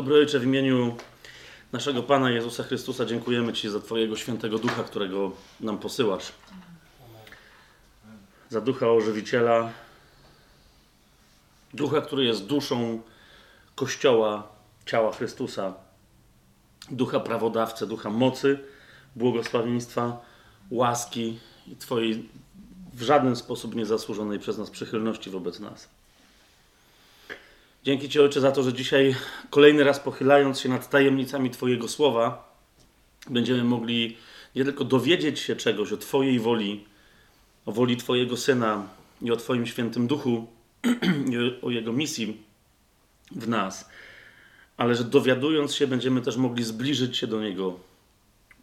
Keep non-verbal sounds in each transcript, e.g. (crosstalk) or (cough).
Dobry Ojcze, w imieniu naszego Pana Jezusa Chrystusa dziękujemy Ci za Twojego świętego ducha, którego nam posyłasz. Za ducha ożywiciela, ducha, który jest duszą Kościoła, ciała Chrystusa, ducha prawodawcy, ducha mocy, błogosławieństwa, łaski i Twojej w żaden sposób niezasłużonej przez nas przychylności wobec nas. Dzięki Ci, Ojcze, za to, że dzisiaj kolejny raz pochylając się nad tajemnicami Twojego słowa, będziemy mogli nie tylko dowiedzieć się czegoś o Twojej woli, o woli Twojego Syna i o Twoim świętym duchu, (clears throat) o Jego misji w nas, ale że dowiadując się, będziemy też mogli zbliżyć się do Niego,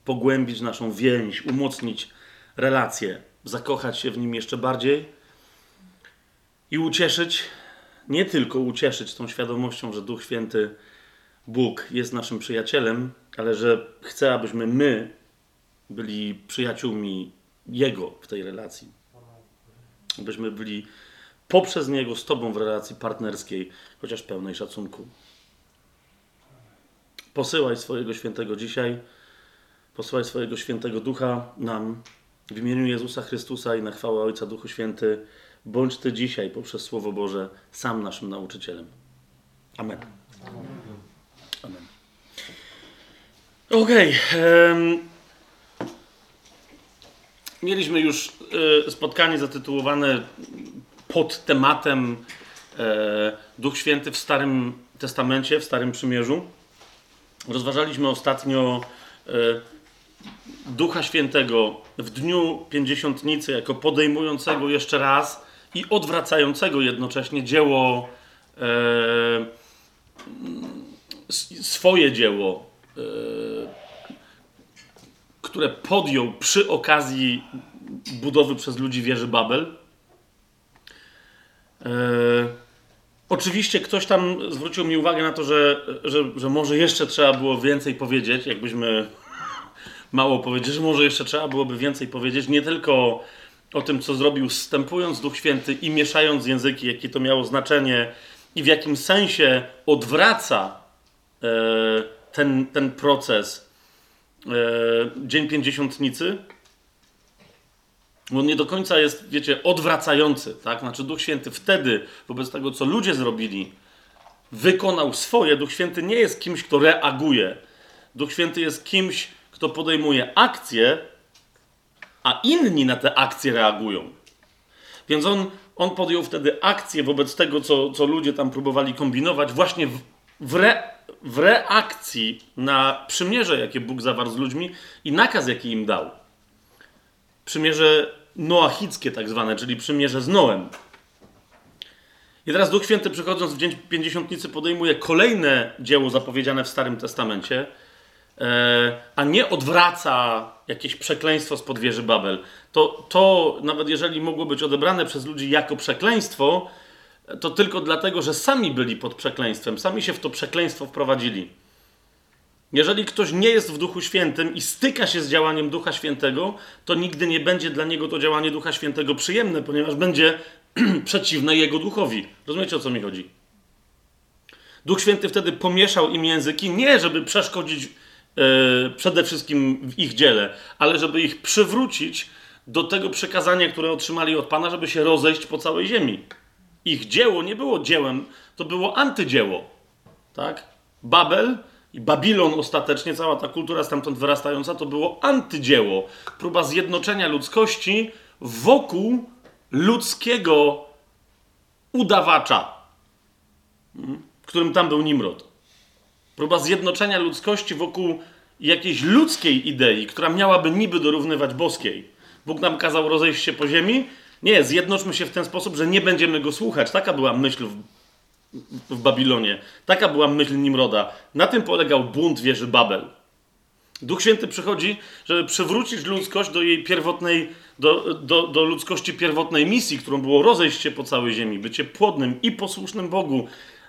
pogłębić naszą więź, umocnić relacje, zakochać się w Nim jeszcze bardziej i ucieszyć nie tylko ucieszyć tą świadomością, że Duch Święty, Bóg jest naszym przyjacielem, ale że chce, abyśmy my byli przyjaciółmi Jego w tej relacji. Abyśmy byli poprzez Niego z Tobą w relacji partnerskiej, chociaż pełnej szacunku. Posyłaj swojego świętego dzisiaj, posyłaj swojego świętego ducha nam w imieniu Jezusa Chrystusa i na chwałę Ojca Duchu Święty. Bądź Ty dzisiaj poprzez Słowo Boże sam naszym nauczycielem. Amen. Amen. Okej. Okay. Mieliśmy już y, spotkanie zatytułowane pod tematem e, Duch Święty w Starym Testamencie, w Starym Przymierzu. Rozważaliśmy ostatnio e, Ducha Świętego w dniu Pięćdziesiątnicy jako podejmującego jeszcze raz i odwracającego jednocześnie dzieło, e, swoje dzieło, e, które podjął przy okazji budowy przez ludzi wieży Babel. E, oczywiście ktoś tam zwrócił mi uwagę na to, że, że, że może jeszcze trzeba było więcej powiedzieć, jakbyśmy (laughs) mało powiedzieć, że może jeszcze trzeba byłoby więcej powiedzieć, nie tylko o tym, co zrobił, wstępując Duch Święty i mieszając języki, jakie to miało znaczenie i w jakim sensie odwraca e, ten, ten proces e, Dzień Pięćdziesiątnicy. On nie do końca jest, wiecie, odwracający, tak? Znaczy Duch Święty wtedy, wobec tego, co ludzie zrobili, wykonał swoje. Duch Święty nie jest kimś, kto reaguje. Duch Święty jest kimś, kto podejmuje akcję, a inni na te akcje reagują. Więc on, on podjął wtedy akcję wobec tego, co, co ludzie tam próbowali kombinować, właśnie w, w, re, w reakcji na przymierze, jakie Bóg zawarł z ludźmi i nakaz, jaki im dał. Przymierze noachickie, tak zwane, czyli przymierze z Noem. I teraz Duch Święty, przychodząc w Dzień Pięćdziesiątnicy, podejmuje kolejne dzieło zapowiedziane w Starym Testamencie – a nie odwraca jakieś przekleństwo z podwieży Babel. To, to, nawet jeżeli mogło być odebrane przez ludzi jako przekleństwo, to tylko dlatego, że sami byli pod przekleństwem, sami się w to przekleństwo wprowadzili. Jeżeli ktoś nie jest w Duchu Świętym i styka się z działaniem Ducha Świętego, to nigdy nie będzie dla niego to działanie Ducha Świętego przyjemne, ponieważ będzie (clears throat) przeciwne jego duchowi. Rozumiecie o co mi chodzi? Duch Święty wtedy pomieszał im języki, nie żeby przeszkodzić E, przede wszystkim w ich dziele, ale żeby ich przywrócić do tego przekazania, które otrzymali od Pana, żeby się rozejść po całej ziemi. Ich dzieło nie było dziełem, to było antydzieło. Tak? Babel i Babilon ostatecznie, cała ta kultura stamtąd wyrastająca, to było antydzieło. Próba zjednoczenia ludzkości wokół ludzkiego udawacza, hmm, którym tam był Nimrod. Próba zjednoczenia ludzkości wokół jakiejś ludzkiej idei, która miałaby niby dorównywać boskiej. Bóg nam kazał rozejść się po ziemi. Nie, zjednoczmy się w ten sposób, że nie będziemy go słuchać. Taka była myśl w, w Babilonie. Taka była myśl Nimroda. Na tym polegał bunt wieży Babel. Duch Święty przychodzi, żeby przywrócić ludzkość do jej pierwotnej, do, do, do ludzkości pierwotnej misji, którą było rozejść się po całej ziemi, bycie płodnym i posłusznym Bogu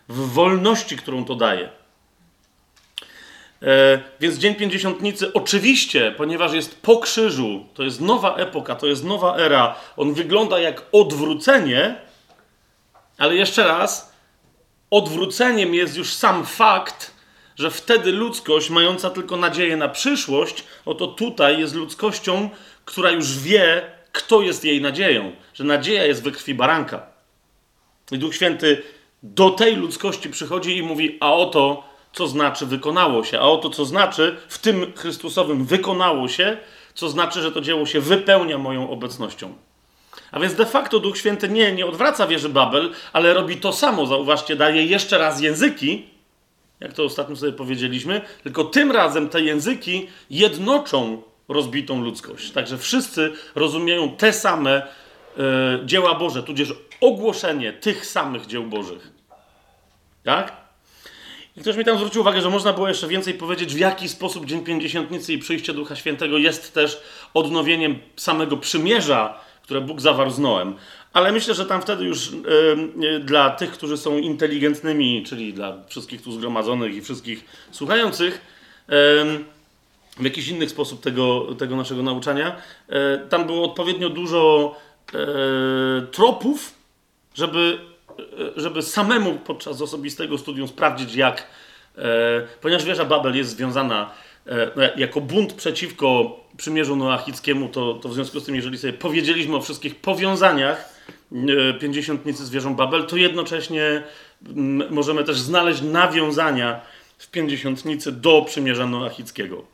w wolności, którą to daje. E, więc Dzień Pięćdziesiątnicy, oczywiście, ponieważ jest po krzyżu, to jest nowa epoka, to jest nowa era, on wygląda jak odwrócenie, ale jeszcze raz, odwróceniem jest już sam fakt, że wtedy ludzkość, mająca tylko nadzieję na przyszłość, oto tutaj jest ludzkością, która już wie, kto jest jej nadzieją, że nadzieja jest we krwi baranka. I Duch Święty do tej ludzkości przychodzi i mówi: A oto, co znaczy wykonało się, a oto, co znaczy w tym Chrystusowym wykonało się, co znaczy, że to dzieło się wypełnia moją obecnością. A więc de facto Duch Święty nie, nie odwraca wieży Babel, ale robi to samo. Zauważcie, daje jeszcze raz języki, jak to ostatnio sobie powiedzieliśmy, tylko tym razem te języki jednoczą rozbitą ludzkość. Także wszyscy rozumieją te same e, dzieła Boże, tudzież ogłoszenie tych samych dzieł Bożych. Tak? I ktoś mi tam zwrócił uwagę, że można było jeszcze więcej powiedzieć, w jaki sposób Dzień Pięćdziesiątnicy i przyjście Ducha Świętego jest też odnowieniem samego przymierza, które Bóg zawarł z Noem. Ale myślę, że tam wtedy już yy, dla tych, którzy są inteligentnymi, czyli dla wszystkich tu zgromadzonych i wszystkich słuchających, yy, w jakiś inny sposób tego, tego naszego nauczania, yy, tam było odpowiednio dużo tropów, żeby, żeby samemu podczas osobistego studium sprawdzić, jak, ponieważ wieża Babel jest związana no, jako bunt przeciwko przymierzu noachickiemu, to, to w związku z tym, jeżeli sobie powiedzieliśmy o wszystkich powiązaniach e, pięćdziesiątnicy z wieżą Babel, to jednocześnie możemy też znaleźć nawiązania w pięćdziesiątnicy do przymierza noachickiego.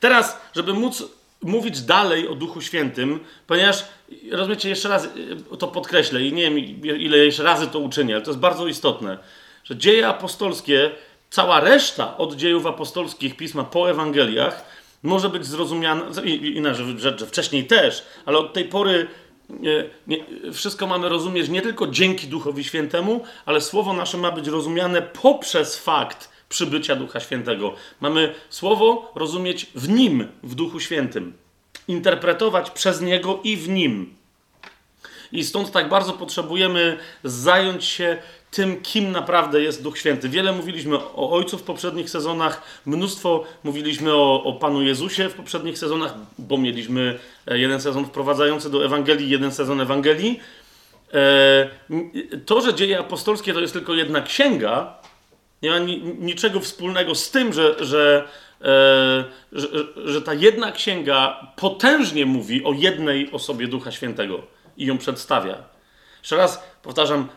Teraz, żeby móc mówić dalej o Duchu Świętym, ponieważ, rozumiecie, jeszcze raz e, to podkreślę i nie wiem, ile jeszcze razy to uczynię, ale to jest bardzo istotne, że dzieje apostolskie, cała reszta od dziejów apostolskich pisma po Ewangeliach może być zrozumiana, inaczej rzecz, że wcześniej też, ale od tej pory nie, nie, wszystko mamy rozumieć nie tylko dzięki Duchowi Świętemu, ale słowo nasze ma być rozumiane poprzez fakt przybycia Ducha Świętego. Mamy słowo rozumieć w nim, w Duchu Świętym. Interpretować przez niego i w nim. I stąd tak bardzo potrzebujemy zająć się tym, kim naprawdę jest Duch Święty. Wiele mówiliśmy o Ojcu w poprzednich sezonach, mnóstwo mówiliśmy o, o Panu Jezusie w poprzednich sezonach, bo mieliśmy e, jeden sezon wprowadzający do Ewangelii, jeden sezon Ewangelii. E, to, że dzieje apostolskie to jest tylko jedna księga, nie ma niczego wspólnego z tym, że, że, e, że, że ta jedna księga potężnie mówi o jednej osobie Ducha Świętego i ją przedstawia. Jeszcze raz powtarzam,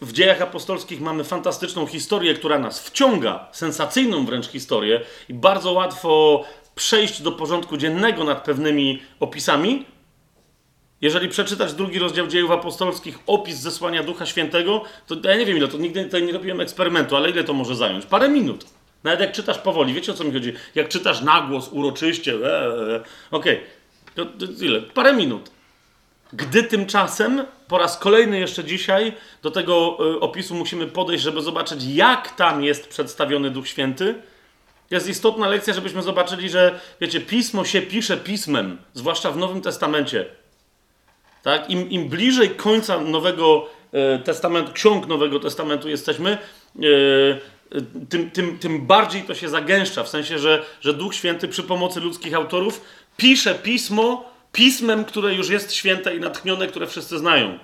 w dziejach apostolskich mamy fantastyczną historię, która nas wciąga, sensacyjną wręcz historię, i bardzo łatwo przejść do porządku dziennego nad pewnymi opisami. Jeżeli przeczytać drugi rozdział dziejów apostolskich, opis zesłania Ducha Świętego, to ja nie wiem ile, to nigdy tutaj nie robiłem eksperymentu, ale ile to może zająć? Parę minut. Nawet jak czytasz powoli, wiecie o co mi chodzi? Jak czytasz na głos, uroczyście, e, e, e. okej, okay. ile? Parę minut. Gdy tymczasem, po raz kolejny jeszcze dzisiaj, do tego opisu musimy podejść, żeby zobaczyć, jak tam jest przedstawiony Duch Święty. Jest istotna lekcja, żebyśmy zobaczyli, że wiecie, pismo się pisze pismem, zwłaszcza w Nowym Testamencie. Tak? Im, im bliżej końca Nowego y, Testamentu, ksiąg Nowego Testamentu jesteśmy, y, tym, tym, tym bardziej to się zagęszcza. W sensie, że, że Duch Święty przy pomocy ludzkich autorów pisze pismo pismem, które już jest święte i natchnione, które wszyscy znają.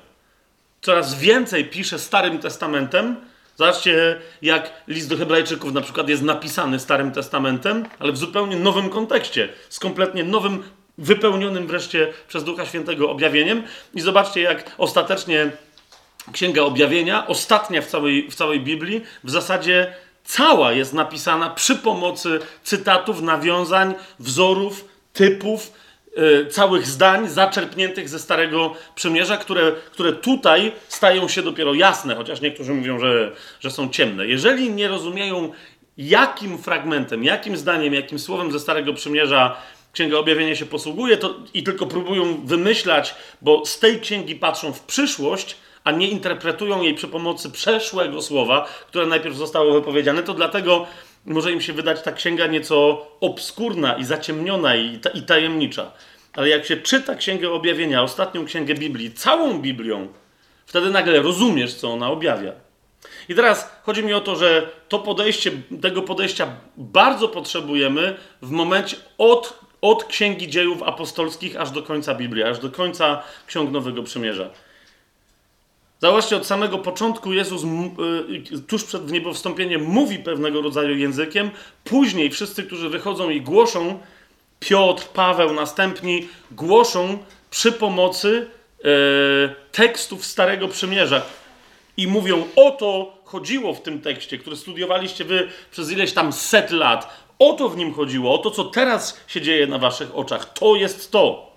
Coraz więcej pisze Starym Testamentem. Zobaczcie, jak list do Hebrajczyków na przykład jest napisany Starym Testamentem, ale w zupełnie nowym kontekście, z kompletnie nowym, wypełnionym wreszcie przez Ducha Świętego objawieniem. I zobaczcie, jak ostatecznie Księga Objawienia, ostatnia w całej, w całej Biblii, w zasadzie cała jest napisana przy pomocy cytatów, nawiązań, wzorów, typów, Y, całych zdań zaczerpniętych ze Starego Przymierza, które, które tutaj stają się dopiero jasne, chociaż niektórzy mówią, że, że są ciemne. Jeżeli nie rozumieją, jakim fragmentem, jakim zdaniem, jakim słowem ze Starego Przymierza Księga Objawienia się posługuje to, i tylko próbują wymyślać, bo z tej księgi patrzą w przyszłość, a nie interpretują jej przy pomocy przeszłego słowa, które najpierw zostało wypowiedziane, to dlatego może im się wydać ta księga nieco obskurna i zaciemniona i, ta, i tajemnicza. Ale jak się czyta Księgę Objawienia, ostatnią księgę Biblii, całą Biblią, wtedy nagle rozumiesz, co ona objawia. I teraz chodzi mi o to, że to podejście, tego podejścia bardzo potrzebujemy w momencie od, od Księgi Dziejów Apostolskich aż do końca Biblii, aż do końca Ksiąg Nowego Przymierza. Zauważcie, od samego początku Jezus y, tuż przed wniebowstąpieniem mówi pewnego rodzaju językiem, później wszyscy, którzy wychodzą i głoszą, Piotr, Paweł, następni głoszą przy pomocy e, tekstów Starego Przymierza i mówią, o to chodziło w tym tekście, który studiowaliście wy przez ileś tam set lat. O to w nim chodziło, o to, co teraz się dzieje na waszych oczach. To jest to.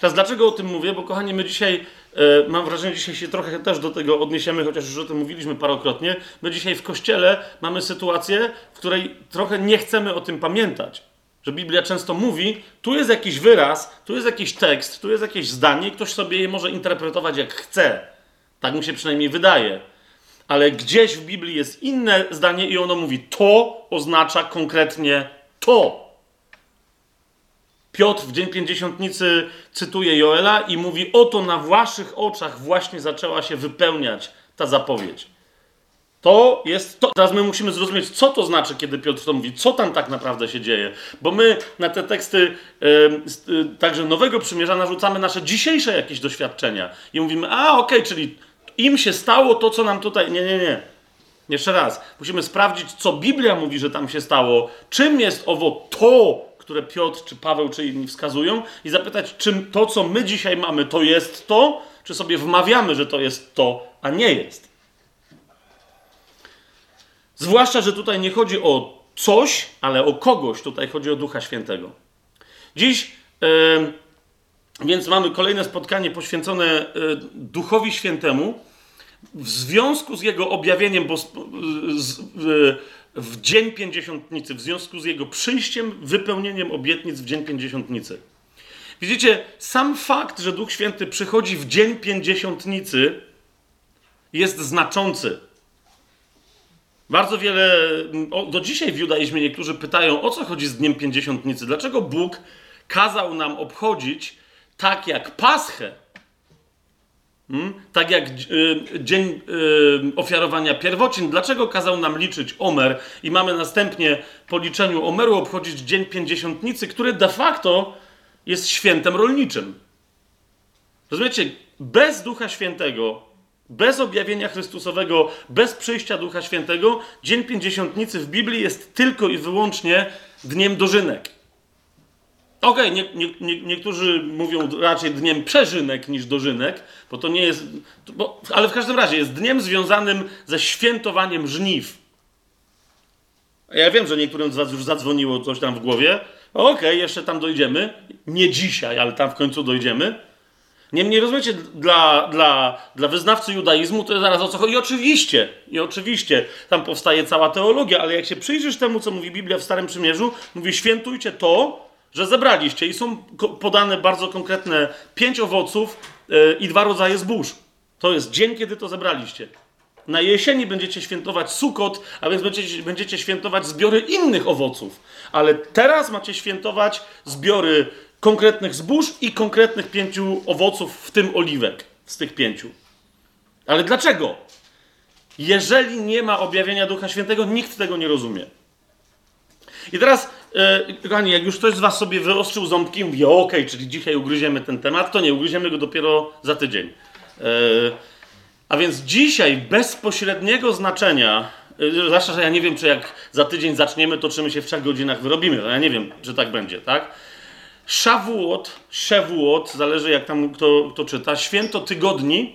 Teraz dlaczego o tym mówię? Bo kochani, my dzisiaj, e, mam wrażenie, dzisiaj się trochę też do tego odniesiemy, chociaż już o tym mówiliśmy parokrotnie. My dzisiaj w kościele mamy sytuację, w której trochę nie chcemy o tym pamiętać. Że Biblia często mówi, tu jest jakiś wyraz, tu jest jakiś tekst, tu jest jakieś zdanie, ktoś sobie je może interpretować jak chce. Tak mi się przynajmniej wydaje. Ale gdzieś w Biblii jest inne zdanie i ono mówi, to oznacza konkretnie to. Piotr w Dzień Pięćdziesiątnicy cytuje Joela i mówi: Oto na waszych oczach właśnie zaczęła się wypełniać ta zapowiedź. To jest to. Teraz my musimy zrozumieć, co to znaczy, kiedy Piotr to mówi, co tam tak naprawdę się dzieje. Bo my na te teksty yy, także Nowego Przymierza narzucamy nasze dzisiejsze jakieś doświadczenia. I mówimy, a okej, okay, czyli im się stało to, co nam tutaj. Nie, nie, nie. Jeszcze raz. Musimy sprawdzić, co Biblia mówi, że tam się stało. Czym jest owo to, które Piotr, czy Paweł, czy inni wskazują, i zapytać, czym to, co my dzisiaj mamy, to jest to, czy sobie wmawiamy, że to jest to, a nie jest. Zwłaszcza, że tutaj nie chodzi o coś, ale o kogoś. Tutaj chodzi o Ducha Świętego. Dziś, yy, więc mamy kolejne spotkanie poświęcone yy, Duchowi Świętemu w związku z jego objawieniem, bo yy, w dzień pięćdziesiątnicy, w związku z jego przyjściem, wypełnieniem obietnic w dzień pięćdziesiątnicy. Widzicie, sam fakt, że Duch Święty przychodzi w dzień pięćdziesiątnicy, jest znaczący. Bardzo wiele, do dzisiaj w judaizmie niektórzy pytają, o co chodzi z dniem pięćdziesiątnicy? Dlaczego Bóg kazał nam obchodzić tak jak Paschę, Hmm? Tak jak y, dzień y, ofiarowania pierwocin, dlaczego kazał nam liczyć Omer i mamy następnie po liczeniu Omeru obchodzić Dzień Pięćdziesiątnicy, który de facto jest świętem rolniczym. Rozumiecie? Bez Ducha Świętego, bez objawienia Chrystusowego, bez przyjścia Ducha Świętego, Dzień Pięćdziesiątnicy w Biblii jest tylko i wyłącznie dniem dożynek. Okej, okay, nie, nie, nie, niektórzy mówią raczej dniem przeżynek niż dożynek, bo to nie jest. Bo, ale w każdym razie jest dniem związanym ze świętowaniem żniw. Ja wiem, że niektórym z Was już zadzwoniło coś tam w głowie. Okej, okay, jeszcze tam dojdziemy. Nie dzisiaj, ale tam w końcu dojdziemy. Niemniej rozumiecie, dla, dla, dla wyznawcy judaizmu to jest zaraz o co chodzi. I oczywiście, i oczywiście tam powstaje cała teologia, ale jak się przyjrzysz temu, co mówi Biblia w Starym Przymierzu, mówi świętujcie to, że zebraliście i są podane bardzo konkretne pięć owoców yy, i dwa rodzaje zbóż. To jest dzień, kiedy to zebraliście. Na jesieni będziecie świętować sukot, a więc będziecie, będziecie świętować zbiory innych owoców. Ale teraz macie świętować zbiory konkretnych zbóż i konkretnych pięciu owoców, w tym oliwek z tych pięciu. Ale dlaczego? Jeżeli nie ma objawienia Ducha Świętego, nikt tego nie rozumie. I teraz, e, kochani, jak już ktoś z Was sobie wyostrzył ząbki i mówi, okej, okay, czyli dzisiaj ugryziemy ten temat, to nie, ugryziemy go dopiero za tydzień. E, a więc dzisiaj bezpośredniego znaczenia, e, zwłaszcza, że ja nie wiem, czy jak za tydzień zaczniemy, to czy my się w trzech godzinach wyrobimy. No ja nie wiem, czy tak będzie, tak? Szawuot, Szewuot, zależy jak tam kto, kto czyta, święto tygodni,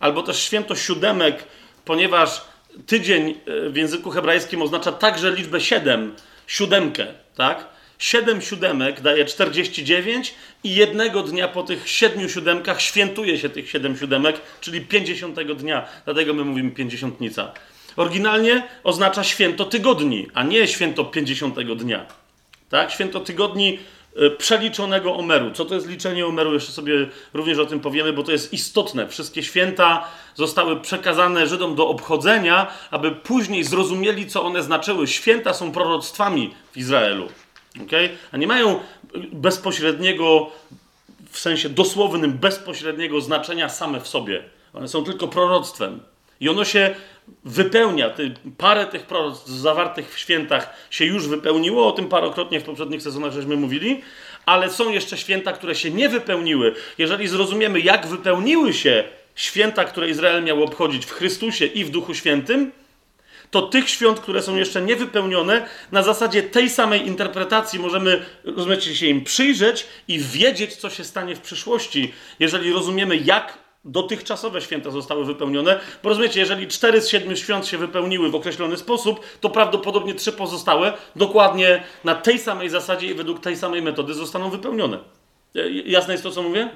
albo też święto siódemek, ponieważ tydzień w języku hebrajskim oznacza także liczbę siedem, siódemkę, tak? Siedem siódemek daje 49 i jednego dnia po tych siedmiu siódemkach świętuje się tych siedem siódemek, czyli pięćdziesiątego dnia. Dlatego my mówimy pięćdziesiątnica. Oryginalnie oznacza święto tygodni, a nie święto pięćdziesiątego dnia. Tak? Święto tygodni przeliczonego Omeru. Co to jest liczenie Omeru? Jeszcze sobie również o tym powiemy, bo to jest istotne. Wszystkie święta zostały przekazane Żydom do obchodzenia, aby później zrozumieli, co one znaczyły. Święta są proroctwami w Izraelu. Okay? A nie mają bezpośredniego, w sensie dosłownym, bezpośredniego znaczenia same w sobie. One są tylko proroctwem. I ono się wypełnia. Parę tych proroctw zawartych w świętach się już wypełniło, o tym parokrotnie w poprzednich sezonach żeśmy mówili, ale są jeszcze święta, które się nie wypełniły. Jeżeli zrozumiemy, jak wypełniły się święta, które Izrael miał obchodzić w Chrystusie i w Duchu Świętym, to tych świąt, które są jeszcze niewypełnione, na zasadzie tej samej interpretacji możemy, rozumiecie, się im przyjrzeć i wiedzieć, co się stanie w przyszłości, jeżeli rozumiemy, jak dotychczasowe święta zostały wypełnione. Bo rozumiecie, jeżeli cztery z siedmiu świąt się wypełniły w określony sposób, to prawdopodobnie trzy pozostałe dokładnie na tej samej zasadzie i według tej samej metody zostaną wypełnione. Jasne jest to, co mówię?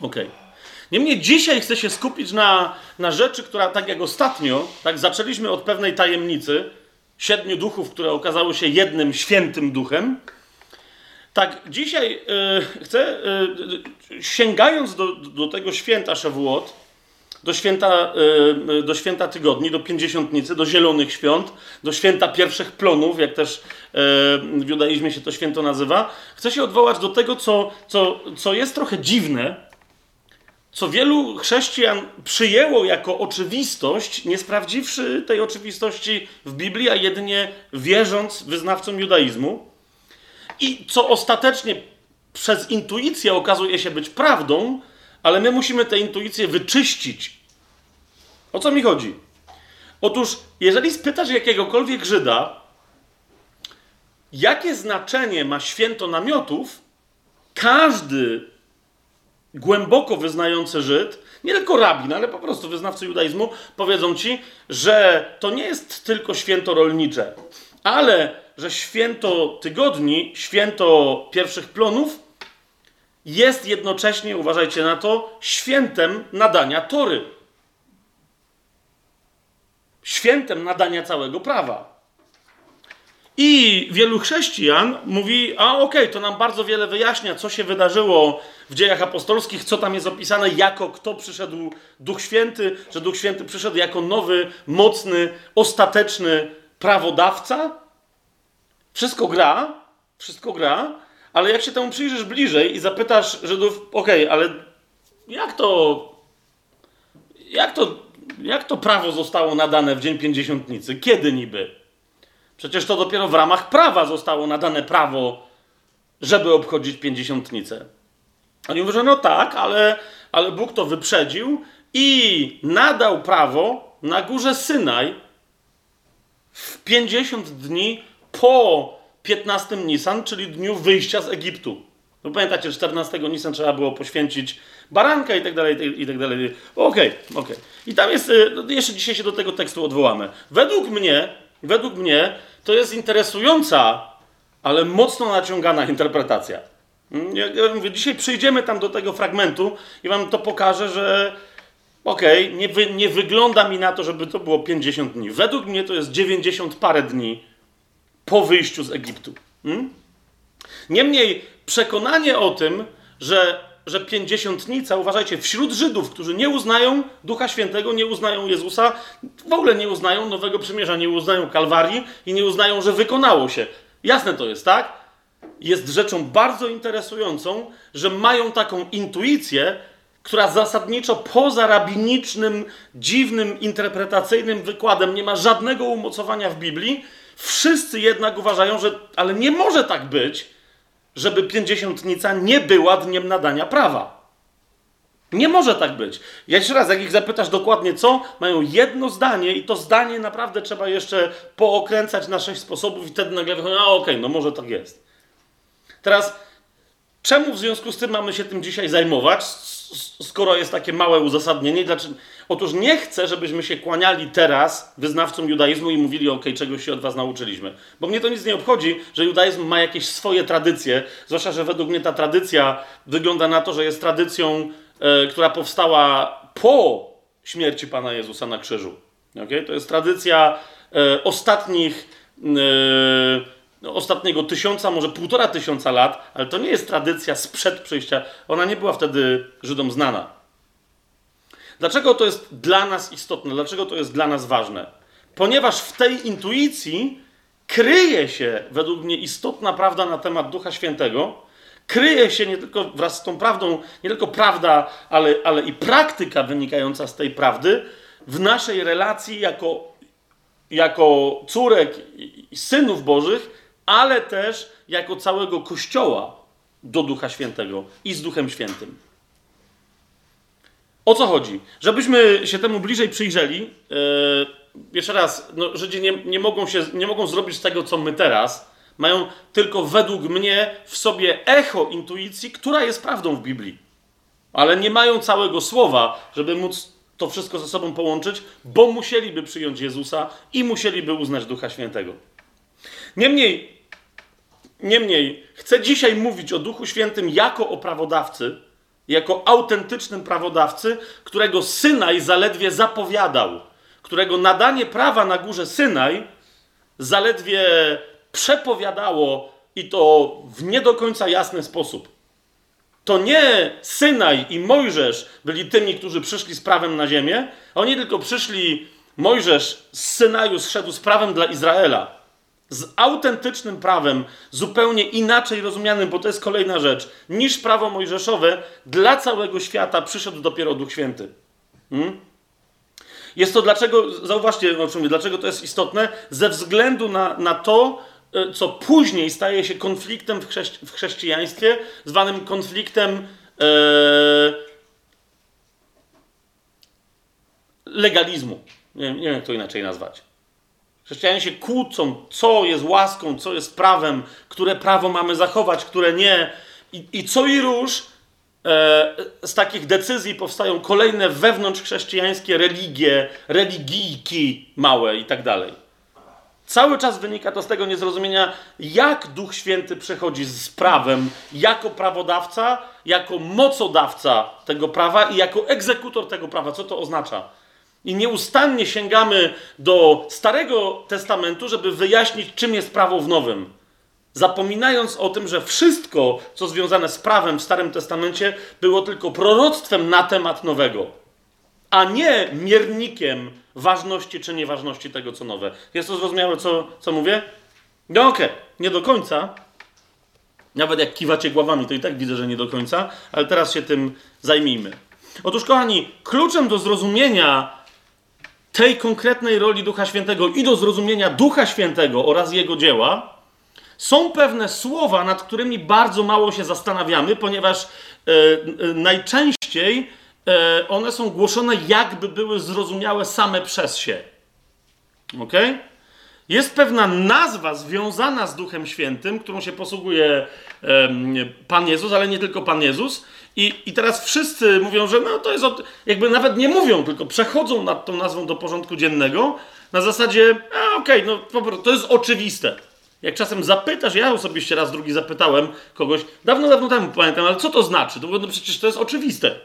Okej. Okay. Niemniej dzisiaj chcę się skupić na, na rzeczy, która tak jak ostatnio, tak zaczęliśmy od pewnej tajemnicy, siedmiu duchów, które okazały się jednym świętym duchem. Tak, dzisiaj y, chcę, y, sięgając do, do tego święta Szewuot, do święta, y, do święta tygodni, do pięćdziesiątnicy, do zielonych świąt, do święta pierwszych plonów, jak też w judaizmie się to święto nazywa, chcę się odwołać do tego, co, co, co jest trochę dziwne, co wielu chrześcijan przyjęło jako oczywistość, nie sprawdziwszy tej oczywistości w Biblii, a jedynie wierząc wyznawcom judaizmu, i co ostatecznie przez intuicję okazuje się być prawdą, ale my musimy tę intuicję wyczyścić. O co mi chodzi? Otóż, jeżeli spytasz jakiegokolwiek Żyda, jakie znaczenie ma święto namiotów, każdy głęboko wyznający Żyd, nie tylko rabin, ale po prostu wyznawcy judaizmu, powiedzą ci, że to nie jest tylko święto rolnicze, ale że święto tygodni, święto pierwszych plonów jest jednocześnie, uważajcie na to, świętem nadania tory. Świętem nadania całego prawa. I wielu chrześcijan mówi, a okej, okay, to nam bardzo wiele wyjaśnia, co się wydarzyło w dziejach apostolskich, co tam jest opisane, jako kto przyszedł Duch Święty, że Duch Święty przyszedł jako nowy, mocny, ostateczny prawodawca. Wszystko gra, wszystko gra, ale jak się temu przyjrzysz bliżej i zapytasz Żydów, okej, okay, ale jak to, jak to, jak to prawo zostało nadane w Dzień Pięćdziesiątnicy? Kiedy niby? Przecież to dopiero w ramach prawa zostało nadane prawo, żeby obchodzić pięćdziesiątnicę. Oni mówią, że no tak, ale, ale Bóg to wyprzedził i nadał prawo na górze Synaj w 50 dni po 15 Nisan, czyli dniu wyjścia z Egiptu. No pamiętacie, 14 Nisan trzeba było poświęcić baranka i tak dalej, i tak dalej. Okej, okay, okej. Okay. I tam jest, y, jeszcze dzisiaj się do tego tekstu odwołamy. Według mnie, według mnie to jest interesująca, ale mocno naciągana interpretacja. Mm, ja mówię, dzisiaj przyjdziemy tam do tego fragmentu i wam to pokażę, że okej, okay, nie, wy, nie wygląda mi na to, żeby to było 50 dni. Według mnie to jest 90 parę dni po wyjściu z Egiptu. Hmm? Niemniej przekonanie o tym, że, że pięćdziesiątnica, uważajcie, wśród Żydów, którzy nie uznają Ducha Świętego, nie uznają Jezusa, w ogóle nie uznają Nowego Przymierza, nie uznają Kalwarii i nie uznają, że wykonało się. Jasne to jest, tak? jest rzeczą bardzo interesującą, że mają taką intuicję, która zasadniczo poza rabinicznym, dziwnym, interpretacyjnym wykładem nie ma żadnego umocowania w Biblii. Wszyscy jednak uważają, że ale nie może tak być, żeby pięćdziesiątnica nie była dniem nadania prawa. Nie może tak być. Jeszcze raz, jak ich zapytasz dokładnie co, mają jedno zdanie i to zdanie naprawdę trzeba jeszcze pookręcać na sześć sposobów i wtedy nagle wychodzi, a okej, okay, no może tak jest. Teraz, czemu w związku z tym mamy się tym dzisiaj zajmować, skoro jest takie małe uzasadnienie? Dlaczego? Otóż nie chcę, żebyśmy się kłaniali teraz wyznawcom judaizmu i mówili, ok, czegoś się od was nauczyliśmy. Bo mnie to nic nie obchodzi, że judaizm ma jakieś swoje tradycje, zwłaszcza, że według mnie ta tradycja wygląda na to, że jest tradycją, e, która powstała po śmierci Pana Jezusa na krzyżu. Okay? To jest tradycja e, ostatnich... E, ostatniego tysiąca, może półtora tysiąca lat, ale to nie jest tradycja sprzed przyjścia. Ona nie była wtedy Żydom znana. Dlaczego to jest dla nas istotne? Dlaczego to jest dla nas ważne? Ponieważ w tej intuicji kryje się, według mnie, istotna prawda na temat Ducha Świętego. Kryje się nie tylko wraz z tą prawdą, nie tylko prawda, ale, ale i praktyka wynikająca z tej prawdy w naszej relacji jako, jako córek i synów Bożych ale też jako całego Kościoła do Ducha Świętego i z Duchem Świętym. O co chodzi? Żebyśmy się temu bliżej przyjrzeli, yy, jeszcze raz, no, Żydzi nie, nie, mogą się, nie mogą zrobić tego, co my teraz. Mają tylko według mnie w sobie echo intuicji, która jest prawdą w Biblii. Ale nie mają całego słowa, żeby móc to wszystko ze sobą połączyć, bo musieliby przyjąć Jezusa i musieliby uznać Ducha Świętego. Niemniej, niemniej chcę dzisiaj mówić o Duchu Świętym jako o prawodawcy, jako autentycznym prawodawcy, którego Synaj zaledwie zapowiadał, którego nadanie prawa na górze Synaj zaledwie przepowiadało i to w nie do końca jasny sposób. To nie Synaj i Mojżesz byli tymi, którzy przyszli z prawem na ziemię, oni tylko przyszli, Mojżesz z Synaju zszedł z prawem dla Izraela z autentycznym prawem, zupełnie inaczej rozumianym, bo to jest kolejna rzecz, niż prawo mojżeszowe, dla całego świata przyszedł dopiero Duch Święty. Hmm? Jest to dlaczego, zauważcie, o czym mówię, dlaczego to jest istotne? Ze względu na, na to, e, co później staje się konfliktem w, chrześci w chrześcijaństwie, zwanym konfliktem e, legalizmu. Nie, nie wiem, jak to inaczej nazwać. Chrześcijanie się kłócą, co jest łaską, co jest prawem, które prawo mamy zachować, które nie. I, i co i róż e, z takich decyzji powstają kolejne wewnątrzchrześcijańskie religie, religijki małe i tak dalej. Cały czas wynika to z tego niezrozumienia, jak Duch Święty przechodzi z prawem jako prawodawca, jako mocodawca tego prawa i jako egzekutor tego prawa. Co to oznacza? I nieustannie sięgamy do Starego Testamentu, żeby wyjaśnić, czym jest prawo w Nowym. Zapominając o tym, że wszystko, co związane z prawem w Starym Testamencie, było tylko proroctwem na temat nowego, a nie miernikiem ważności czy nieważności tego, co nowe. Jest to zrozumiałe, co, co mówię? No okej, okay. nie do końca. Nawet jak kiwacie głowami, to i tak widzę, że nie do końca, ale teraz się tym zajmijmy. Otóż, kochani, kluczem do zrozumienia tej konkretnej roli Ducha Świętego i do zrozumienia Ducha Świętego oraz jego dzieła, są pewne słowa, nad którymi bardzo mało się zastanawiamy, ponieważ e, e, najczęściej e, one są głoszone, jakby były zrozumiałe same przez się. Ok? Jest pewna nazwa związana z Duchem Świętym, którą się posługuje Pan Jezus, ale nie tylko Pan Jezus. I, I teraz wszyscy mówią, że no to jest, od, jakby nawet nie mówią, tylko przechodzą nad tą nazwą do porządku dziennego na zasadzie, a okej, okay, no to jest oczywiste. Jak czasem zapytasz, ja osobiście raz drugi zapytałem kogoś, dawno, dawno temu pamiętam, ale co to znaczy? To, no przecież to jest oczywiste.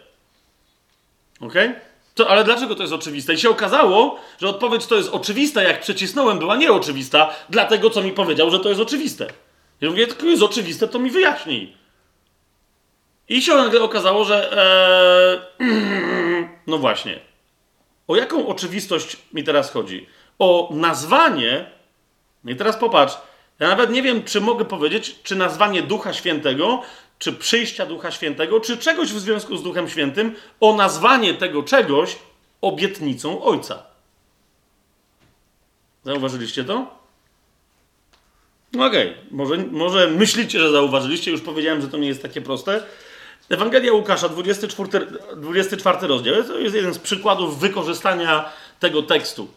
Okej? Okay? To, ale dlaczego to jest oczywiste? I się okazało, że odpowiedź to jest oczywista, jak przecisnąłem, była nieoczywista, dlatego co mi powiedział, że to jest oczywiste. Ja mówię, tylko jest oczywiste, to mi wyjaśnij. I się nagle okazało, że. Ee, (clears throat) no właśnie. O jaką oczywistość mi teraz chodzi? O nazwanie. No I teraz popatrz. Ja nawet nie wiem, czy mogę powiedzieć, czy nazwanie Ducha Świętego, czy przyjścia Ducha Świętego, czy czegoś w związku z Duchem Świętym, o nazwanie tego czegoś obietnicą Ojca. Zauważyliście to? No okej, okay. może, może myślicie, że zauważyliście, już powiedziałem, że to nie jest takie proste. Ewangelia Łukasza, 24, 24 rozdział, to jest jeden z przykładów wykorzystania tego tekstu.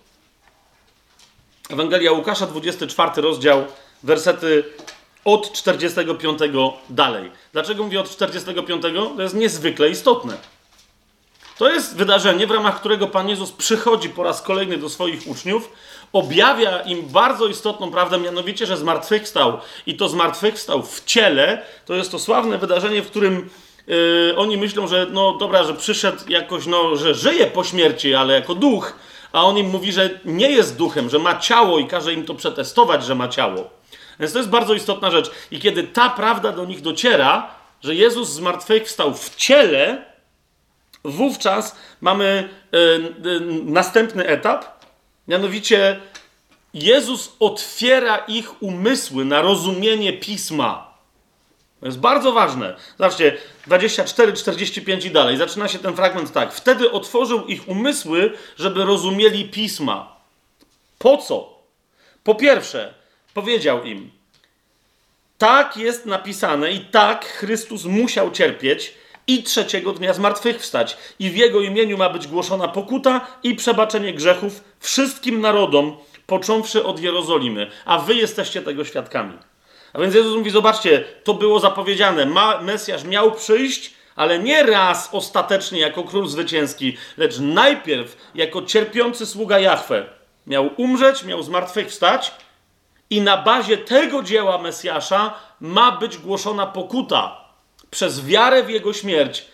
Ewangelia Łukasza, 24 rozdział, wersety od 45 dalej. Dlaczego mówię od 45? To jest niezwykle istotne. To jest wydarzenie, w ramach którego Pan Jezus przychodzi po raz kolejny do swoich uczniów, objawia im bardzo istotną prawdę, mianowicie, że zmartwychwstał i to zmartwychwstał w ciele. To jest to sławne wydarzenie, w którym yy, oni myślą, że no dobra, że przyszedł jakoś, no, że żyje po śmierci, ale jako duch, a on im mówi, że nie jest duchem, że ma ciało i każe im to przetestować, że ma ciało. Więc to jest bardzo istotna rzecz. I kiedy ta prawda do nich dociera, że Jezus zmartwychwstał w ciele, wówczas mamy yy, yy, następny etap, mianowicie Jezus otwiera ich umysły na rozumienie pisma. To jest bardzo ważne. Zobaczcie, 24, 45 i dalej. Zaczyna się ten fragment tak. Wtedy otworzył ich umysły, żeby rozumieli pisma. Po co? Po pierwsze, powiedział im: Tak jest napisane i tak Chrystus musiał cierpieć i trzeciego dnia zmartwychwstać. I w Jego imieniu ma być głoszona pokuta i przebaczenie grzechów wszystkim narodom, począwszy od Jerozolimy. A wy jesteście tego świadkami. A więc Jezus mówi, zobaczcie, to było zapowiedziane. Ma, Mesjasz miał przyjść, ale nie raz ostatecznie jako król zwycięski, lecz najpierw jako cierpiący sługa Jahwe. Miał umrzeć, miał zmartwychwstać i na bazie tego dzieła Mesjasza ma być głoszona pokuta przez wiarę w Jego śmierć,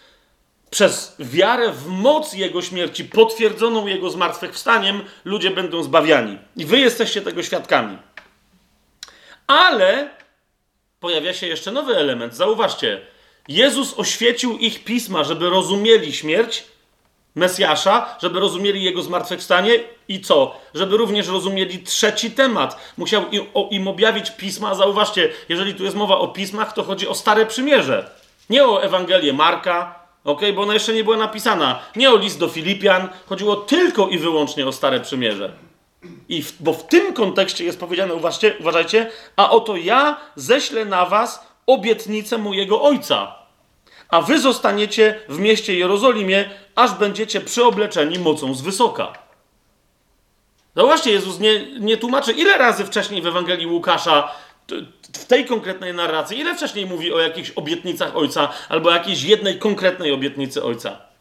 przez wiarę w moc Jego śmierci, potwierdzoną Jego zmartwychwstaniem, ludzie będą zbawiani. I wy jesteście tego świadkami. Ale pojawia się jeszcze nowy element. Zauważcie, Jezus oświecił ich pisma, żeby rozumieli śmierć Mesjasza, żeby rozumieli jego zmartwychwstanie i co? Żeby również rozumieli trzeci temat. Musiał im, objawić pisma. Zauważcie, jeżeli tu jest mowa o pismach, to chodzi o Stare Przymierze. Nie o Ewangelię Marka, ok, bo ona jeszcze nie była napisana. Nie o list do Filipian. Chodziło tylko i wyłącznie o Stare Przymierze. I w, bo w tym kontekście jest powiedziane, uważajcie, uważajcie, a oto ja ześlę na was obietnicę mojego Ojca, a wy zostaniecie w mieście Jerozolimie, aż będziecie przyobleczeni mocą z wysoka. Zauważcie, Jezus nie, nie tłumaczy, ile razy wcześniej w Ewangelii Łukasza, w tej konkretnej narracji, ile wcześniej mówi o jakichś obietnicach Ojca, albo jakiejś jednej konkretnej obietnicy Ojca.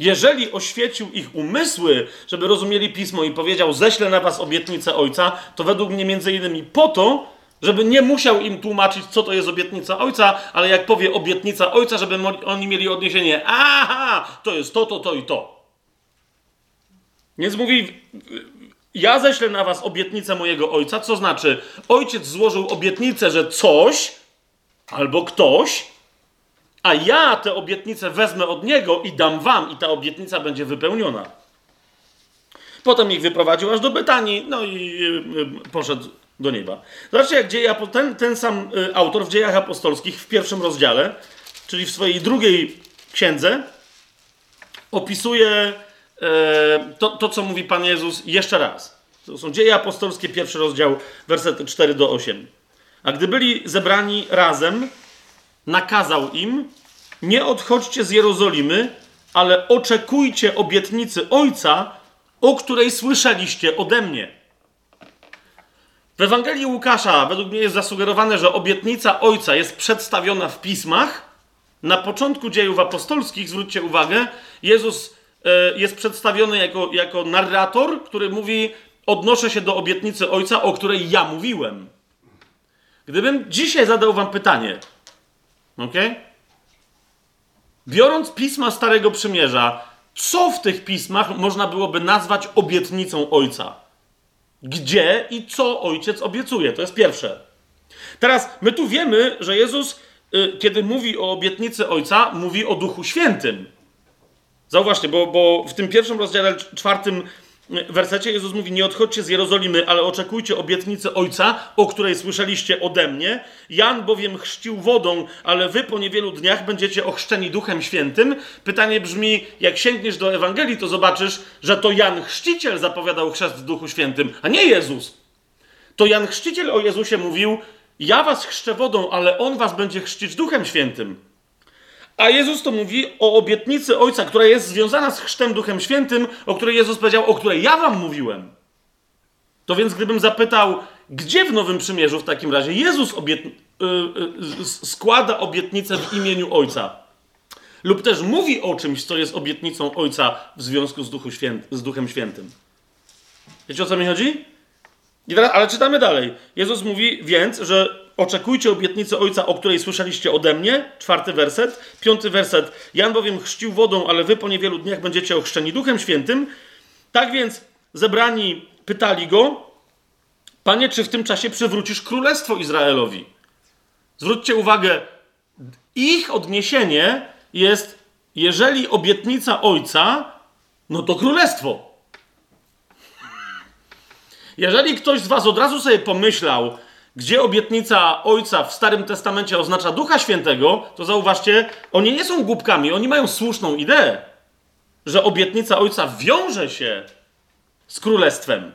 Jeżeli oświecił ich umysły, żeby rozumieli pismo i powiedział: Ześlę na was obietnicę Ojca, to według mnie między innymi po to, żeby nie musiał im tłumaczyć, co to jest obietnica Ojca, ale jak powie obietnica Ojca, żeby oni mieli odniesienie: Aha, to jest to, to, to i to. Więc mówi: Ja ześlę na was obietnicę mojego Ojca, co znaczy, Ojciec złożył obietnicę, że coś albo ktoś a ja tę obietnicę wezmę od niego i dam wam, i ta obietnica będzie wypełniona. Potem ich wyprowadził aż do Betanii, no i y, y, poszedł do nieba. Zobaczcie, jak dzieje, ten, ten sam y, autor w dziejach apostolskich w pierwszym rozdziale, czyli w swojej drugiej księdze, opisuje e, to, to, co mówi Pan Jezus jeszcze raz. To są dzieje apostolskie, pierwszy rozdział, wersety 4 do 8. A gdy byli zebrani razem, nakazał im: Nie odchodźcie z Jerozolimy, ale oczekujcie obietnicy Ojca, o której słyszeliście ode mnie. W Ewangelii Łukasza według mnie jest zasugerowane, że obietnica Ojca jest przedstawiona w pismach. Na początku dziejów apostolskich, zwróćcie uwagę, Jezus e, jest przedstawiony jako, jako narrator, który mówi: Odnoszę się do obietnicy Ojca, o której ja mówiłem. Gdybym dzisiaj zadał Wam pytanie, Ok? Biorąc pisma Starego Przymierza, co w tych pismach można byłoby nazwać obietnicą Ojca? Gdzie i co Ojciec obiecuje? To jest pierwsze. Teraz my tu wiemy, że Jezus, y, kiedy mówi o obietnicy Ojca, mówi o Duchu Świętym. Zauważcie, bo, bo w tym pierwszym rozdziale czwartym wersecie Jezus mówi: Nie odchodźcie z Jerozolimy, ale oczekujcie obietnicy Ojca, o której słyszeliście ode mnie. Jan bowiem chrzcił wodą, ale wy po niewielu dniach będziecie ochrzczeni Duchem Świętym. Pytanie brzmi: jak sięgniesz do Ewangelii, to zobaczysz, że to Jan Chrzciciel zapowiadał chrzest w Duchu Świętym, a nie Jezus. To Jan Chrzciciel o Jezusie mówił: Ja was chrzczę wodą, ale on was będzie chrzcić Duchem Świętym. A Jezus to mówi o obietnicy Ojca, która jest związana z chrztem Duchem Świętym, o której Jezus powiedział, o której ja wam mówiłem. To więc gdybym zapytał, gdzie w Nowym Przymierzu w takim razie Jezus obiet... Yy, yy, składa obietnicę w imieniu Ojca, lub też mówi o czymś, co jest obietnicą Ojca w związku z, Duchu z Duchem Świętym. Wiecie o co mi chodzi? Ale czytamy dalej. Jezus mówi więc, że Oczekujcie obietnicy Ojca, o której słyszeliście ode mnie. Czwarty werset. Piąty werset. Jan bowiem chrzcił wodą, ale wy po niewielu dniach będziecie ochrzczeni Duchem Świętym. Tak więc zebrani pytali go, Panie, czy w tym czasie przywrócisz królestwo Izraelowi? Zwróćcie uwagę, ich odniesienie jest, jeżeli obietnica Ojca, no to królestwo. Jeżeli ktoś z Was od razu sobie pomyślał, gdzie obietnica Ojca w Starym Testamencie oznacza Ducha Świętego, to zauważcie, oni nie są głupkami, oni mają słuszną ideę, że obietnica Ojca wiąże się z Królestwem.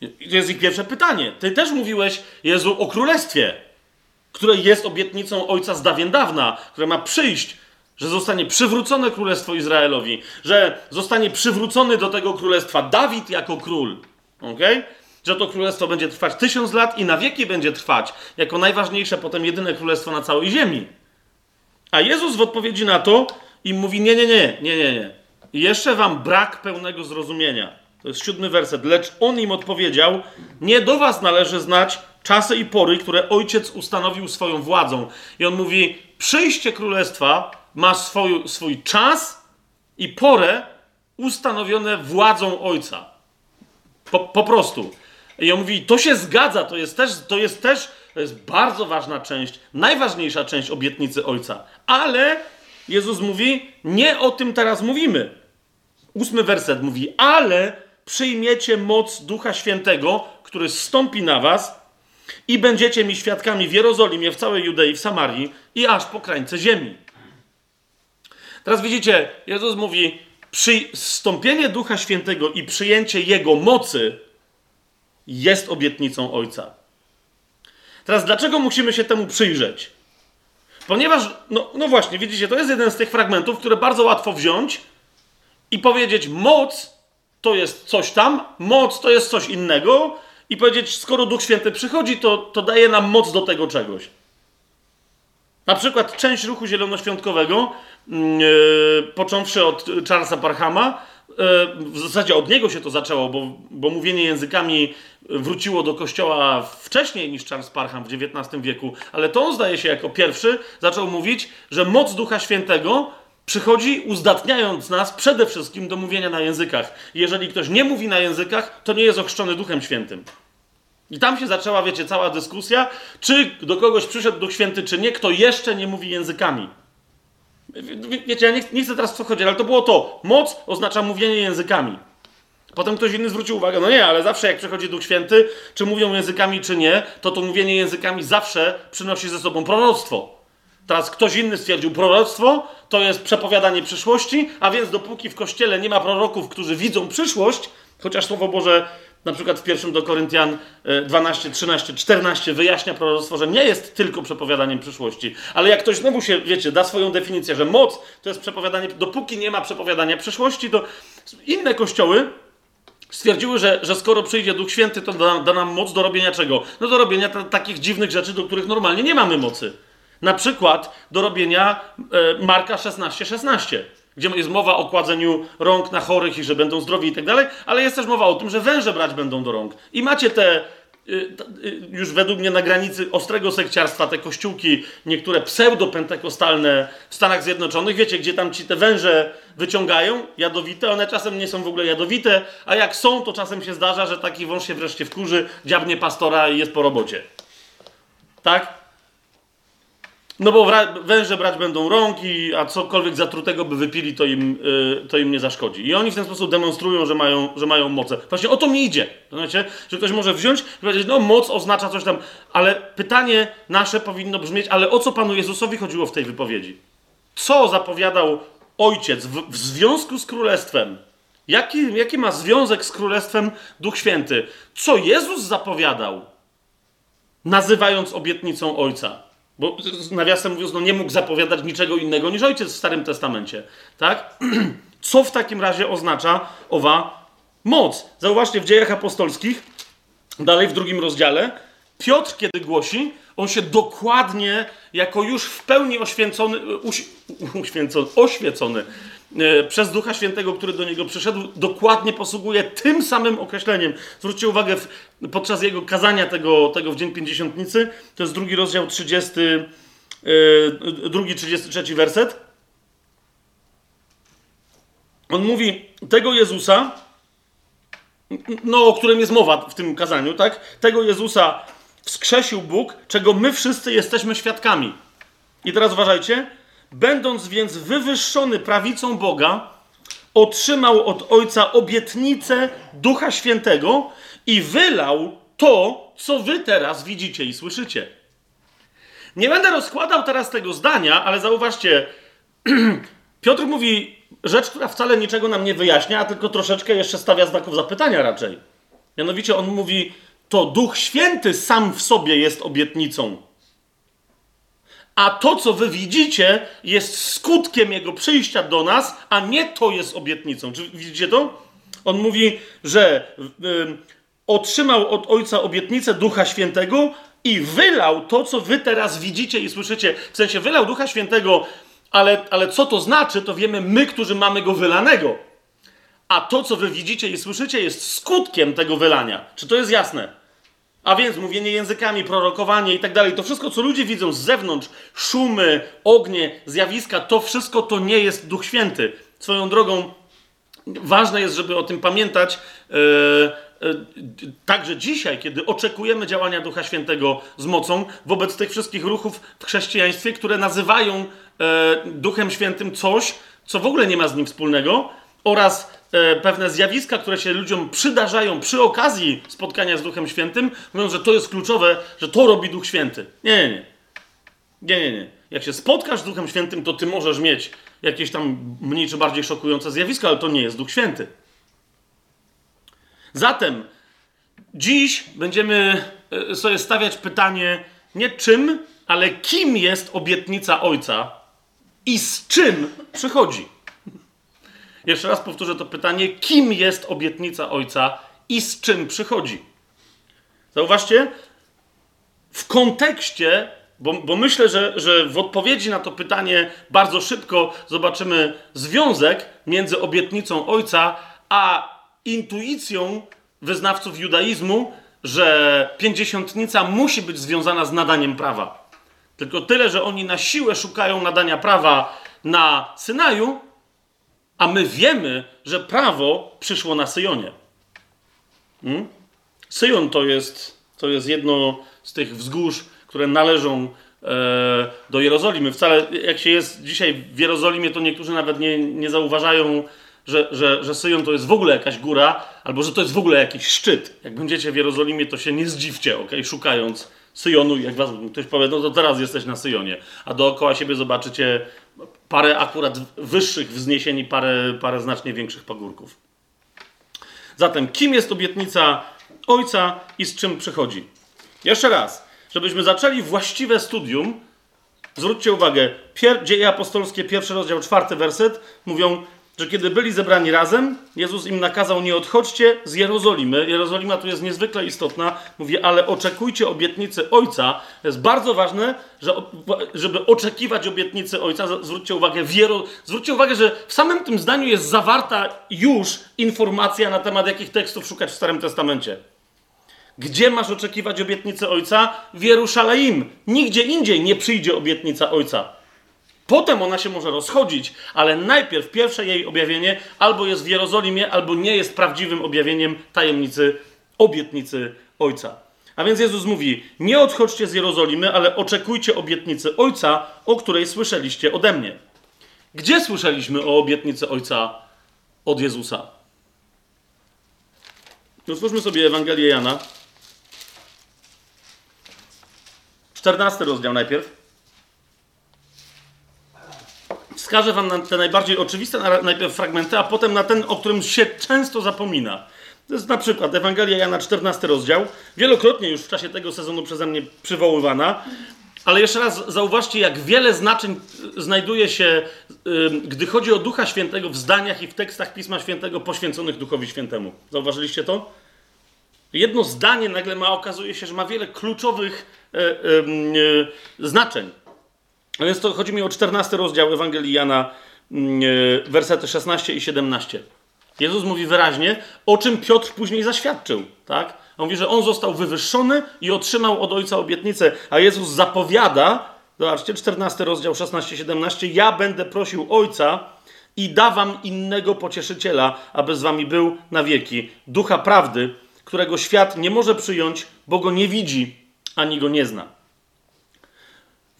To jest ich pierwsze pytanie. Ty też mówiłeś, Jezu, o Królestwie, które jest obietnicą Ojca z dawien dawna, które ma przyjść że zostanie przywrócone królestwo Izraelowi, że zostanie przywrócony do tego królestwa Dawid jako król. Okay? Że to królestwo będzie trwać tysiąc lat i na wieki będzie trwać, jako najważniejsze, potem jedyne królestwo na całej ziemi. A Jezus w odpowiedzi na to im mówi: Nie, nie, nie, nie, nie, nie. Jeszcze wam brak pełnego zrozumienia. To jest siódmy werset. Lecz on im odpowiedział: Nie do was należy znać czasy i pory, które ojciec ustanowił swoją władzą. I on mówi: Przyjście królestwa ma swój, swój czas i porę ustanowione władzą ojca. Po, po prostu. I on mówi: To się zgadza, to jest też, to jest też, to jest bardzo ważna część, najważniejsza część obietnicy ojca. Ale Jezus mówi: Nie o tym teraz mówimy. Ósmy werset mówi: Ale przyjmiecie moc Ducha Świętego, który stąpi na was i będziecie mi świadkami w Jerozolimie, w całej Judei, w Samarii i aż po krańce ziemi. Teraz widzicie, Jezus mówi, przystąpienie Ducha Świętego i przyjęcie Jego mocy jest obietnicą Ojca. Teraz dlaczego musimy się temu przyjrzeć? Ponieważ, no, no właśnie, widzicie, to jest jeden z tych fragmentów, które bardzo łatwo wziąć i powiedzieć, moc to jest coś tam, moc to jest coś innego, i powiedzieć, skoro Duch Święty przychodzi, to, to daje nam moc do tego czegoś. Na przykład część ruchu zielonoświątkowego, yy, począwszy od Charlesa Parhama, w zasadzie od niego się to zaczęło, bo, bo mówienie językami wróciło do kościoła wcześniej niż Charles Parham w XIX wieku, ale to on zdaje się jako pierwszy zaczął mówić, że moc Ducha Świętego przychodzi uzdatniając nas przede wszystkim do mówienia na językach. Jeżeli ktoś nie mówi na językach, to nie jest ochrzczony Duchem Świętym. I tam się zaczęła, wiecie, cała dyskusja, czy do kogoś przyszedł Duch Święty, czy nie, kto jeszcze nie mówi językami. Wiecie, ja nie, nie chcę teraz w co ale to było to. Moc oznacza mówienie językami. Potem ktoś inny zwrócił uwagę, no nie, ale zawsze jak przychodzi Duch Święty, czy mówią językami, czy nie, to to mówienie językami zawsze przynosi ze sobą proroctwo. Teraz ktoś inny stwierdził, proroctwo to jest przepowiadanie przyszłości, a więc dopóki w kościele nie ma proroków, którzy widzą przyszłość, chociaż Słowo Boże na przykład w pierwszym do Koryntian 12, 13, 14 wyjaśnia proroctwo, że nie jest tylko przepowiadaniem przyszłości. Ale jak ktoś znowu się, wiecie, da swoją definicję, że moc to jest przepowiadanie, dopóki nie ma przepowiadania przyszłości, to inne kościoły stwierdziły, że, że skoro przyjdzie Duch Święty, to da, da nam moc do robienia czego? No do robienia takich dziwnych rzeczy, do których normalnie nie mamy mocy. Na przykład do robienia e, Marka 16, 16 gdzie jest mowa o kładzeniu rąk na chorych i że będą zdrowi i tak dalej, ale jest też mowa o tym, że węże brać będą do rąk. I macie te y, y, już według mnie na granicy ostrego sekciarstwa te kościółki, niektóre pseudo-pentekostalne w Stanach Zjednoczonych, wiecie, gdzie tam ci te węże wyciągają, jadowite, one czasem nie są w ogóle jadowite, a jak są, to czasem się zdarza, że taki wąż się wreszcie wkurzy, dziabnie pastora i jest po robocie. Tak? No bo węże brać będą rąki, a cokolwiek zatrutego by wypili, to im, yy, to im nie zaszkodzi. I oni w ten sposób demonstrują, że mają, że mają moce. Właśnie o to mi idzie. Znaczy, że ktoś może wziąć i powiedzieć, no moc oznacza coś tam, ale pytanie nasze powinno brzmieć, ale o co Panu Jezusowi chodziło w tej wypowiedzi? Co zapowiadał Ojciec w, w związku z Królestwem? Jaki, jaki ma związek z Królestwem Duch Święty? Co Jezus zapowiadał, nazywając obietnicą Ojca? Bo nawiasem mówiąc, no nie mógł zapowiadać niczego innego niż ojciec w Starym Testamencie. Tak? (clears throat) Co w takim razie oznacza owa moc? Zauważcie w dziejach apostolskich, dalej w drugim rozdziale, Piotr, kiedy głosi, on się dokładnie, jako już w pełni oświęcony, uś, uświęcony, oświecony przez Ducha Świętego, który do niego przyszedł, dokładnie posługuje tym samym określeniem. Zwróćcie uwagę, w, podczas jego kazania tego, tego w Dzień Pięćdziesiątnicy, to jest drugi rozdział 30, yy, drugi 33 werset. On mówi, tego Jezusa, no o którym jest mowa w tym kazaniu, tak? Tego Jezusa wskrzesił Bóg, czego my wszyscy jesteśmy świadkami. I teraz uważajcie, Będąc więc wywyższony prawicą Boga, otrzymał od Ojca obietnicę Ducha Świętego i wylał to, co wy teraz widzicie i słyszycie. Nie będę rozkładał teraz tego zdania, ale zauważcie, (clears throat) Piotr mówi rzecz, która wcale niczego nam nie wyjaśnia, a tylko troszeczkę jeszcze stawia znaków zapytania raczej. Mianowicie on mówi, to Duch Święty sam w sobie jest obietnicą a to, co wy widzicie, jest skutkiem jego przyjścia do nas, a nie to jest obietnicą. Czy widzicie to? On mówi, że y, otrzymał od Ojca obietnicę Ducha Świętego i wylał to, co wy teraz widzicie i słyszycie. W sensie wylał Ducha Świętego, ale, ale co to znaczy, to wiemy my, którzy mamy go wylanego. A to, co wy widzicie i słyszycie, jest skutkiem tego wylania. Czy to jest jasne? A więc mówienie językami, prorokowanie i tak dalej, to wszystko, co ludzie widzą z zewnątrz, szumy, ognie, zjawiska, to wszystko to nie jest Duch Święty. Swoją drogą, ważne jest, żeby o tym pamiętać. Yy, także dzisiaj, kiedy oczekujemy działania Ducha Świętego z mocą, wobec tych wszystkich ruchów w chrześcijaństwie, które nazywają yy, Duchem Świętym coś, co w ogóle nie ma z nim wspólnego, oraz E, pewne zjawiska, które się ludziom przydarzają przy okazji spotkania z Duchem Świętym, mówią, że to jest kluczowe, że to robi Duch Święty. Nie, nie, nie. Nie, nie, nie. Jak się spotkasz z Duchem Świętym, to ty możesz mieć jakieś tam mniej czy bardziej szokujące zjawisko, ale to nie jest Duch Święty. Zatem dziś będziemy e, sobie stawiać pytanie nie czym, ale kim jest obietnica Ojca i z czym przychodzi. Jeszcze raz powtórzę to pytanie: kim jest obietnica Ojca i z czym przychodzi? Zauważcie, w kontekście, bo, bo myślę, że, że w odpowiedzi na to pytanie bardzo szybko zobaczymy związek między obietnicą Ojca a intuicją wyznawców judaizmu, że pięćdziesiątnica musi być związana z nadaniem prawa. Tylko tyle, że oni na siłę szukają nadania prawa na Synaju, a my wiemy, że prawo przyszło na Syjonie. Hmm? Syjon to jest, to jest jedno z tych wzgórz, które należą e, do Jerozolimy. Wcale jak się jest dzisiaj w Jerozolimie, to niektórzy nawet nie, nie zauważają, że, że, że Syjon to jest w ogóle jakaś góra, albo że to jest w ogóle jakiś szczyt. Jak będziecie w Jerozolimie, to się nie zdziwcie, ok? szukając Syjonu. Jak was ktoś powie, no to teraz jesteś na Syjonie, a dookoła siebie zobaczycie parę akurat wyższych wzniesień i parę, parę znacznie większych pagórków. Zatem, kim jest obietnica Ojca i z czym przychodzi? Jeszcze raz, żebyśmy zaczęli właściwe studium, zwróćcie uwagę, pier- Dzieje apostolskie, pierwszy rozdział, czwarty werset, mówią, że kiedy byli zebrani razem, Jezus im nakazał: Nie odchodźcie z Jerozolimy. Jerozolima tu jest niezwykle istotna. Mówi, ale oczekujcie obietnicy Ojca. To jest bardzo ważne, że, żeby oczekiwać obietnicy Ojca. Zwróćcie uwagę, Jero... zwróćcie uwagę, że w samym tym zdaniu jest zawarta już informacja na temat jakich tekstów szukać w Starym Testamencie. Gdzie masz oczekiwać obietnicy Ojca? W Jerusalem. Nigdzie indziej nie przyjdzie obietnica Ojca. Potem ona się może rozchodzić, ale najpierw pierwsze jej objawienie albo jest w Jerozolimie, albo nie jest prawdziwym objawieniem tajemnicy, obietnicy Ojca. A więc Jezus mówi: Nie odchodźcie z Jerozolimy, ale oczekujcie obietnicy Ojca, o której słyszeliście ode mnie. Gdzie słyszeliśmy o obietnicy Ojca od Jezusa? Otwórzmy sobie Ewangelię Jana. 14 rozdział najpierw. Wskażę wam na te najbardziej oczywiste najpierw fragmenty, a potem na ten, o którym się często zapomina. To jest na przykład Ewangelia Jana 14 rozdział, wielokrotnie już w czasie tego sezonu przeze mnie przywoływana, ale jeszcze raz zauważcie, jak wiele znaczeń znajduje się, gdy chodzi o Ducha Świętego w zdaniach i w tekstach Pisma Świętego poświęconych Duchowi Świętemu. Zauważyliście to? Jedno zdanie nagle ma, okazuje się, że ma wiele kluczowych e, znaczeń. A więc to chodzi mi o 14 rozdział Ewangelii Jana, mm, e, wersety 16 i 17. Jezus mówi wyraźnie, o czym Piotr później zaświadczył. Tak? On mówi, że on został wywyższony i otrzymał od Ojca obietnicę, a Jezus zapowiada, zobaczcie, 14 rozdział 16-17, ja będę prosił Ojca i da wam innego pocieszyciela, aby z wami był na wieki, ducha prawdy, którego świat nie może przyjąć, bo go nie widzi, ani go nie zna.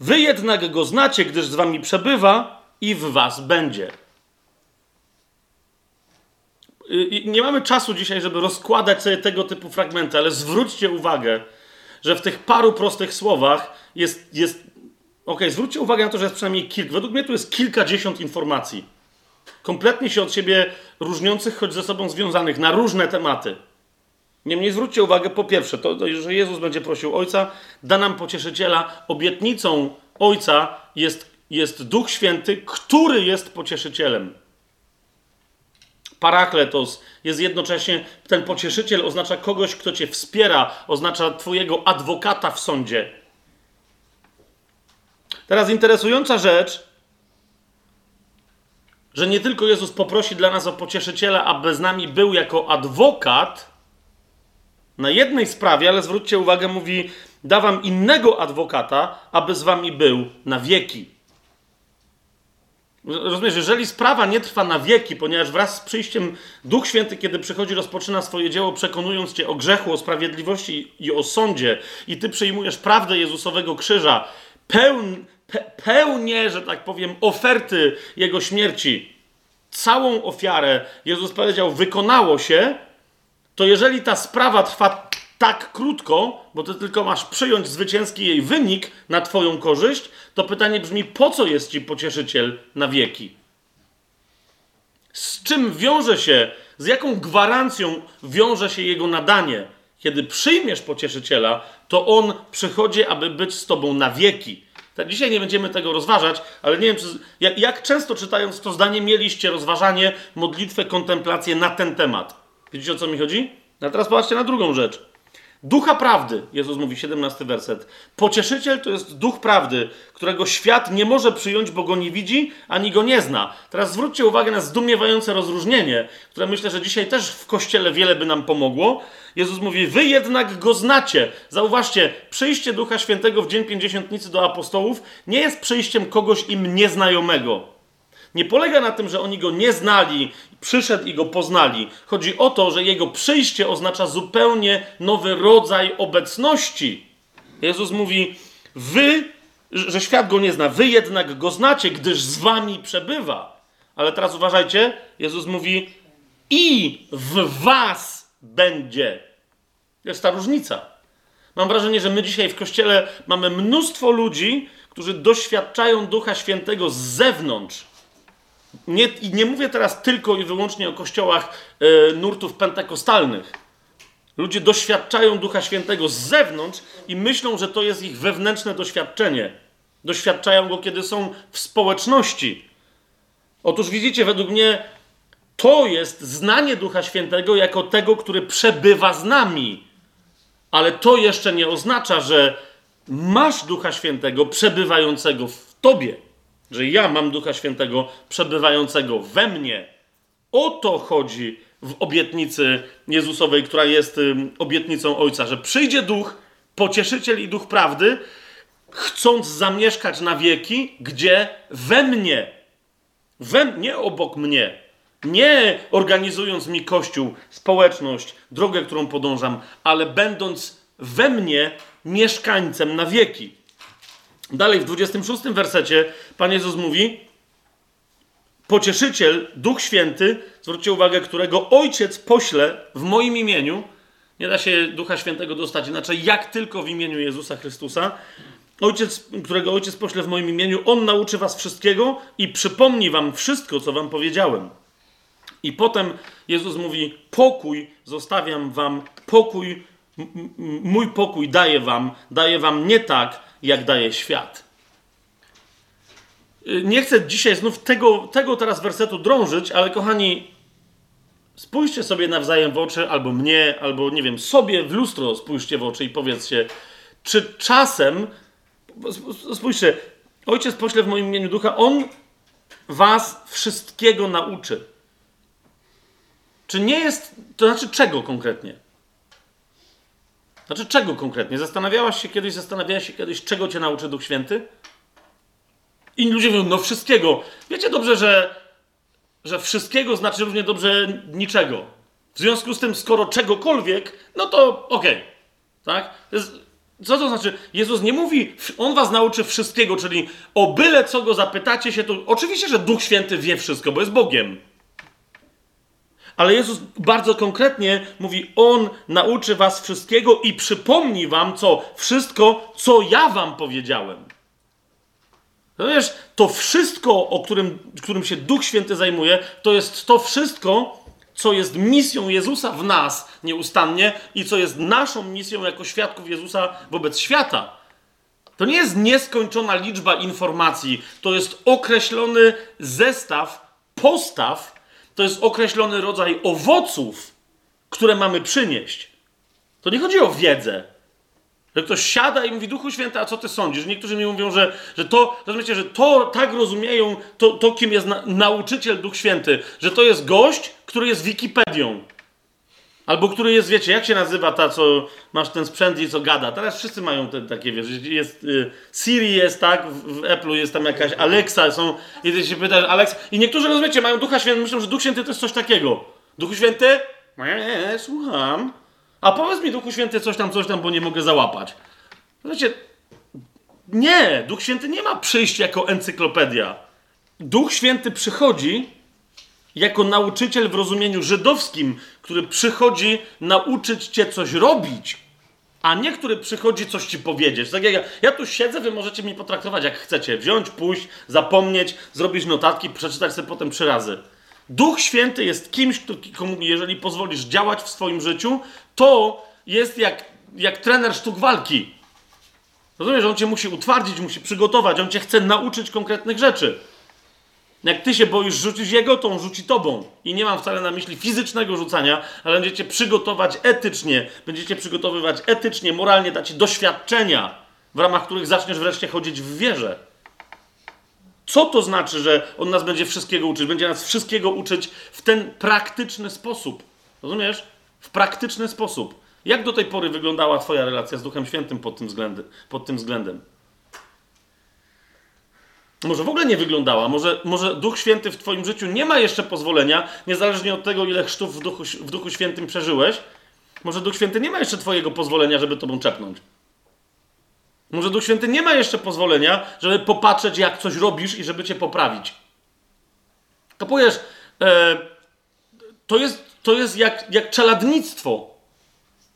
Wy jednak go znacie, gdyż z wami przebywa i w was będzie. Nie mamy czasu dzisiaj, żeby rozkładać sobie tego typu fragmenty, ale zwróćcie uwagę, że w tych paru prostych słowach jest. jest ok, zwróćcie uwagę na to, że jest przynajmniej kilka. Według mnie tu jest kilkadziesiąt informacji. Kompletnie się od siebie różniących, choć ze sobą związanych na różne tematy. Niemniej zwróćcie uwagę, po pierwsze, to, że Jezus będzie prosił Ojca, da nam pocieszyciela. Obietnicą Ojca jest, jest Duch Święty, który jest pocieszycielem. Parakletos jest jednocześnie, ten pocieszyciel oznacza kogoś, kto cię wspiera, oznacza twojego adwokata w sądzie. Teraz interesująca rzecz, że nie tylko Jezus poprosi dla nas o pocieszyciela, aby z nami był jako adwokat na jednej sprawie, ale zwróćcie uwagę, mówi: Dawam innego adwokata, aby z wami był na wieki. Rozumiesz, jeżeli sprawa nie trwa na wieki, ponieważ wraz z przyjściem Duch Święty, kiedy przychodzi, rozpoczyna swoje dzieło, przekonując cię o grzechu, o sprawiedliwości i o sądzie, i ty przyjmujesz prawdę Jezusowego krzyża, pełn, pe, pełnię, że tak powiem, oferty Jego śmierci, całą ofiarę, Jezus powiedział, wykonało się, to jeżeli ta sprawa trwa tak krótko, bo ty tylko masz przyjąć zwycięski jej wynik na twoją korzyść, to pytanie brzmi, po co jest ci pocieszyciel na wieki? Z czym wiąże się, z jaką gwarancją wiąże się jego nadanie? Kiedy przyjmiesz pocieszyciela, to on przychodzi, aby być z tobą na wieki. Tak, dzisiaj nie będziemy tego rozważać, ale nie wiem, czy, jak, jak często czytając to zdanie mieliście rozważanie, modlitwę, kontemplację na ten temat. Widzicie o co mi chodzi? A teraz popatrzcie na drugą rzecz. Ducha prawdy, Jezus mówi, 17 werset. Pocieszyciel to jest duch prawdy, którego świat nie może przyjąć, bo go nie widzi ani go nie zna. Teraz zwróćcie uwagę na zdumiewające rozróżnienie, które myślę, że dzisiaj też w kościele wiele by nam pomogło. Jezus mówi, wy jednak go znacie. Zauważcie, przyjście Ducha Świętego w dzień pięćdziesiątnicy do apostołów nie jest przyjściem kogoś im nieznajomego. Nie polega na tym, że oni go nie znali, przyszedł i go poznali. Chodzi o to, że jego przyjście oznacza zupełnie nowy rodzaj obecności. Jezus mówi: Wy, że świat go nie zna, wy jednak go znacie, gdyż z wami przebywa. Ale teraz uważajcie, Jezus mówi: I w was będzie. Jest ta różnica. Mam wrażenie, że my dzisiaj w kościele mamy mnóstwo ludzi, którzy doświadczają Ducha Świętego z zewnątrz nie, I nie mówię teraz tylko i wyłącznie o kościołach e, nurtów pentekostalnych. Ludzie doświadczają Ducha Świętego z zewnątrz i myślą, że to jest ich wewnętrzne doświadczenie. Doświadczają go, kiedy są w społeczności. Otóż widzicie, według mnie to jest znanie Ducha Świętego jako tego, który przebywa z nami. Ale to jeszcze nie oznacza, że masz Ducha Świętego przebywającego w tobie że ja mam Ducha Świętego przebywającego we mnie. O to chodzi w obietnicy Jezusowej, która jest obietnicą Ojca, że przyjdzie Duch, pocieszyciel i Duch prawdy, chcąc zamieszkać na wieki, gdzie we mnie, we, nie obok mnie, nie organizując mi kościół, społeczność, drogę, którą podążam, ale będąc we mnie mieszkańcem na wieki. Dalej w 26 wersecie Pan Jezus mówi: Pocieszyciel, Duch Święty, zwróćcie uwagę, którego Ojciec pośle w moim imieniu. Nie da się Ducha Świętego dostać inaczej, jak tylko w imieniu Jezusa Chrystusa. Ojciec, którego Ojciec pośle w moim imieniu, On nauczy was wszystkiego i przypomni wam wszystko, co wam powiedziałem. I potem Jezus mówi: Pokój zostawiam wam, pokój, mój pokój daję wam, daję wam nie tak, jak daje świat. Y, nie chcę dzisiaj znów tego, tego teraz wersetu drążyć, ale kochani, spójrzcie sobie nawzajem w oczy, albo mnie, albo nie wiem, sobie w lustro spójrzcie w oczy i powiedzcie, czy czasem, spójrzcie, Ojciec pośle w moim imieniu ducha, On was wszystkiego nauczy. Czy nie jest, to znaczy czego konkretnie? Znaczy czego konkretnie? Zastanawiałaś się kiedyś, zastanawiałaś się kiedyś, czego cię nauczy Duch Święty? I ludzie mówią, no wszystkiego. Wiecie dobrze, że, że wszystkiego znaczy równie dobrze niczego. W związku z tym, skoro czegokolwiek, no to okej. Okay. Tak? Co to znaczy? Jezus nie mówi, On was nauczy wszystkiego, czyli o byle co go zapytacie się, to oczywiście, że Duch Święty wie wszystko, bo jest Bogiem. Ale Jezus bardzo konkretnie mówi: On nauczy was wszystkiego i przypomni wam, co wszystko, co ja wam powiedziałem. No wiesz, to wszystko, o którym, którym się Duch Święty zajmuje, to jest to wszystko, co jest misją Jezusa w nas nieustannie i co jest naszą misją jako świadków Jezusa wobec świata. To nie jest nieskończona liczba informacji, to jest określony zestaw postaw, to jest określony rodzaj owoców, które mamy przynieść. To nie chodzi o wiedzę. Że ktoś siada i mówi, Duchu Święty, a co ty sądzisz? Niektórzy mi mówią, że, że to, rozumiecie, że to tak rozumieją, to, to kim jest na, nauczyciel Duch Święty, że to jest gość, który jest Wikipedią. Albo który jest, wiecie, jak się nazywa ta, co masz ten sprzęt i co gada. Teraz wszyscy mają te, takie, wiesz, jest, y, Siri jest, tak, w, w Apple'u jest tam jakaś Alexa, są, i ty się pytasz, Alexa, i niektórzy, rozumiecie, mają Ducha Świętego, myślą, że Duch Święty to jest coś takiego. Duchu Święty? Nie, słucham. A powiedz mi, Duchu Święty, coś tam, coś tam, bo nie mogę załapać. Wiecie, nie, Duch Święty nie ma przyjść jako encyklopedia. Duch Święty przychodzi jako nauczyciel w rozumieniu żydowskim, który przychodzi nauczyć cię coś robić, a nie który przychodzi coś ci powiedzieć. Tak jak ja, ja tu siedzę, wy możecie mi potraktować jak chcecie. Wziąć, pójść, zapomnieć, zrobić notatki, przeczytać sobie potem trzy razy. Duch Święty jest kimś, komu, jeżeli pozwolisz działać w swoim życiu, to jest jak, jak trener sztuk walki. Rozumiesz, on cię musi utwardzić, musi przygotować, on cię chce nauczyć konkretnych rzeczy. Jak ty się boisz rzucić jego, to on rzuci tobą. I nie mam wcale na myśli fizycznego rzucania, ale będziecie przygotować etycznie, będziecie przygotowywać etycznie, moralnie, dać doświadczenia, w ramach których zaczniesz wreszcie chodzić w wierze. Co to znaczy, że on nas będzie wszystkiego uczyć? Będzie nas wszystkiego uczyć w ten praktyczny sposób. Rozumiesz? W praktyczny sposób. Jak do tej pory wyglądała Twoja relacja z Duchem Świętym pod tym względem? Pod tym względem? Może w ogóle nie wyglądała, może, może Duch Święty w Twoim życiu nie ma jeszcze pozwolenia, niezależnie od tego, ile chrztów w Duchu, w Duchu Świętym przeżyłeś. Może Duch Święty nie ma jeszcze Twojego pozwolenia, żeby Tobą czepnąć. Może Duch Święty nie ma jeszcze pozwolenia, żeby popatrzeć, jak coś robisz i żeby Cię poprawić. Kapujesz? E, to jest, to jest jak, jak czeladnictwo.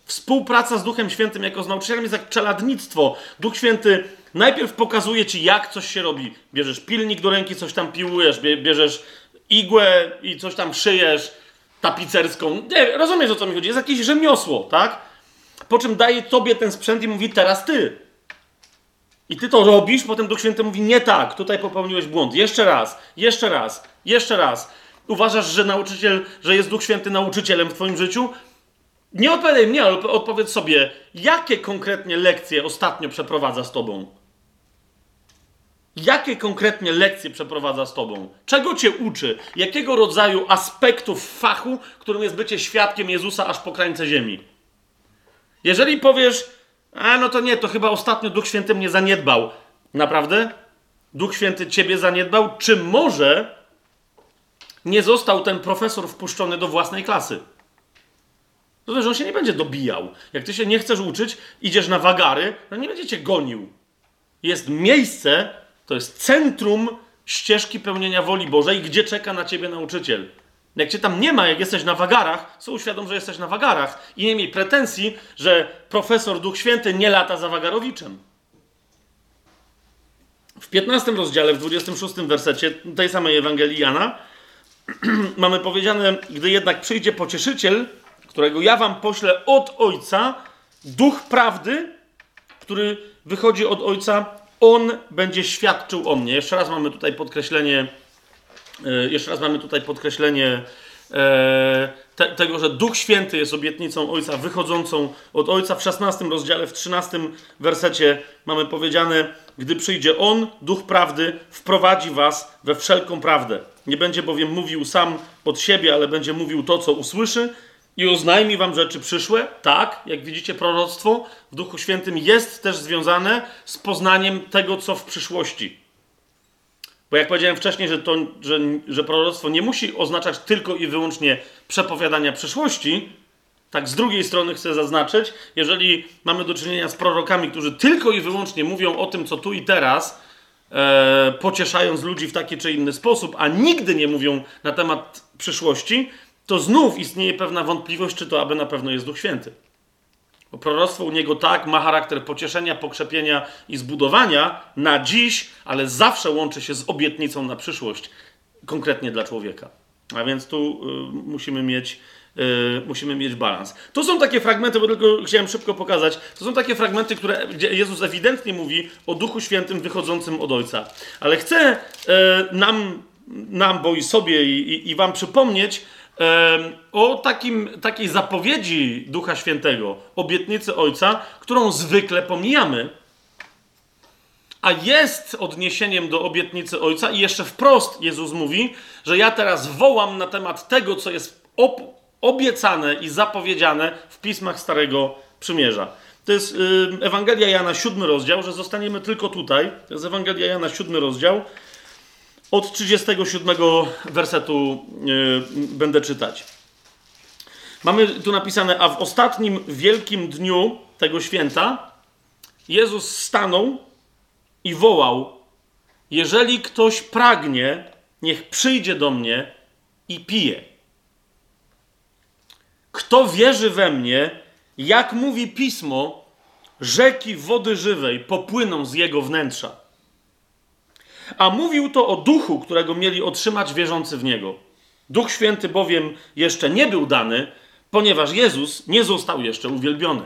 Współpraca z Duchem Świętym jako z nauczycielem jest jak czeladnictwo. Duch Święty najpierw pokazuje ci, jak coś się robi. Bierzesz pilnik do ręki, coś tam piłujesz, bierzesz igłę i coś tam szyjesz tapicerską. Nie, rozumiesz o co mi chodzi? Jest jakieś rzemiosło, tak? Po czym daje tobie ten sprzęt i mówi, teraz ty. I ty to robisz, potem Duch Święty mówi, nie tak, tutaj popełniłeś błąd. Jeszcze raz, jeszcze raz, jeszcze raz. Uważasz, że nauczyciel, że jest Duch Święty nauczycielem w twoim życiu? Nie odpowiadaj mnie, ale odpowiedz sobie, jakie konkretnie lekcje ostatnio przeprowadza z tobą? Jakie konkretnie lekcje przeprowadza z tobą? Czego cię uczy? Jakiego rodzaju aspektów fachu, którym jest bycie świadkiem Jezusa aż po krańce ziemi? Jeżeli powiesz, a no to nie, to chyba ostatnio Duch Święty mnie zaniedbał. Naprawdę? Duch Święty ciebie zaniedbał? Czy może nie został ten profesor wpuszczony do własnej klasy? To znaczy, że on się nie będzie dobijał. Jak ty się nie chcesz uczyć, idziesz na wagary, to nie będzie cię gonił. Jest miejsce, to jest centrum ścieżki pełnienia woli Bożej, gdzie czeka na ciebie nauczyciel. Jak cię tam nie ma, jak jesteś na wagarach, są uświadom, że jesteś na wagarach i nie miej pretensji, że profesor Duch Święty nie lata za wagarowiczem. W 15 rozdziale, w 26 wersecie tej samej Ewangelii Jana (clears throat) mamy powiedziane, gdy jednak przyjdzie pocieszyciel, którego ja wam poślę od Ojca, Duch Prawdy, który wychodzi od Ojca, On będzie świadczył o mnie. Jeszcze raz mamy tutaj podkreślenie, e, jeszcze raz mamy tutaj podkreślenie e, te, tego, że Duch Święty jest obietnicą Ojca wychodzącą od Ojca. W 16 rozdziale, w 13 wersecie mamy powiedziane, gdy przyjdzie On, Duch Prawdy, wprowadzi was we wszelką prawdę. Nie będzie bowiem mówił sam od siebie, ale będzie mówił to, co usłyszy i oznajmi wam rzeczy przyszłe. Tak, jak widzicie, proroctwo w Duchu Świętym jest też związane z poznaniem tego, co w przyszłości. Bo jak powiedziałem wcześniej, że, to, że, że proroctwo nie musi oznaczać tylko i wyłącznie przepowiadania przyszłości, tak z drugiej strony chcę zaznaczyć, jeżeli mamy do czynienia z prorokami, którzy tylko i wyłącznie mówią o tym, co tu i teraz, e, pocieszając ludzi w taki czy inny sposób, a nigdy nie mówią na temat przyszłości, to znów istnieje pewna wątpliwość, czy to aby na pewno jest Duch Święty. Bo proroctwo u niego tak ma charakter pocieszenia, pokrzepienia i zbudowania na dziś, ale zawsze łączy się z obietnicą na przyszłość, konkretnie dla człowieka. A więc tu y, musimy mieć Yy, musimy mieć balans. To są takie fragmenty, bo tylko chciałem szybko pokazać, to są takie fragmenty, które, gdzie Jezus ewidentnie mówi o Duchu Świętym wychodzącym od Ojca. Ale chcę yy, nam, nam, bo i sobie, i, i wam przypomnieć o takim, takiej zapowiedzi Ducha Świętego, obietnicy Ojca, którą zwykle pomijamy, a jest odniesieniem do obietnicy Ojca i jeszcze wprost Jezus mówi, że ja teraz wołam na temat tego, co jest obiecane i zapowiedziane w pismach Starego Przymierza. To jest Ewangelia Jana, siódmy rozdział, że zostaniemy tylko tutaj. To jest Ewangelia Jana, siódmy rozdział. Od 37 wersetu y, będę czytać. Mamy tu napisane, a w ostatnim wielkim dniu tego święta Jezus stanął i wołał: Jeżeli ktoś pragnie, niech przyjdzie do mnie i pije. Kto wierzy we mnie, jak mówi pismo, rzeki wody żywej popłyną z jego wnętrza. A mówił to o duchu, którego mieli otrzymać wierzący w niego. Duch święty bowiem jeszcze nie był dany, ponieważ Jezus nie został jeszcze uwielbiony.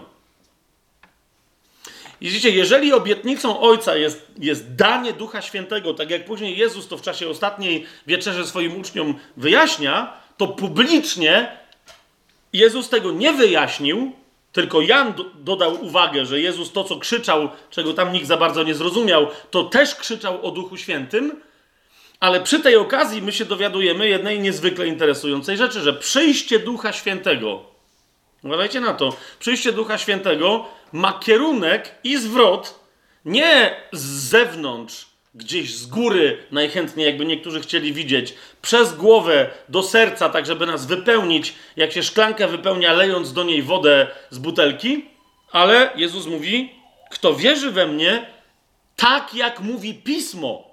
Widzicie, jeżeli obietnicą Ojca jest, jest danie Ducha Świętego, tak jak później Jezus to w czasie ostatniej wieczerzy swoim uczniom wyjaśnia, to publicznie Jezus tego nie wyjaśnił, tylko Jan do, dodał uwagę, że Jezus to, co krzyczał, czego tam nikt za bardzo nie zrozumiał, to też krzyczał o Duchu Świętym, ale przy tej okazji my się dowiadujemy jednej niezwykle interesującej rzeczy, że przyjście Ducha Świętego, uważajcie na to, przyjście Ducha Świętego ma kierunek i zwrot nie z zewnątrz, gdzieś z góry, najchętniej jakby niektórzy chcieli widzieć, przez głowę do serca, tak żeby nas wypełnić, jak się szklankę wypełnia, lejąc do niej wodę z butelki, ale Jezus mówi, kto wierzy we mnie, tak jak mówi Pismo.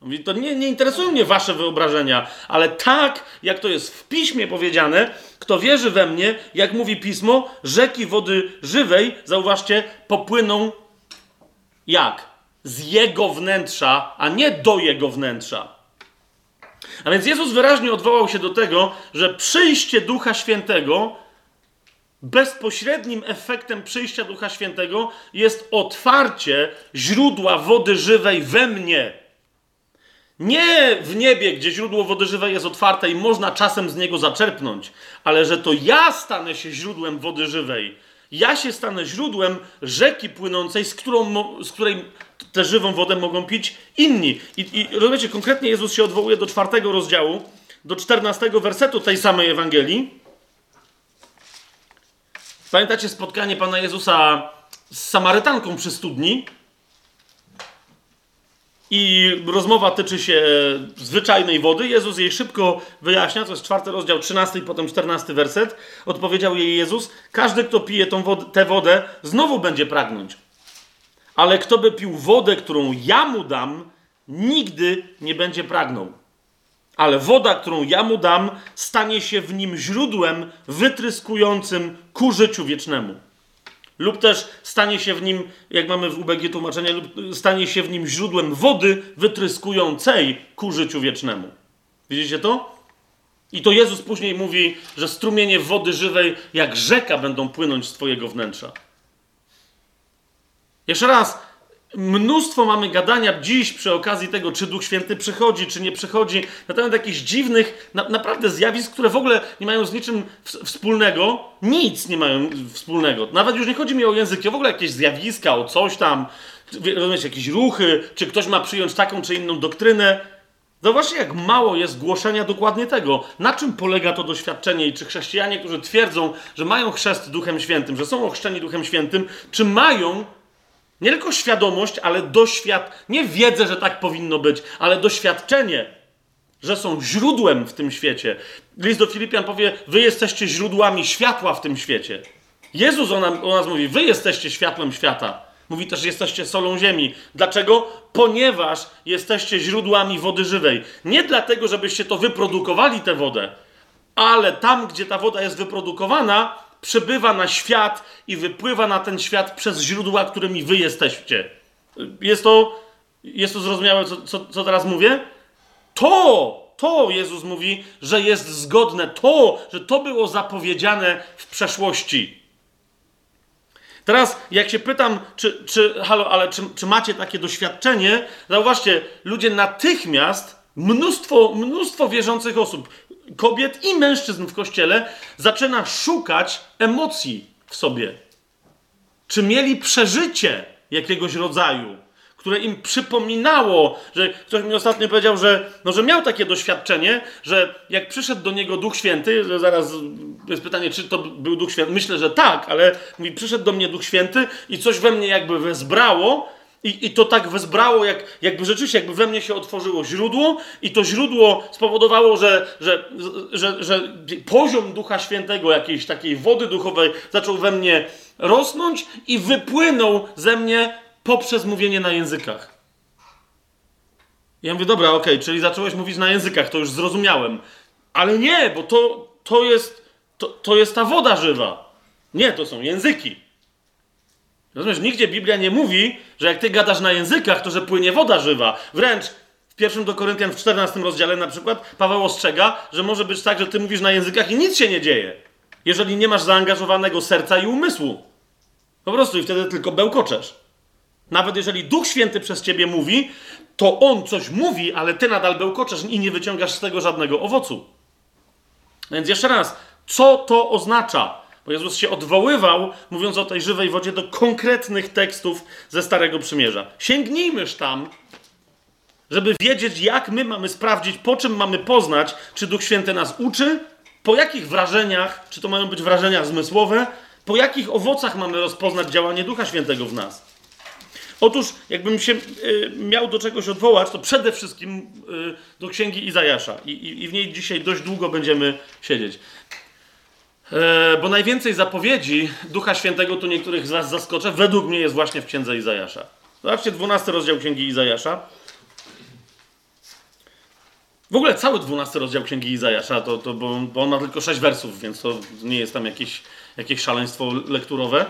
Mówi, to nie, nie interesują mnie wasze wyobrażenia, ale tak, jak to jest w piśmie powiedziane, kto wierzy we mnie, jak mówi pismo, rzeki wody żywej, zauważcie, popłyną jak? z jego wnętrza, a nie do jego wnętrza. A więc Jezus wyraźnie odwołał się do tego, że przyjście Ducha Świętego, bezpośrednim efektem przyjścia Ducha Świętego jest otwarcie źródła wody żywej we mnie. Nie w niebie, gdzie źródło wody żywej jest otwarte i można czasem z niego zaczerpnąć, ale że to ja stanę się źródłem wody żywej. Ja się stanę źródłem rzeki płynącej, z, którą, z której tę żywą wodę mogą pić inni. I, I rozumiecie, konkretnie Jezus się odwołuje do czwartego rozdziału, do czternastego wersetu tej samej Ewangelii. Pamiętacie spotkanie Pana Jezusa z Samarytanką przy studni? I rozmowa tyczy się zwyczajnej wody. Jezus jej szybko wyjaśnia, to jest czwarty rozdział, trzynasty i potem czternasty werset. Odpowiedział jej Jezus, każdy, kto pije tą wodę, tę wodę, znowu będzie pragnąć ale kto by pił wodę, którą ja mu dam, nigdy nie będzie pragnął. Ale woda, którą ja mu dam, stanie się w nim źródłem wytryskującym ku życiu wiecznemu. Lub też stanie się w nim, jak mamy w UBG tłumaczenie, lub stanie się w nim źródłem wody wytryskującej ku życiu wiecznemu. Widzicie to? I to Jezus później mówi, że strumienie wody żywej jak rzeka będą płynąć z Twojego wnętrza. Jeszcze raz, mnóstwo mamy gadania dziś przy okazji tego, czy Duch Święty przychodzi, czy nie przychodzi, na temat jakichś dziwnych, na, naprawdę zjawisk, które w ogóle nie mają z niczym wspólnego, nic nie mają wspólnego. Nawet już nie chodzi mi o języki, o w ogóle jakieś zjawiska, o coś tam, rozumiecie, jakieś ruchy, czy ktoś ma przyjąć taką czy inną doktrynę. Zobaczcie, jak mało jest głoszenia dokładnie tego. Na czym polega to doświadczenie i czy chrześcijanie, którzy twierdzą, że mają chrzest Duchem Świętym, że są ochrzczeni Duchem Świętym, czy mają nie tylko świadomość, ale doświad... Nie wiedzę, że tak powinno być, ale doświadczenie, że są źródłem w tym świecie. List do Filipian powie, wy jesteście źródłami światła w tym świecie. Jezus o, nam, o nas mówi, wy jesteście światłem świata. Mówi też, jesteście solą ziemi. Dlaczego? Ponieważ jesteście źródłami wody żywej. Nie dlatego, żebyście to wyprodukowali tę wodę, ale tam, gdzie ta woda jest wyprodukowana, przybywa na świat i wypływa na ten świat przez źródła, którymi wy jesteście. Jest to, jest to zrozumiałe, co, co, co teraz mówię? To to Jezus mówi, że jest zgodne, to, że to było zapowiedziane w przeszłości. Teraz, jak się pytam, czy, czy halo, ale czy, czy macie takie doświadczenie, zauważcie, ludzie natychmiast, mnóstwo, mnóstwo wierzących osób, kobiet i mężczyzn w kościele, zaczyna szukać emocji w sobie. Czy mieli przeżycie jakiegoś rodzaju? które im przypominało, że ktoś mi ostatnio powiedział, że, no, że miał takie doświadczenie, że jak przyszedł do niego Duch Święty, że zaraz jest pytanie, czy to był Duch Święty, myślę, że tak, ale mówi, przyszedł do mnie Duch Święty i coś we mnie jakby wezbrało, i, I to tak wezbrało, jak, jakby rzeczywiście, jakby we mnie się otworzyło źródło, i to źródło spowodowało, że, że, że, że poziom Ducha Świętego, jakiejś takiej wody duchowej, zaczął we mnie rosnąć i wypłynął ze mnie poprzez mówienie na językach. Ja mówię, dobra, okej, okay, czyli zacząłeś mówić na językach, to już zrozumiałem. Ale nie, bo to, to, jest, to, to jest ta woda żywa. Nie, to są języki. Rozumiesz, nigdzie Biblia nie mówi, że jak ty gadasz na językach, to że płynie woda żywa. Wręcz w pierwszym do Koryntian w 14 rozdziale na przykład Paweł ostrzega, że może być tak, że ty mówisz na językach i nic się nie dzieje. Jeżeli nie masz zaangażowanego serca i umysłu. Po prostu i wtedy tylko bełkoczesz. Nawet jeżeli Duch Święty przez ciebie mówi, to on coś mówi, ale ty nadal bełkoczesz i nie wyciągasz z tego żadnego owocu. Więc jeszcze raz, co to oznacza? Bo Jezus się odwoływał, mówiąc o tej żywej wodzie, do konkretnych tekstów ze Starego Przymierza. Sięgnijmyż tam, żeby wiedzieć, jak my mamy sprawdzić, po czym mamy poznać, czy Duch Święty nas uczy, po jakich wrażeniach, czy to mają być wrażenia zmysłowe, po jakich owocach mamy rozpoznać działanie Ducha Świętego w nas. Otóż, jakbym się y, miał do czegoś odwołać, to przede wszystkim y, do księgi Izajasza. I, i, I, w niej dzisiaj dość długo będziemy siedzieć. E, bo najwięcej zapowiedzi Ducha Świętego, tu niektórych z Was zaskoczę, według mnie jest właśnie w księdze Izajasza. Zobaczcie, 12 rozdział księgi Izajasza. W ogóle cały 12 rozdział księgi Izajasza, to, to, bo, bo on ma tylko 6 wersów, więc to nie jest tam jakieś, jakieś szaleństwo lekturowe.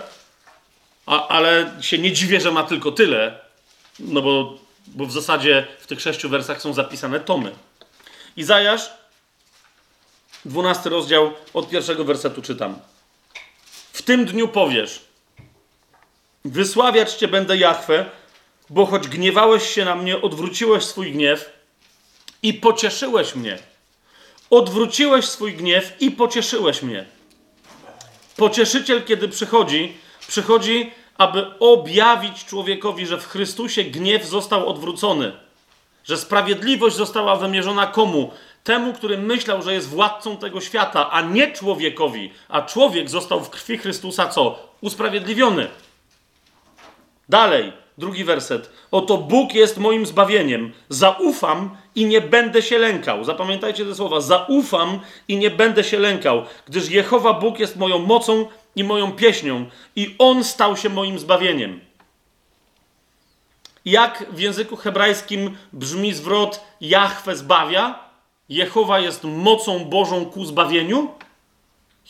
A, ale się nie dziwię, że ma tylko tyle, no bo, bo w zasadzie w tych sześciu wersach są zapisane tomy. Izajasz, 12 rozdział, od pierwszego wersetu czytam. W tym dniu powiesz, wysławiać Cię będę Jachwę, bo choć gniewałeś się na mnie, odwróciłeś swój gniew i pocieszyłeś mnie. Odwróciłeś swój gniew i pocieszyłeś mnie. Pocieszyciel, kiedy przychodzi, przychodzi, aby objawić człowiekowi, że w Chrystusie gniew został odwrócony, że sprawiedliwość została wymierzona komu? Temu, który myślał, że jest władcą tego świata, a nie człowiekowi, a człowiek został w krwi Chrystusa co? Usprawiedliwiony. Dalej, drugi werset. Oto Bóg jest moim zbawieniem. Zaufam i nie będę się lękał. Zapamiętajcie te słowa. Zaufam i nie będę się lękał, gdyż Jehowa Bóg jest moją mocą i moją pieśnią, i On stał się moim zbawieniem. Jak w języku hebrajskim brzmi zwrot Jahwe zbawia? Jehowa jest mocą Bożą ku zbawieniu?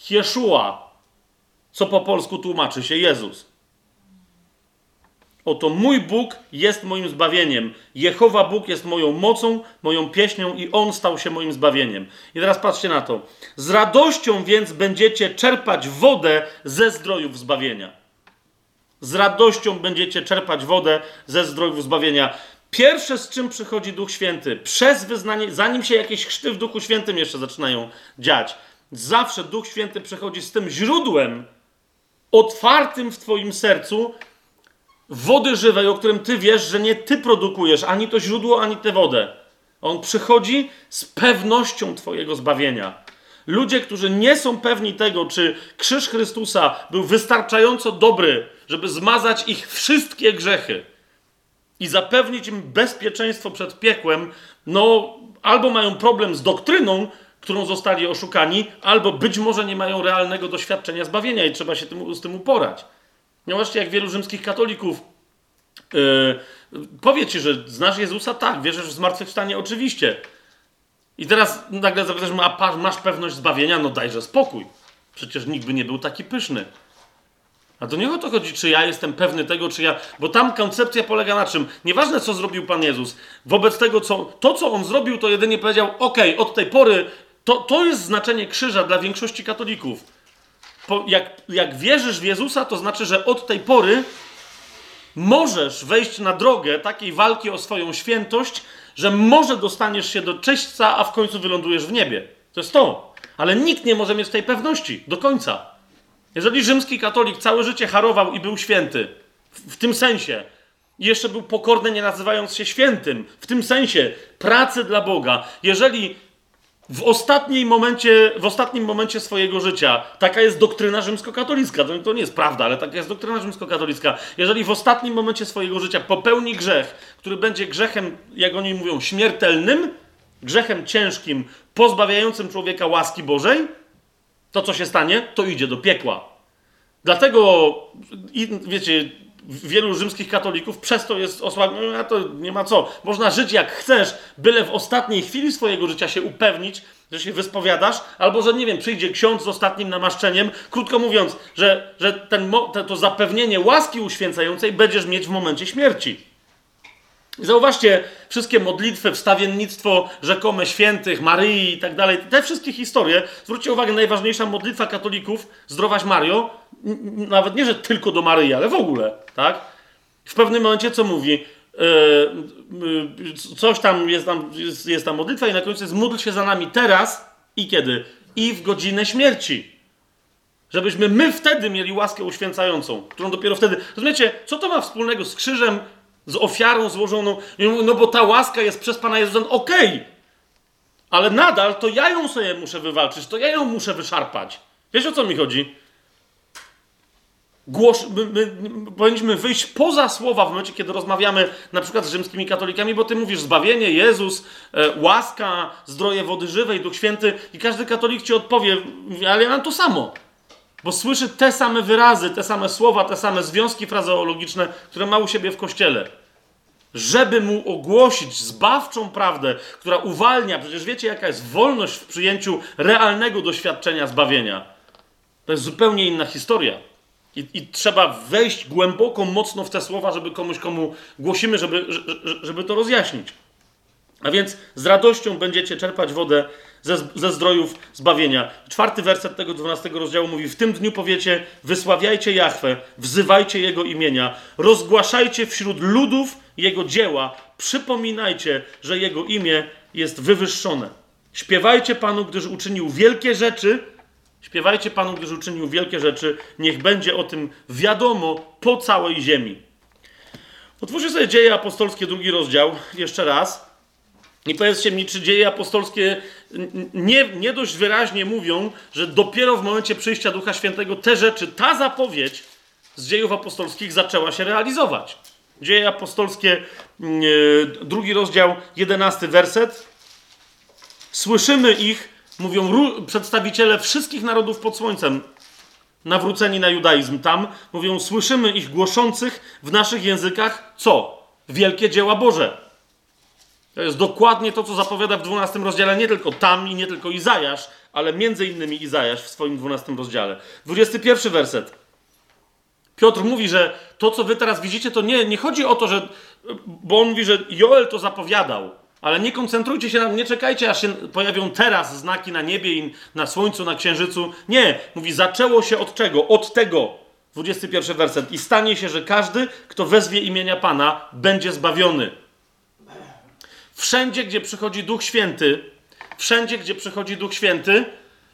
Jeszua, co po polsku tłumaczy się Jezus. Oto mój Bóg jest moim zbawieniem. Jehowa Bóg jest moją mocą, moją pieśnią i On stał się moim zbawieniem. I teraz patrzcie na to. Z radością więc będziecie czerpać wodę ze zdrojów zbawienia. Z radością będziecie czerpać wodę ze zdrojów zbawienia. Pierwsze, z czym przychodzi Duch Święty, przez wyznanie, zanim się jakieś chrzty w Duchu Świętym jeszcze zaczynają dziać, zawsze Duch Święty przychodzi z tym źródłem otwartym w Twoim sercu, wody żywej, o którym ty wiesz, że nie ty produkujesz ani to źródło, ani tę wodę. On przychodzi z pewnością Twojego zbawienia. Ludzie, którzy nie są pewni tego, czy krzyż Chrystusa był wystarczająco dobry, żeby zmazać ich wszystkie grzechy i zapewnić im bezpieczeństwo przed piekłem, no albo mają problem z doktryną, którą zostali oszukani, albo być może nie mają realnego doświadczenia zbawienia i trzeba się tym, z tym uporać. No właśnie, jak wielu rzymskich katolików yy, powie ci, że znasz Jezusa? Tak. Wierzysz w zmartwychwstanie? Oczywiście. I teraz nagle zapytasz, a masz pewność zbawienia? No dajże spokój. Przecież nikt by nie był taki pyszny. A to nie o to chodzi, czy ja jestem pewny tego, czy ja. Bo tam koncepcja polega na czym? Nieważne, co zrobił Pan Jezus. Wobec tego, co, to, co on zrobił, to jedynie powiedział: OK, od tej pory to, to jest znaczenie krzyża dla większości katolików. Po, jak, jak wierzysz w Jezusa, to znaczy, że od tej pory możesz wejść na drogę takiej walki o swoją świętość, że może dostaniesz się do czyśćca, a w końcu wylądujesz w niebie. To jest to. Ale nikt nie może mieć tej pewności do końca. Jeżeli rzymski katolik całe życie harował i był święty, w, tym sensie, i jeszcze był pokorny, nie nazywając się świętym, w tym sensie pracy dla Boga, jeżeli w ostatnim momencie, w ostatnim momencie swojego życia, taka jest doktryna rzymskokatolicka, to, to nie jest prawda, ale taka jest doktryna rzymskokatolicka, jeżeli w ostatnim momencie swojego życia popełni grzech, który będzie grzechem, jak oni mówią, śmiertelnym, grzechem ciężkim, pozbawiającym człowieka łaski Bożej, to co się stanie? To idzie do piekła. Dlatego, wiecie, wielu rzymskich katolików przez to jest osłabione, a to nie ma co. Można żyć jak chcesz, byle w ostatniej chwili swojego życia się upewnić, że się wyspowiadasz, albo że, nie wiem, przyjdzie ksiądz z ostatnim namaszczeniem, krótko mówiąc, że, że ten, to zapewnienie łaski uświęcającej będziesz mieć w momencie śmierci. Zauważcie, wszystkie modlitwy, wstawiennictwo rzekome świętych, Maryi i tak dalej, te wszystkie historie, zwróćcie uwagę, najważniejsza modlitwa katolików, zdrowaś Mario, nawet nie, że tylko do Maryi, ale w ogóle, tak? W pewnym momencie co mówi? E, e, coś tam jest, tam jest, jest tam modlitwa i na końcu jest módl się za nami teraz i kiedy? I w godzinę śmierci. Żebyśmy my wtedy mieli łaskę uświęcającą, którą dopiero wtedy... Rozumiecie, co to ma wspólnego z krzyżem, z ofiarą złożoną? No bo ta łaska jest przez Pana Jezusa, okej, okay. ale nadal to ja ją sobie muszę wywalczyć, to ja ją muszę wyszarpać. Wiesz o co mi chodzi? Głos, my, my, powinniśmy wyjść poza słowa w momencie, kiedy rozmawiamy na przykład z rzymskimi katolikami, bo ty mówisz zbawienie, Jezus, e, łaska, zdroje wody żywej, Duch Święty i każdy katolik ci odpowie, ale ja mam to samo. Bo słyszy te same wyrazy, te same słowa, te same związki frazeologiczne, które ma u siebie w kościele. Żeby mu ogłosić zbawczą prawdę, która uwalnia, przecież wiecie, jaka jest wolność w przyjęciu realnego doświadczenia zbawienia. To jest zupełnie inna historia. I, I, trzeba wejść głęboko, mocno w te słowa, żeby komuś, komu głosimy, żeby, żeby to rozjaśnić. A więc z radością będziecie czerpać wodę ze, ze zdrojów zbawienia. Czwarty werset tego dwunastego rozdziału mówi: W tym dniu powiecie: Wysławiajcie Jahwe, wzywajcie Jego imienia, rozgłaszajcie wśród ludów Jego dzieła, przypominajcie, że Jego imię jest wywyższone. Śpiewajcie Panu, gdyż uczynił wielkie rzeczy Śpiewajcie Panu, gdyż uczynił wielkie rzeczy. Niech będzie o tym wiadomo po całej ziemi. Otwórzcie sobie dzieje apostolskie, drugi rozdział, jeszcze raz. I powiedzcie mi, czy dzieje apostolskie nie, nie dość wyraźnie mówią, że dopiero w momencie przyjścia Ducha Świętego te rzeczy, ta zapowiedź z dziejów apostolskich zaczęła się realizować. Dzieje apostolskie, mm, e, drugi rozdział, jedenasty werset. Słyszymy ich mówią przedstawiciele wszystkich narodów pod słońcem, nawróceni na judaizm tam, mówią, słyszymy ich głoszących w naszych językach co? Wielkie dzieła Boże. To jest dokładnie to, co zapowiada w 12 rozdziale, nie tylko tam i nie tylko Izajasz, ale między innymi Izajasz w swoim 12 rozdziale. 21 werset. Piotr mówi, że to, co wy teraz widzicie, to nie, nie chodzi o to, że. Bo on mówi, że Joel to zapowiadał. Ale nie koncentrujcie się na nie czekajcie, aż się pojawią teraz znaki na niebie na słońcu, na księżycu. Nie, mówi, zaczęło się od czego? Od tego. 21 werset. I stanie się, że każdy, kto wezwie imienia Pana, będzie zbawiony. Wszędzie, gdzie przychodzi Duch Święty, wszędzie, gdzie przychodzi Duch Święty,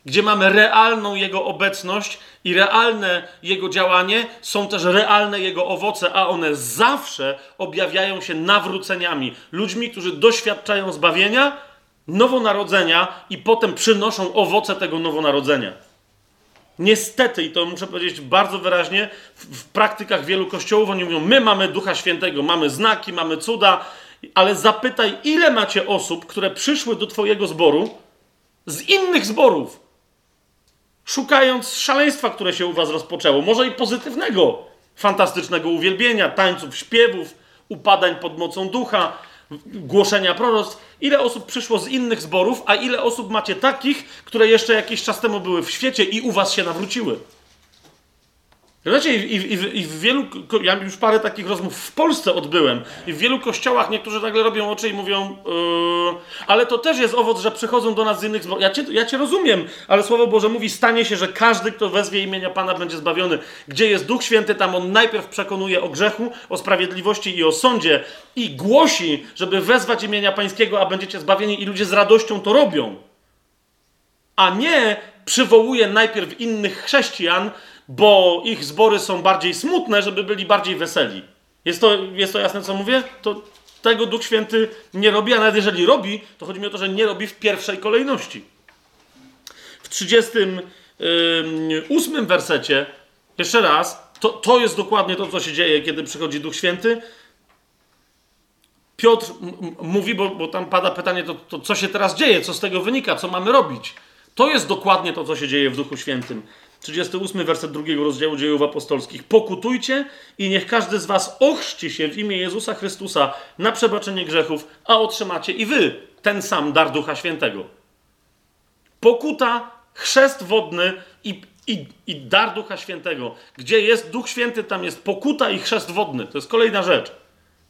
gdzie mamy realną Jego obecność i realne Jego działanie, są też realne Jego owoce, a one zawsze objawiają się nawróceniami. Ludźmi, którzy doświadczają zbawienia, nowonarodzenia i potem przynoszą owoce tego nowonarodzenia. Niestety, i to muszę powiedzieć bardzo wyraźnie, w, w praktykach wielu kościołów oni mówią: My mamy Ducha Świętego, mamy znaki, mamy cuda, ale zapytaj, ile macie osób, które przyszły do Twojego zboru z innych zborów szukając szaleństwa, które się u was rozpoczęło, może i pozytywnego, fantastycznego uwielbienia, tańców, śpiewów, upadań pod mocą ducha, głoszenia proroctw. Ile osób przyszło z innych zborów, a ile osób macie takich, które jeszcze jakiś czas temu były w świecie i u was się nawróciły? Znaczy, i, i, i w wielu, ja już parę takich rozmów w Polsce odbyłem i w wielu kościołach niektórzy nagle robią oczy i mówią, yy, ale to też jest owoc, że przychodzą do nas z innych. Ja cię, ja cię rozumiem, ale Słowo Boże mówi, stanie się, że każdy, kto wezwie imienia Pana będzie zbawiony. Gdzie jest Duch Święty, tam On najpierw przekonuje o grzechu, o sprawiedliwości i o sądzie i głosi, żeby wezwać imienia Pańskiego, a będziecie zbawieni i ludzie z radością to robią. A nie przywołuje najpierw innych chrześcijan, bo ich zbory są bardziej smutne, żeby byli bardziej weseli. Jest to, jest to jasne, co mówię? To tego Duch Święty nie robi, a nawet jeżeli robi, to chodzi mi o to, że nie robi w pierwszej kolejności. W 38 wersecie, jeszcze raz, to, to jest dokładnie to, co się dzieje, kiedy przychodzi Duch Święty. Piotr mówi, bo, bo tam pada pytanie, to, to co się teraz dzieje, co z tego wynika, co mamy robić. To jest dokładnie to, co się dzieje w Duchu Świętym. 38 werset drugiego rozdziału dziejów apostolskich. Pokutujcie i niech każdy z was ochrzci się w imię Jezusa Chrystusa na przebaczenie grzechów, a otrzymacie i wy ten sam dar Ducha Świętego. Pokuta, chrzest wodny i, i, i dar Ducha Świętego. Gdzie jest Duch Święty, tam jest pokuta i chrzest wodny. To jest kolejna rzecz.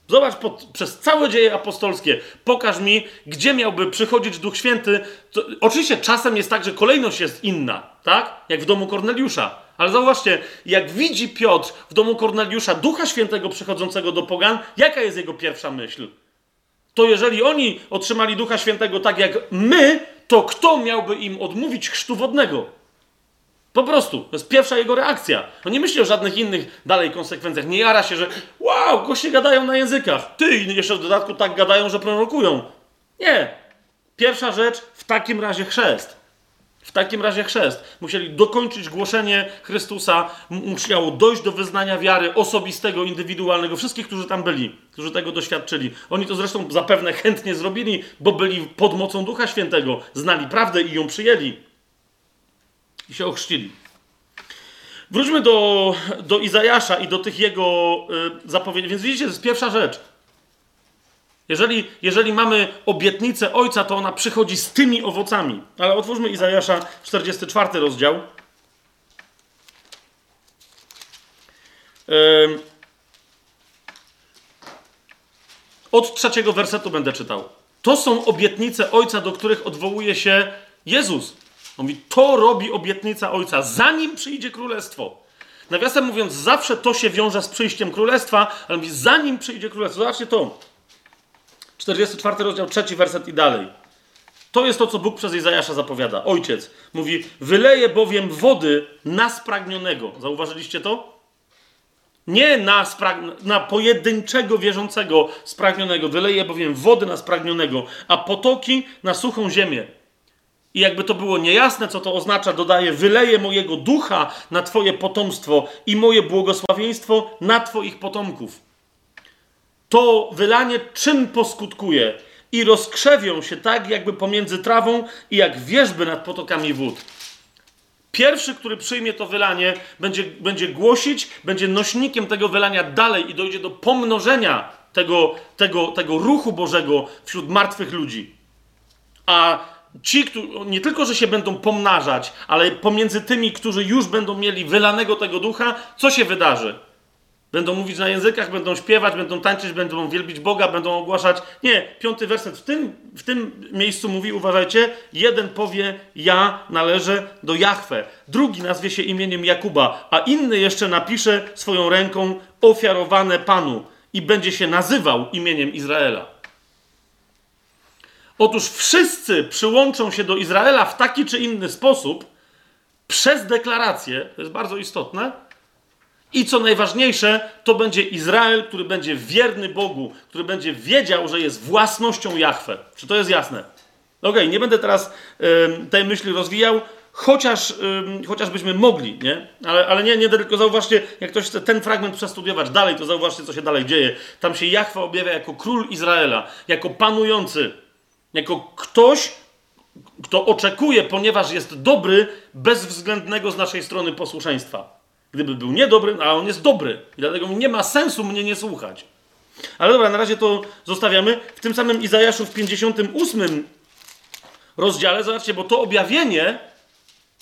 Zobacz pod, przez całe dzieje apostolskie. Pokaż mi, gdzie miałby przychodzić Duch Święty. To, oczywiście czasem jest tak, że kolejność jest inna, tak? Jak w domu Korneliusza. Ale zauważcie, jak widzi Piotr w domu Korneliusza Ducha Świętego przychodzącego do pogan, jaka jest jego pierwsza myśl? To jeżeli oni otrzymali Ducha Świętego tak jak my, to kto miałby im odmówić chrztu wodnego? Po prostu. To jest pierwsza jego reakcja. On nie myśli o żadnych innych dalej konsekwencjach. Nie jara się, że wow, goście gadają na językach. Ty i jeszcze w dodatku tak gadają, że prorokują. Nie. Pierwsza rzecz, w takim razie chrzest. W takim razie chrzest. Musieli dokończyć głoszenie Chrystusa, musiało dojść do wyznania wiary osobistego, indywidualnego. Wszystkich, którzy tam byli, którzy tego doświadczyli. Oni to zresztą zapewne chętnie zrobili, bo byli pod mocą Ducha Świętego, znali prawdę i ją przyjęli i się ochrzcili. Wróćmy do, do Izajasza i do tych jego y, zapowiedzi. Więc widzicie, to jest pierwsza rzecz. Jeżeli, jeżeli mamy obietnicę Ojca, to ona przychodzi z tymi owocami. Ale otwórzmy Izajasza 44 rozdział. Od trzeciego wersetu będę czytał. To są obietnice Ojca, do których odwołuje się Jezus. On mówi, to robi obietnica Ojca, zanim przyjdzie królestwo. Nawiasem mówiąc, zawsze to się wiąże z przyjściem królestwa, ale mówi, zanim przyjdzie królestwo. Zobaczcie to. 44 rozdział, trzeci werset i dalej. To jest to, co Bóg przez Izajasza zapowiada. Ojciec mówi, wyleje bowiem wody na spragnionego. Zauważyliście to? Nie na, na pojedynczego wierzącego spragnionego. Wyleje bowiem wody na spragnionego, a potoki na suchą ziemię. I jakby to było niejasne, co to oznacza, dodaje: Wyleję mojego ducha na Twoje potomstwo i moje błogosławieństwo na Twoich potomków. To wylanie czym poskutkuje? I rozkrzewią się tak, jakby pomiędzy trawą i jak wierzby nad potokami wód. Pierwszy, który przyjmie to wylanie, będzie, będzie głosić, będzie nośnikiem tego wylania dalej i dojdzie do pomnożenia tego, tego, tego ruchu Bożego wśród martwych ludzi. A ci, nie tylko, że się będą pomnażać, ale pomiędzy tymi, którzy już będą mieli wylanego tego ducha, co się wydarzy? Będą mówić na językach, będą śpiewać, będą tańczyć, będą wielbić Boga, będą ogłaszać. Nie, piąty werset w tym, w tym miejscu mówi, uważajcie, jeden powie, ja należę do Jahwe, drugi nazwie się imieniem Jakuba, a inny jeszcze napisze swoją ręką ofiarowane Panu i będzie się nazywał imieniem Izraela. Otóż wszyscy przyłączą się do Izraela w taki czy inny sposób przez deklarację, to jest bardzo istotne. I co najważniejsze, to będzie Izrael, który będzie wierny Bogu, który będzie wiedział, że jest własnością Jahwe. Czy to jest jasne? Okej, okay, nie będę teraz y, tej myśli rozwijał, chociaż, y, chociażbyśmy mogli, nie? Ale, ale nie, nie tylko zauważcie, jak ktoś chce ten fragment przestudiować dalej, to zauważcie, co się dalej dzieje. Tam się Jahwe objawia jako król Izraela, jako panujący jako ktoś, kto oczekuje, ponieważ jest dobry, bezwzględnego z naszej strony posłuszeństwa. Gdyby był niedobry, a on jest dobry. I dlatego nie ma sensu mnie nie słuchać. Ale dobra, na razie to zostawiamy. W tym samym Izajaszu w 58 rozdziale, zobaczcie, bo to objawienie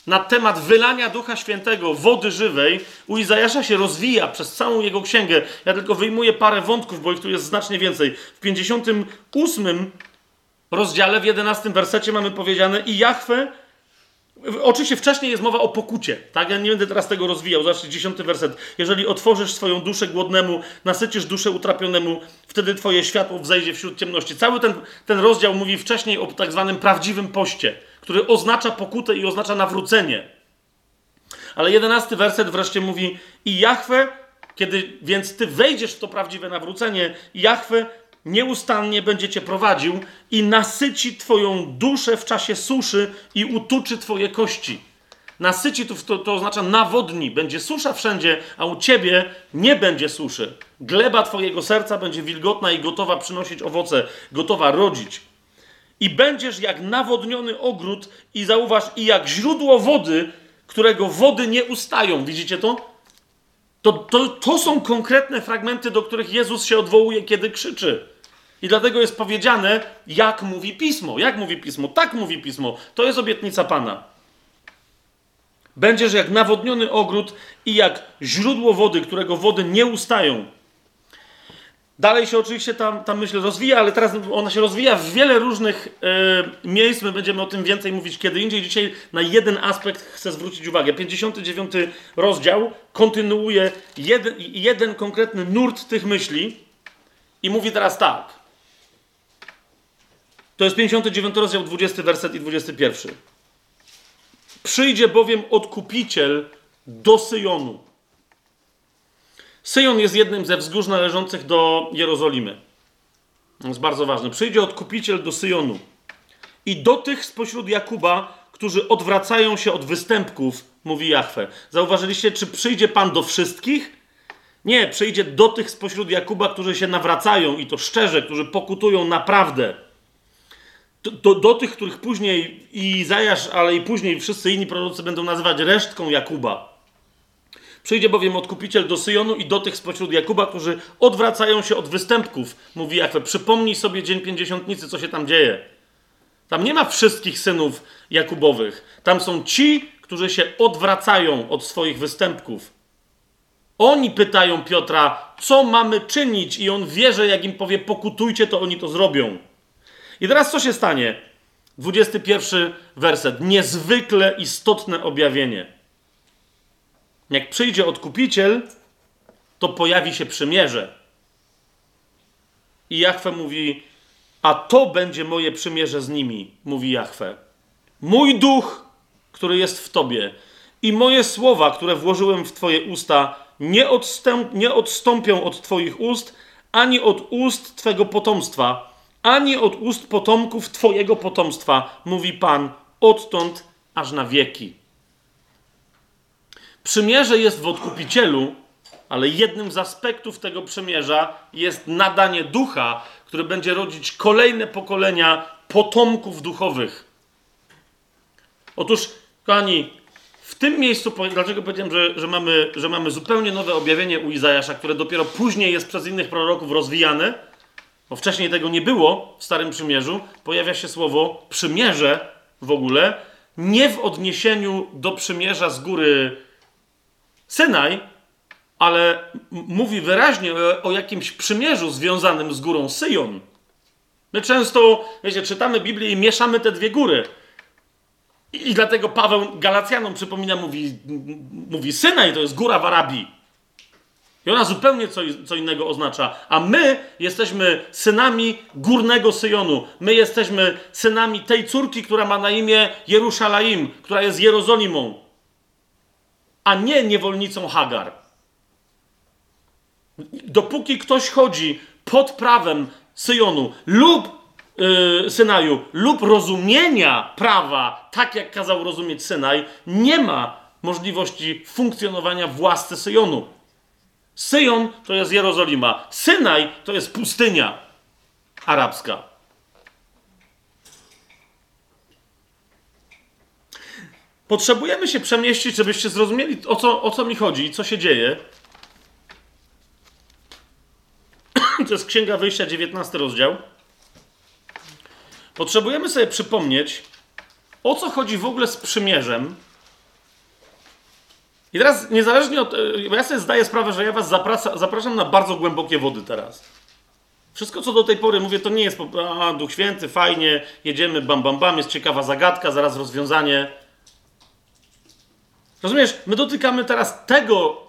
na temat wylania Ducha Świętego, wody żywej, u Izajasza się rozwija przez całą jego księgę. Ja tylko wyjmuję parę wątków, bo ich tu jest znacznie więcej. W 58 rozdziale, w 11 wersecie mamy powiedziane i Jachwę Oczywiście wcześniej jest mowa o pokucie, tak? Ja nie będę teraz tego rozwijał. Zobaczcie, dziesiąty werset. Jeżeli otworzysz swoją duszę głodnemu, nasycisz duszę utrapionemu, wtedy twoje światło wzejdzie wśród ciemności. Cały ten, ten rozdział mówi wcześniej o tak zwanym prawdziwym poście, który oznacza pokutę i oznacza nawrócenie. Ale jedenasty werset wreszcie mówi i Jachwę, kiedy więc ty wejdziesz w to prawdziwe nawrócenie, Jachwę nieustannie będzie cię prowadził i nasyci twoją duszę w czasie suszy i utuczy twoje kości. Nasyci to, to, to oznacza nawodni, będzie susza wszędzie, a u ciebie nie będzie suszy. Gleba twojego serca będzie wilgotna i gotowa przynosić owoce, gotowa rodzić. I będziesz jak nawodniony ogród i zauważ, i jak źródło wody, którego wody nie ustają. Widzicie to? To, to, to są konkretne fragmenty, do których Jezus się odwołuje, kiedy krzyczy. I dlatego jest powiedziane, jak mówi pismo. Jak mówi pismo? Tak mówi pismo. To jest obietnica Pana. Będziesz jak nawodniony ogród i jak źródło wody, którego wody nie ustają. Dalej się oczywiście tam, tam myśl rozwija, ale teraz ona się rozwija w wiele różnych e, miejsc. My będziemy o tym więcej mówić kiedy indziej. Dzisiaj na jeden aspekt chcę zwrócić uwagę. 59 rozdział kontynuuje jeden konkretny nurt tych myśli i mówi teraz tak. To jest 59 rozdział, 20 werset i 21. Przyjdzie bowiem odkupiciel do Syjonu. Syjon jest jednym ze wzgórz należących do Jerozolimy. To jest bardzo ważne. Przyjdzie odkupiciel do Syjonu i do tych spośród Jakuba, którzy odwracają się od występków, mówi Jahwe. Zauważyliście, czy przyjdzie Pan do wszystkich? Nie, przyjdzie do tych spośród Jakuba, którzy się nawracają i to szczerze, którzy pokutują naprawdę do, do, tych, których później i Izajasz, ale i później wszyscy inni prorocy będą nazywać resztką Jakuba. Przyjdzie bowiem odkupiciel do Syjonu i do tych spośród Jakuba, którzy odwracają się od występków, mówi Jachwę. Przypomnij sobie dzień pięćdziesiątnicy, co się tam dzieje. Tam nie ma wszystkich synów Jakubowych. Tam są ci, którzy się odwracają od swoich występków. Oni pytają Piotra, co mamy czynić, i on wie, że jak im powie, pokutujcie, to oni to zrobią. I teraz co się stanie? 21 werset. Niezwykle istotne objawienie. Jak przyjdzie odkupiciel, to pojawi się przymierze. I Jachwę mówi: A to będzie moje przymierze z nimi, mówi Jachwę. Mój duch, który jest w tobie, i moje słowa, które włożyłem w twoje usta, nie, odstęp, nie odstąpią od twoich ust, ani od ust twego potomstwa ani od ust potomków Twojego potomstwa, mówi Pan, odtąd aż na wieki. Przymierze jest w odkupicielu, ale jednym z aspektów tego przymierza jest nadanie ducha, który będzie rodzić kolejne pokolenia potomków duchowych. Otóż, kochani, w tym miejscu, dlaczego powiedziałem, że, że, mamy, że mamy zupełnie nowe objawienie u Izajasza, które dopiero później jest przez innych proroków rozwijane, bo wcześniej tego nie było w Starym Przymierzu, pojawia się słowo przymierze w ogóle, nie w odniesieniu do przymierza z góry Synaj, ale mówi wyraźnie o, o jakimś przymierzu związanym z górą Syjon. My często, wiecie, czytamy Biblię i mieszamy te dwie góry. I, dlatego Paweł Galacjanom przypomina, mówi, mówi Synaj to jest góra w Arabii. I ona zupełnie co, co innego oznacza. A my jesteśmy synami górnego Syjonu. My jesteśmy synami tej córki, która ma na imię Jeruszalaim, która jest Jerozolimą, a nie niewolnicą Hagar. Dopóki ktoś chodzi pod prawem Syjonu lub yy, Synaju, lub rozumienia prawa, tak jak kazał rozumieć Synaj, nie ma możliwości funkcjonowania w łasce Syjonu. Syjon to jest Jerozolima. Synaj to jest pustynia arabska. Potrzebujemy się przemieścić, żebyście zrozumieli, o co, o co mi chodzi i co się dzieje. (clears throat) To jest Księga Wyjścia, 19 rozdział. Potrzebujemy sobie przypomnieć, o co chodzi w ogóle z przymierzem I teraz niezależnie od... e, Bo ja sobie zdaję sprawę, że ja was zapraszam, zapraszam na bardzo głębokie wody teraz. Wszystko, co do tej pory mówię, to nie jest a, Duch Święty, fajnie, jedziemy, bam, bam, bam, jest ciekawa zagadka, zaraz rozwiązanie. Rozumiesz, my dotykamy teraz tego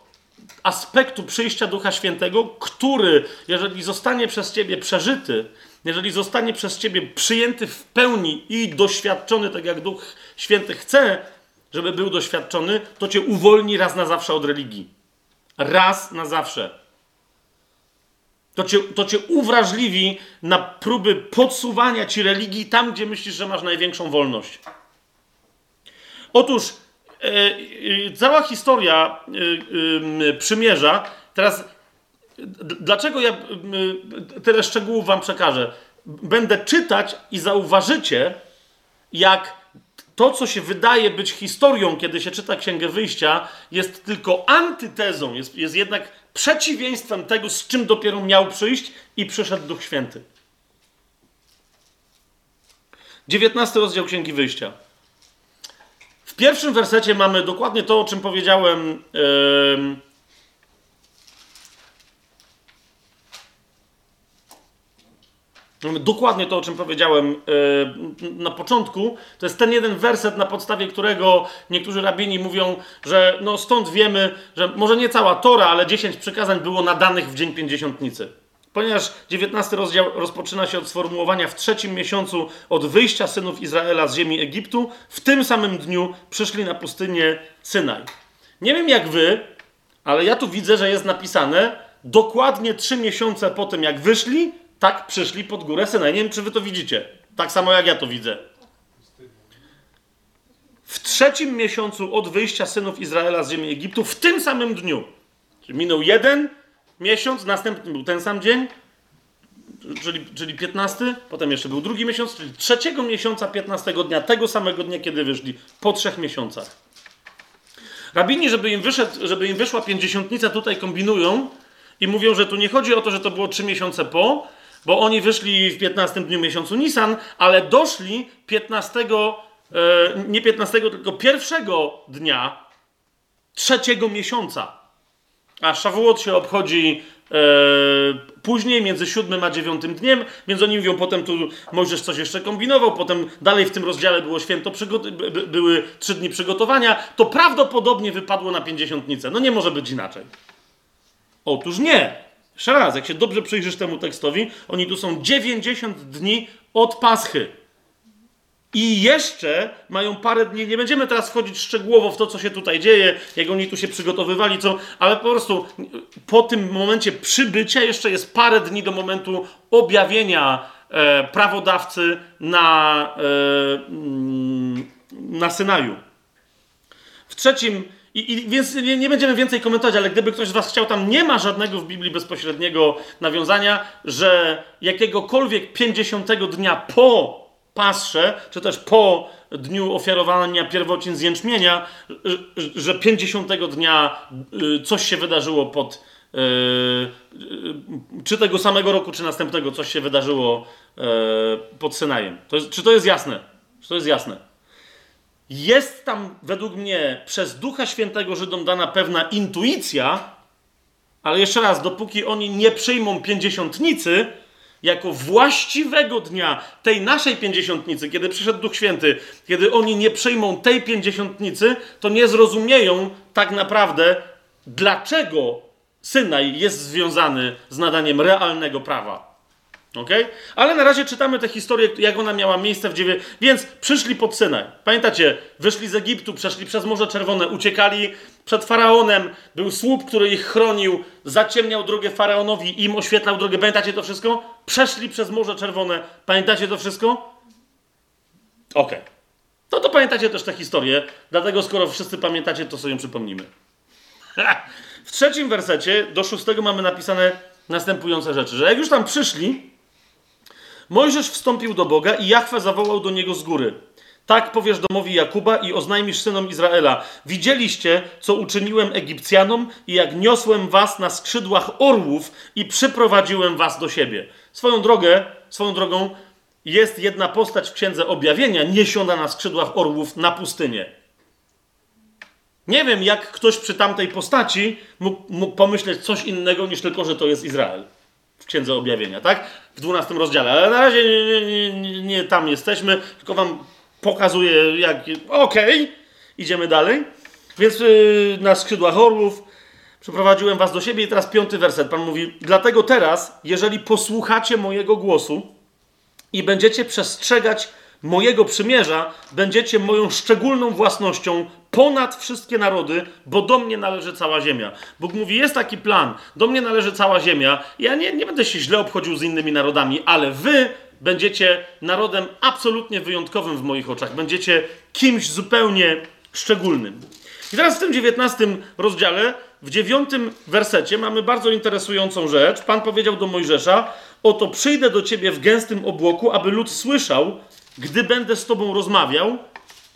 aspektu przyjścia Ducha Świętego, który, jeżeli zostanie przez ciebie przeżyty, jeżeli zostanie przez ciebie przyjęty w pełni i doświadczony, tak jak Duch Święty chce, żeby był doświadczony, to cię uwolni raz na zawsze od religii. Raz na zawsze. To cię, to cię uwrażliwi na próby podsuwania ci religii tam, gdzie myślisz, że masz największą wolność. Otóż e, cała historia e, e, przymierza, teraz dlaczego ja tyle szczegółów wam przekażę? Będę czytać i zauważycie, jak to, co się wydaje być historią, kiedy się czyta Księgę Wyjścia, jest tylko antytezą, jest, jest jednak przeciwieństwem tego, z czym dopiero miał przyjść i przyszedł Duch Święty. 19 rozdział Księgi Wyjścia. W pierwszym wersecie mamy dokładnie to, o czym powiedziałem. em, dokładnie to, o czym powiedziałem e, na początku. To jest ten jeden werset, na podstawie którego niektórzy rabini mówią, że no stąd wiemy, że może nie cała Tora, ale 10 przykazań było nadanych w dzień pięćdziesiątnicy. Ponieważ 19 rozdział rozpoczyna się od sformułowania w trzecim miesiącu od wyjścia synów Izraela z ziemi Egiptu, w tym samym dniu przyszli na pustynię Synaj. Nie wiem jak wy, ale ja tu widzę, że jest napisane dokładnie trzy miesiące po tym, jak wyszli, tak przyszli pod górę Synaj. Nie wiem, czy wy to widzicie. Tak samo jak ja to widzę. W trzecim miesiącu od wyjścia synów Izraela z ziemi Egiptu, w tym samym dniu. Czyli minął jeden miesiąc, następny był ten sam dzień, czyli, czyli 15, potem jeszcze był drugi miesiąc, czyli trzeciego miesiąca, 15 dnia, tego samego dnia, kiedy wyszli, po trzech miesiącach. Rabini, żeby im, wyszedł, żeby im wyszła pięćdziesiątnica, tutaj kombinują i mówią, że tu nie chodzi o to, że to było trzy miesiące po, bo oni wyszli w 15 dniu miesiącu Nisan, ale doszli 15, e, nie 15, tylko pierwszego dnia trzeciego miesiąca. A Szawuot się obchodzi e, później, między siódmym a dziewiątym dniem, więc oni mówią, potem tu Mojżesz coś jeszcze kombinował, potem dalej w tym rozdziale było święto, były trzy dni przygotowania, to prawdopodobnie wypadło na pięćdziesiątnicę. No nie może być inaczej. Otóż nie. Jeszcze raz, jak się dobrze przyjrzysz temu tekstowi, oni tu są 90 dni od Paschy. I jeszcze mają parę dni, nie będziemy teraz wchodzić szczegółowo w to, co się tutaj dzieje, jak oni tu się przygotowywali, co, ale po prostu po tym momencie przybycia jeszcze jest parę dni do momentu objawienia e, prawodawcy na, e, mm, na Synaju. W trzecim, i, i, więc nie, nie będziemy więcej komentować, ale gdyby ktoś z Was chciał, tam nie ma żadnego w Biblii bezpośredniego nawiązania, że jakiegokolwiek 50 dnia po Pasrze, czy też po dniu ofiarowania pierwocin z jęczmienia, że- że 50 dnia y, coś się wydarzyło pod. y, y, Czy tego samego roku, czy następnego coś się wydarzyło pod Synajem. To jest, czy to jest jasne? Czy to jest jasne? Jest tam według mnie przez Ducha Świętego Żydom dana pewna intuicja, ale jeszcze raz, dopóki oni nie przyjmą pięćdziesiątnicy jako właściwego dnia tej naszej pięćdziesiątnicy, kiedy przyszedł Duch Święty, kiedy oni nie przyjmą tej pięćdziesiątnicy, to nie zrozumieją tak naprawdę, dlaczego Synaj jest związany z nadaniem realnego prawa. Okay? Ale na razie czytamy tę historię, jak ona miała miejsce w dziewię... Więc przyszli pod Synaj. Pamiętacie, wyszli z Egiptu, przeszli przez Morze Czerwone, uciekali przed Faraonem, był słup, który ich chronił, zaciemniał drogę Faraonowi im oświetlał drogę. Pamiętacie to wszystko? Przeszli przez Morze Czerwone. Pamiętacie to wszystko? Okej. No to pamiętacie też tę historię, dlatego skoro wszyscy pamiętacie, to sobie ją przypomnimy. W trzecim wersecie do szóstego mamy napisane następujące rzeczy, że jak już tam przyszli, Mojżesz wstąpił do Boga i Jachwę zawołał do niego z góry. Tak powiesz domowi Jakuba i oznajmisz synom Izraela. Widzieliście, co uczyniłem Egipcjanom i jak niosłem was na skrzydłach orłów i przyprowadziłem was do siebie. Swoją drogę, swoją drogą jest jedna postać w Księdze Objawienia niesiona na skrzydłach orłów na pustynię. Nie wiem, jak ktoś przy tamtej postaci mógł, mógł pomyśleć coś innego niż tylko, że to jest Izrael w Księdze Objawienia, tak? W 12 rozdziale. Ale na razie nie, nie, nie, nie tam jesteśmy, tylko wam pokazuję, jak. Okej, okay. idziemy dalej. Więc yy, na skrzydłach orłów przyprowadziłem was do siebie i teraz piąty werset. Pan mówi: Dlatego teraz, jeżeli posłuchacie mojego głosu i będziecie przestrzegać mojego przymierza, będziecie moją szczególną własnością ponad wszystkie narody, bo do mnie należy cała ziemia. Bóg mówi: Jest taki plan, do mnie należy cała ziemia. Ja nie, nie będę się źle obchodził z innymi narodami, ale wy będziecie narodem absolutnie wyjątkowym w moich oczach. Będziecie kimś zupełnie szczególnym. I teraz w tym dziewiętnastym rozdziale, w dziewiątym wersecie mamy bardzo interesującą rzecz. Pan powiedział do Mojżesza: Oto przyjdę do ciebie w gęstym obłoku, aby lud słyszał, gdy będę z tobą rozmawiał.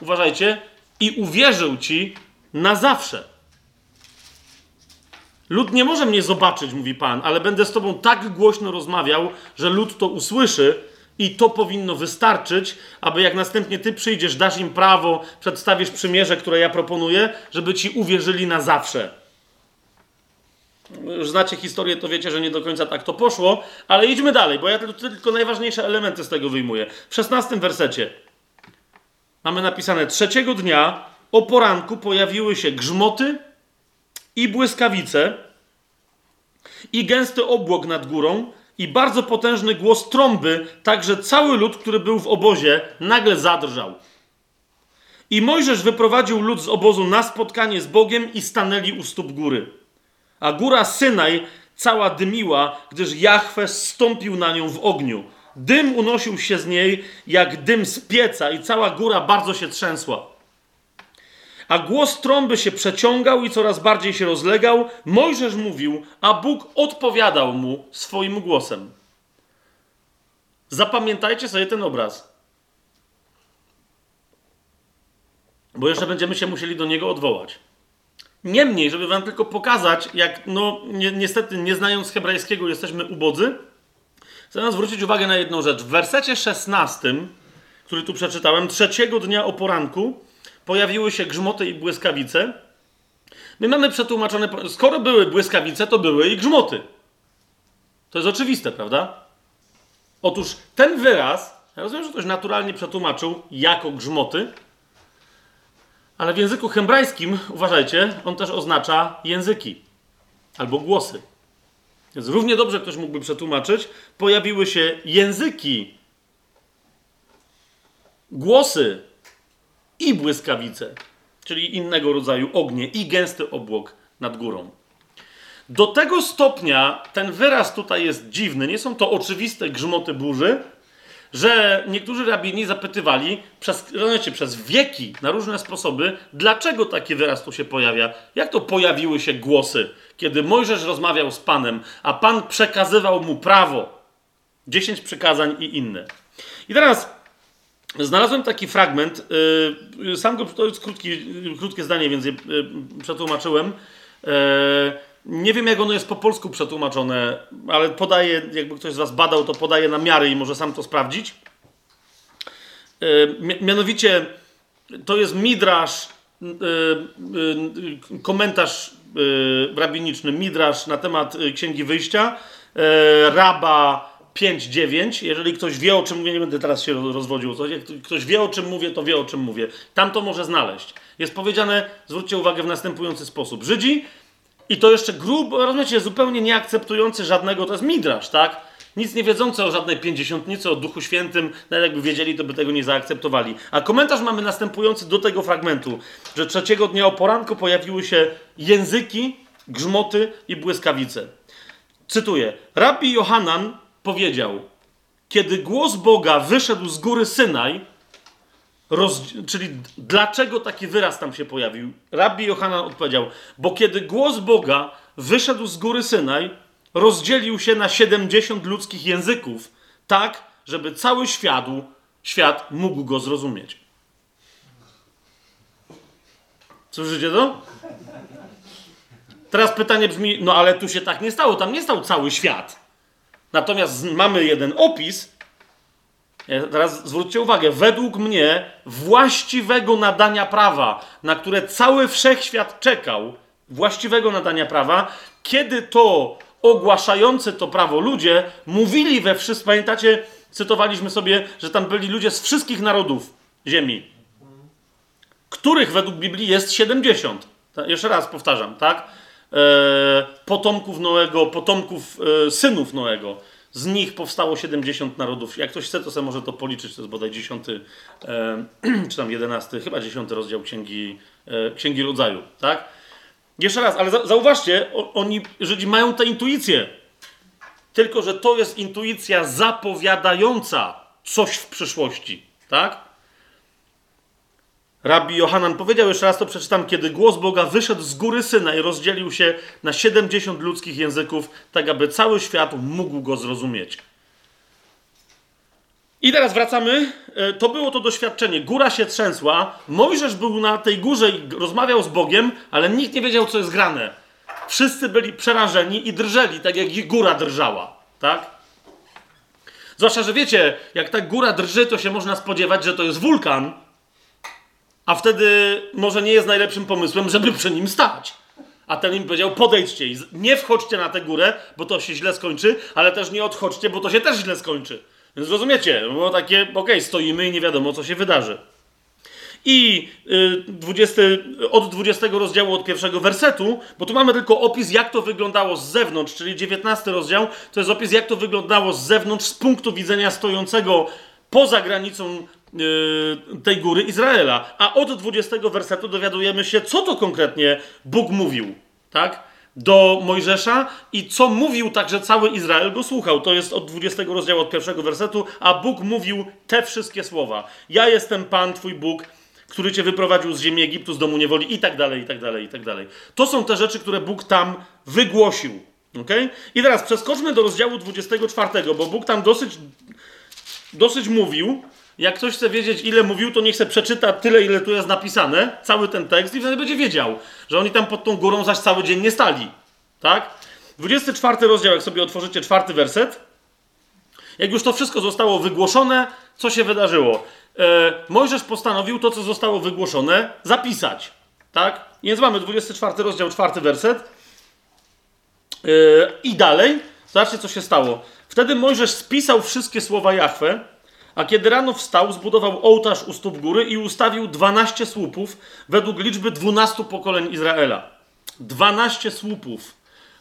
Uważajcie, i uwierzył ci na zawsze. Lud nie może mnie zobaczyć, mówi Pan, ale będę z tobą tak głośno rozmawiał, że lud to usłyszy i to powinno wystarczyć, aby jak następnie ty przyjdziesz, dasz im prawo, przedstawisz przymierze, które ja proponuję, żeby ci uwierzyli na zawsze. Już znacie historię, to wiecie, że nie do końca tak to poszło, ale idźmy dalej, bo ja tylko najważniejsze elementy z tego wyjmuję. W szesnastym wersecie mamy napisane: Trzeciego dnia o poranku pojawiły się grzmoty i błyskawice, i gęsty obłok nad górą, i bardzo potężny głos trąby, tak że cały lud, który był w obozie, nagle zadrżał. I Mojżesz wyprowadził lud z obozu na spotkanie z Bogiem i stanęli u stóp góry. A góra Synaj cała dymiła, gdyż Jahwe stąpił na nią w ogniu. Dym unosił się z niej jak dym z pieca i cała góra bardzo się trzęsła. A głos trąby się przeciągał i coraz bardziej się rozlegał. Mojżesz mówił, a Bóg odpowiadał mu swoim głosem. Zapamiętajcie sobie ten obraz. Bo jeszcze będziemy się musieli do niego odwołać. Niemniej, żeby wam tylko pokazać, jak no ni niestety nie znając hebrajskiego jesteśmy ubodzy, Chcę zwrócić uwagę na jedną rzecz. W wersecie 16, który tu przeczytałem, trzeciego dnia o poranku pojawiły się grzmoty i błyskawice. My mamy przetłumaczone, skoro były błyskawice, to były i grzmoty. To jest oczywiste, prawda? Otóż ten wyraz, ja rozumiem, że ktoś naturalnie przetłumaczył jako grzmoty, ale w języku hebrajskim, uważajcie, on też oznacza języki albo głosy. Więc równie dobrze ktoś mógłby przetłumaczyć, pojawiły się języki, głosy i błyskawice, czyli innego rodzaju ognie i gęsty obłok nad górą. Do tego stopnia ten wyraz tutaj jest dziwny, nie są to oczywiste grzmoty burzy, że niektórzy rabini zapytywali przez, rozumiecie, przez wieki na różne sposoby, dlaczego taki wyraz tu się pojawia, jak to pojawiły się głosy, kiedy Mojżesz rozmawiał z Panem, a Pan przekazywał mu prawo, dziesięć przykazań i inne. I teraz znalazłem taki fragment, yy, sam go, to jest krótki, krótkie zdanie, więc je yy, przetłumaczyłem. Yy, nie wiem, jak ono jest po polsku przetłumaczone, ale podaję, jakby ktoś z Was badał, to podaję na miary i może sam to sprawdzić. Yy, mianowicie, to jest midrasz, yy, yy, komentarz rabiniczny, midrasz na temat Księgi Wyjścia, Raba 5.9. Jeżeli ktoś wie, o czym mówię, nie będę teraz się rozwodził. Jak ktoś wie, o czym mówię, to wie, o czym mówię. Tam to może znaleźć. Jest powiedziane, zwróćcie uwagę, w następujący sposób. Żydzi i to jeszcze grubo, rozumiecie, zupełnie nie akceptujący żadnego, to jest midrasz, tak? Nic nie wiedzący o żadnej pięćdziesiątnicy, o Duchu Świętym, nawet jakby wiedzieli, to by tego nie zaakceptowali. A komentarz mamy następujący do tego fragmentu, że trzeciego dnia o poranku pojawiły się języki, grzmoty i błyskawice. Cytuję. Rabbi Johanan powiedział, kiedy głos Boga wyszedł z góry Synaj, Roz... Czyli dlaczego taki wyraz tam się pojawił? Rabbi Johanan odpowiedział, bo kiedy głos Boga wyszedł z góry Synaj, rozdzielił się na 70 ludzkich języków, tak, żeby cały świat, świat mógł go zrozumieć. Słyszycie to? Teraz pytanie brzmi, no ale tu się tak nie stało, tam nie stał cały świat. Natomiast mamy jeden opis, Teraz zwróćcie uwagę, według mnie właściwego nadania prawa, na które cały wszechświat czekał, właściwego nadania prawa, kiedy to ogłaszający to prawo ludzie mówili we wszystkich, pamiętacie, cytowaliśmy sobie, że tam byli ludzie z wszystkich narodów ziemi, których według Biblii jest 70. Jeszcze raz powtarzam, tak? E, potomków Noego, potomków e, synów Noego. Z nich powstało 70 narodów. Jak ktoś chce, to sobie może to policzyć. To jest bodaj 10, e, (clears throat) czy tam 11, chyba 10 rozdział Księgi, e, Księgi Rodzaju, tak? Jeszcze raz, ale za, zauważcie, oni, Żydzi mają tę intuicję. Tylko, że to jest intuicja zapowiadająca coś w przyszłości, tak? Rabbi Johanan powiedział, jeszcze raz to przeczytam, kiedy głos Boga wyszedł z góry Syna i rozdzielił się na 70 ludzkich języków, tak aby cały świat mógł go zrozumieć. I teraz wracamy. E, to było to doświadczenie. Góra się trzęsła. Mojżesz był na tej górze i rozmawiał z Bogiem, ale nikt nie wiedział, co jest grane. Wszyscy byli przerażeni i drżeli, tak jak ich góra drżała. Tak? Zwłaszcza, że wiecie, jak ta góra drży, to się można spodziewać, że to jest wulkan, a wtedy może nie jest najlepszym pomysłem, żeby przy nim stać. A ten im powiedział: podejdźcie i nie wchodźcie na tę górę, bo to się źle skończy, ale też nie odchodźcie, bo to się też źle skończy. Więc rozumiecie, było takie, okej, okay, stoimy i nie wiadomo, co się wydarzy. I 20, y, od 20 rozdziału, od pierwszego wersetu, bo tu mamy tylko opis, jak to wyglądało z zewnątrz, czyli 19 rozdział, to jest opis, jak to wyglądało z zewnątrz, z punktu widzenia stojącego poza granicą tej góry Izraela. A od 20 wersetu dowiadujemy się, co to konkretnie Bóg mówił, tak? Do Mojżesza i co mówił także cały Izrael go słuchał. To jest od 20 rozdziału, od pierwszego wersetu, a Bóg mówił te wszystkie słowa. Ja jestem Pan, Twój Bóg, który cię wyprowadził z ziemi Egiptu, z domu niewoli i tak dalej, i tak dalej, i tak dalej. To są te rzeczy, które Bóg tam wygłosił. Okay? I teraz przeskoczmy do rozdziału 24, bo Bóg tam dosyć dosyć mówił. Jak ktoś chce wiedzieć, ile mówił, to niech se przeczyta tyle, ile tu jest napisane, cały ten tekst i wtedy będzie wiedział, że oni tam pod tą górą zaś cały dzień nie stali. Tak? 24 rozdział, jak sobie otworzycie czwarty werset. Jak już to wszystko zostało wygłoszone, co się wydarzyło? E, Mojżesz postanowił to, co zostało wygłoszone, zapisać. Tak? Więc mamy 24 rozdział, czwarty werset. E, I dalej, zobaczcie, co się stało. Wtedy Mojżesz spisał wszystkie słowa Jahwe, a kiedy rano wstał, zbudował ołtarz u stóp góry i ustawił 12 słupów według liczby 12 pokoleń Izraela. 12 słupów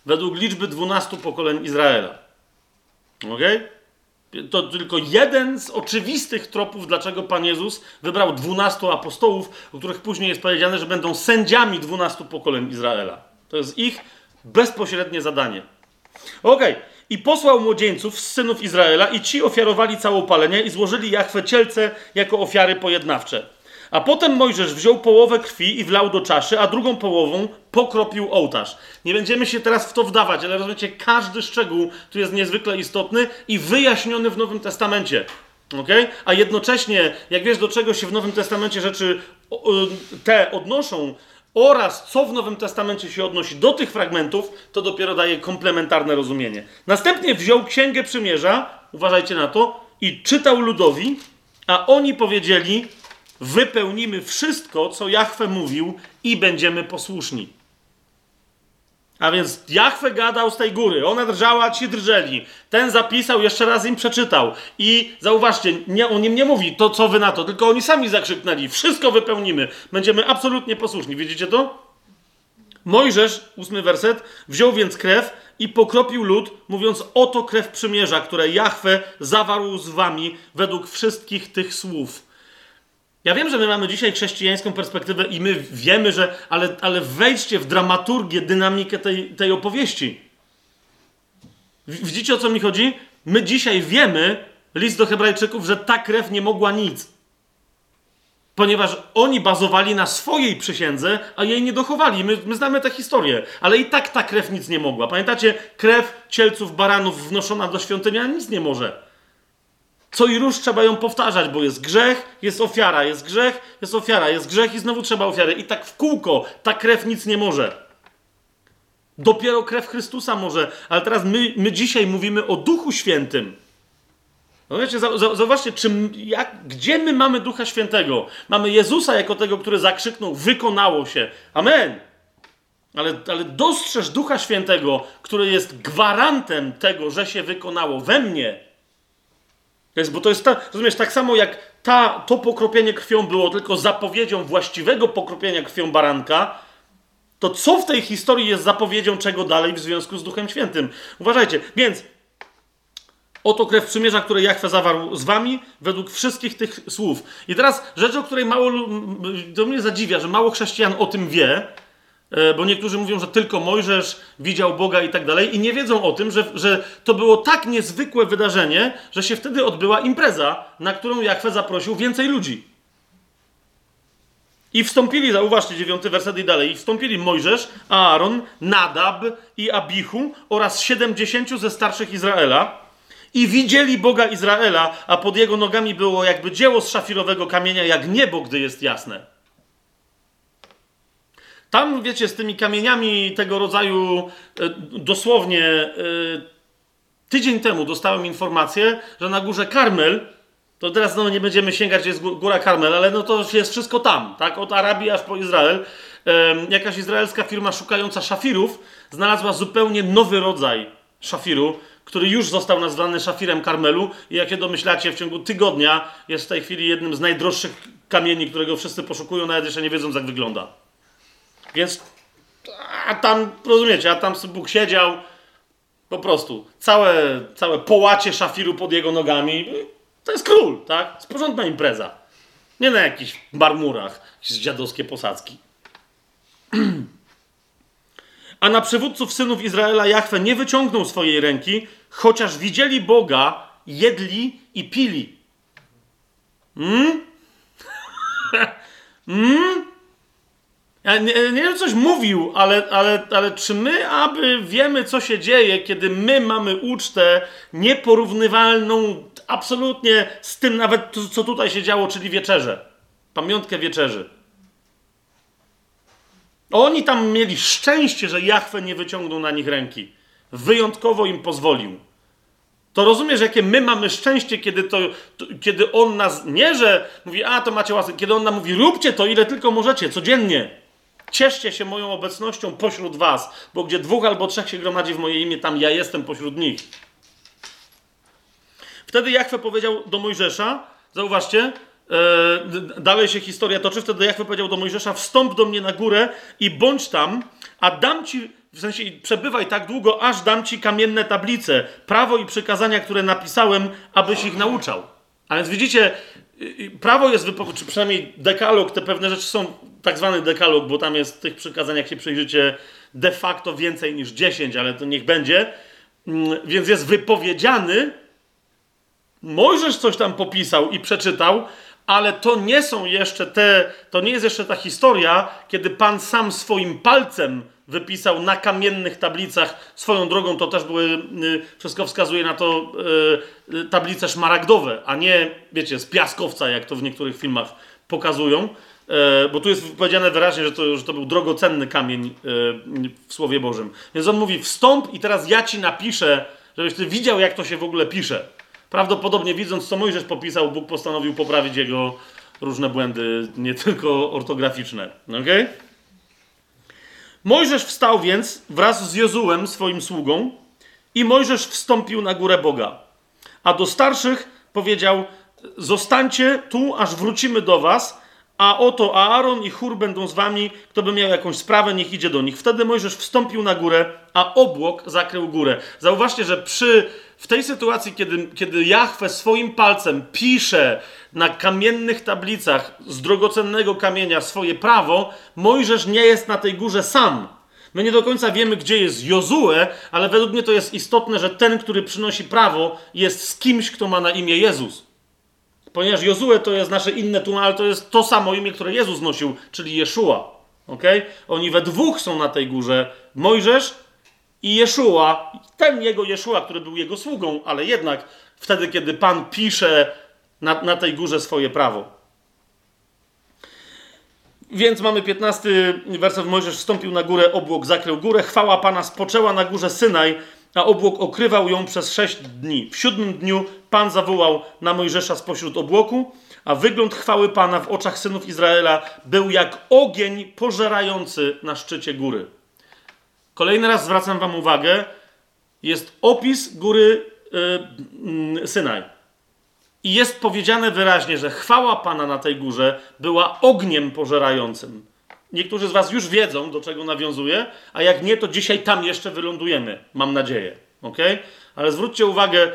według liczby 12 pokoleń Izraela. Ok? To tylko jeden z oczywistych tropów, dlaczego Pan Jezus wybrał 12 apostołów, o których później jest powiedziane, że będą sędziami 12 pokoleń Izraela. To jest ich bezpośrednie zadanie. Okej. Okay. I posłał młodzieńców z synów Izraela i ci ofiarowali całopalenie i złożyli Jachwę cielce jako ofiary pojednawcze. A potem Mojżesz wziął połowę krwi i wlał do czaszy, a drugą połową pokropił ołtarz. Nie będziemy się teraz w to wdawać, ale rozumiecie, każdy szczegół tu jest niezwykle istotny i wyjaśniony w Nowym Testamencie. Okay? A jednocześnie, jak wiesz, do czego się w Nowym Testamencie rzeczy te odnoszą, oraz co w Nowym Testamencie się odnosi do tych fragmentów, to dopiero daje komplementarne rozumienie. Następnie wziął Księgę Przymierza, uważajcie na to, i czytał ludowi, a oni powiedzieli: Wypełnimy wszystko, co Jahwe mówił, i będziemy posłuszni. A więc Jachwę gadał z tej góry, ona drżała, ci drżeli. Ten zapisał, jeszcze raz im przeczytał. I zauważcie, nie, on im nie mówi to, co wy na to, tylko oni sami zakrzyknęli. Wszystko wypełnimy. Będziemy absolutnie posłuszni. Widzicie to? Mojżesz, ósmy werset, wziął więc krew i pokropił lud, mówiąc: Oto krew przymierza, które Jachwę zawarł z wami według wszystkich tych słów. Ja wiem, że my mamy dzisiaj chrześcijańską perspektywę i my wiemy, że. Ale, ale wejdźcie w dramaturgię, dynamikę tej, tej opowieści. Widzicie o co mi chodzi? My dzisiaj wiemy, list do Hebrajczyków, że ta krew nie mogła nic. Ponieważ oni bazowali na swojej przysiędze, a jej nie dochowali. My, my znamy tę historię, ale i tak ta krew nic nie mogła. Pamiętacie, krew cielców, baranów wnoszona do świątyni, nic nie może. Co i róż trzeba ją powtarzać, bo jest grzech, jest ofiara, jest grzech, jest ofiara, jest grzech i znowu trzeba ofiary. I tak w kółko ta krew nic nie może. Dopiero krew Chrystusa może. Ale teraz my, my dzisiaj mówimy o Duchu Świętym. No wiecie, czym, jak, gdzie my mamy Ducha Świętego? Mamy Jezusa jako tego, który zakrzyknął, wykonało się. Amen. Ale, ale dostrzeż Ducha Świętego, który jest gwarantem tego, że się wykonało we mnie. Bo to jest ta, rozumiesz, tak samo jak ta, to pokropienie krwią było tylko zapowiedzią właściwego pokropienia krwią baranka, to co w tej historii jest zapowiedzią czego dalej w związku z Duchem Świętym? Uważajcie, więc Oto krew przymierza, które Jachwę zawarł z wami, według wszystkich tych słów. I teraz rzecz, o której mało, to mnie zadziwia, że mało chrześcijan o tym wie, bo niektórzy mówią, że tylko Mojżesz widział Boga i tak dalej, i nie wiedzą o tym, że, że to było tak niezwykłe wydarzenie, że się wtedy odbyła impreza, na którą Jachwę zaprosił więcej ludzi. I wstąpili, zauważcie dziewiąty werset i dalej, i wstąpili Mojżesz, Aaron, Nadab i Abichu oraz siedemdziesięciu ze starszych Izraela, i widzieli Boga Izraela, a pod jego nogami było jakby dzieło z szafirowego kamienia, jak niebo, gdy jest jasne. Tam, wiecie, z tymi kamieniami tego rodzaju, e, dosłownie e, tydzień temu dostałem informację, że na górze Karmel, to teraz no, nie będziemy sięgać, jest góra Karmel, ale no to jest wszystko tam, tak? Od Arabii aż po Izrael. Jakaś izraelska firma szukająca szafirów znalazła zupełnie nowy rodzaj szafiru, który już został nazwany szafirem Karmelu i jak się domyślacie, w ciągu tygodnia jest w tej chwili jednym z najdroższych kamieni, którego wszyscy poszukują, nawet jeszcze nie wiedzą, jak wygląda. Więc a tam, rozumiecie, a tam Bóg siedział, po prostu, całe, całe połacie szafiru pod jego nogami, to jest król, tak? Jest porządna impreza. Nie na jakichś marmurach, jakieś dziadowskie posadzki. (clears throat) A na przywódców synów Izraela Jachwę nie wyciągnął swojej ręki, chociaż widzieli Boga, jedli i pili. Hmm? (laughs) hmm? Ja nie, nie wiem, coś mówił, ale, ale, ale czy my, aby wiemy, co się dzieje, kiedy my mamy ucztę nieporównywalną absolutnie z tym nawet, co tutaj się działo, czyli wieczerze. Pamiątkę wieczerzy. Oni tam mieli szczęście, że Jachwę nie wyciągnął na nich ręki. Wyjątkowo im pozwolił. To rozumiesz, jakie my mamy szczęście, kiedy, to, to, kiedy on nas, nie że mówi, a to macie łaskę, kiedy on nam mówi, róbcie to ile tylko możecie, codziennie. Cieszcie się moją obecnością pośród was, bo gdzie dwóch albo trzech się gromadzi w moje imię, tam ja jestem pośród nich. Wtedy Jachwę powiedział do Mojżesza, zauważcie, E, dalej się historia toczy. Wtedy Jachwę powiedział do Mojżesza: Wstąp do mnie na górę i bądź tam, a dam ci, w sensie przebywaj tak długo, aż dam ci kamienne tablice, prawo i przykazania, które napisałem, abyś ich nauczał. A więc widzicie, prawo jest wypowiedziane, czy przynajmniej dekalog, te pewne rzeczy są tak zwany dekalog, bo tam jest tych przykazaniach, jak się przyjrzycie, de facto więcej niż 10, ale to niech będzie. Mm, więc jest wypowiedziany. Mojżesz coś tam popisał i przeczytał, ale to nie są jeszcze te, to nie jest jeszcze ta historia, kiedy Pan sam swoim palcem wypisał na kamiennych tablicach. Swoją drogą to też były, y, wszystko wskazuje na to, y, y, tablice szmaragdowe, a nie, wiecie, z piaskowca, jak to w niektórych filmach pokazują. Bo tu jest powiedziane wyraźnie, że to, że to był drogocenny kamień w Słowie Bożym. Więc on mówi: wstąp i teraz ja ci napiszę, żebyś ty widział, jak to się w ogóle pisze. Prawdopodobnie widząc, co Mojżesz popisał, Bóg postanowił poprawić jego różne błędy, nie tylko ortograficzne. Okay? Mojżesz wstał więc wraz z Jozułem, swoim sługą, i Mojżesz wstąpił na górę Boga. A do starszych powiedział: Zostańcie tu, aż wrócimy do was, a oto Aaron i Chór będą z wami. Kto by miał jakąś sprawę, niech idzie do nich. Wtedy Mojżesz wstąpił na górę, a obłok zakrył górę. Zauważcie, że przy w tej sytuacji, kiedy, kiedy Jahwe swoim palcem pisze na kamiennych tablicach z drogocennego kamienia swoje prawo, Mojżesz nie jest na tej górze sam. My nie do końca wiemy, gdzie jest Jozue, ale według mnie to jest istotne, że ten, który przynosi prawo, jest z kimś, kto ma na imię Jezus. Ponieważ Jozue to jest nasze inne tłumaczenie, ale to jest to samo imię, które Jezus nosił, czyli Jeszua. Okay? Oni we dwóch są na tej górze. Mojżesz i Jeszua, ten jego Jeszua, który był jego sługą, ale jednak wtedy, kiedy Pan pisze na, na tej górze swoje prawo. Więc mamy 15 werset. Mojżesz wstąpił na górę, obłok zakrył górę. Chwała Pana spoczęła na górze Synaj, a obłok okrywał ją przez sześć dni. W siódmym dniu Pan zawołał na Mojżesza spośród obłoku, a wygląd chwały Pana w oczach synów Izraela był jak ogień pożerający na szczycie góry. Kolejny raz zwracam Wam uwagę, jest opis góry yy, Synaj. I jest powiedziane wyraźnie, że chwała Pana na tej górze była ogniem pożerającym. Niektórzy z Was już wiedzą, do czego nawiązuję, a jak nie, to dzisiaj tam jeszcze wylądujemy, mam nadzieję. ok? Ale zwróćcie uwagę,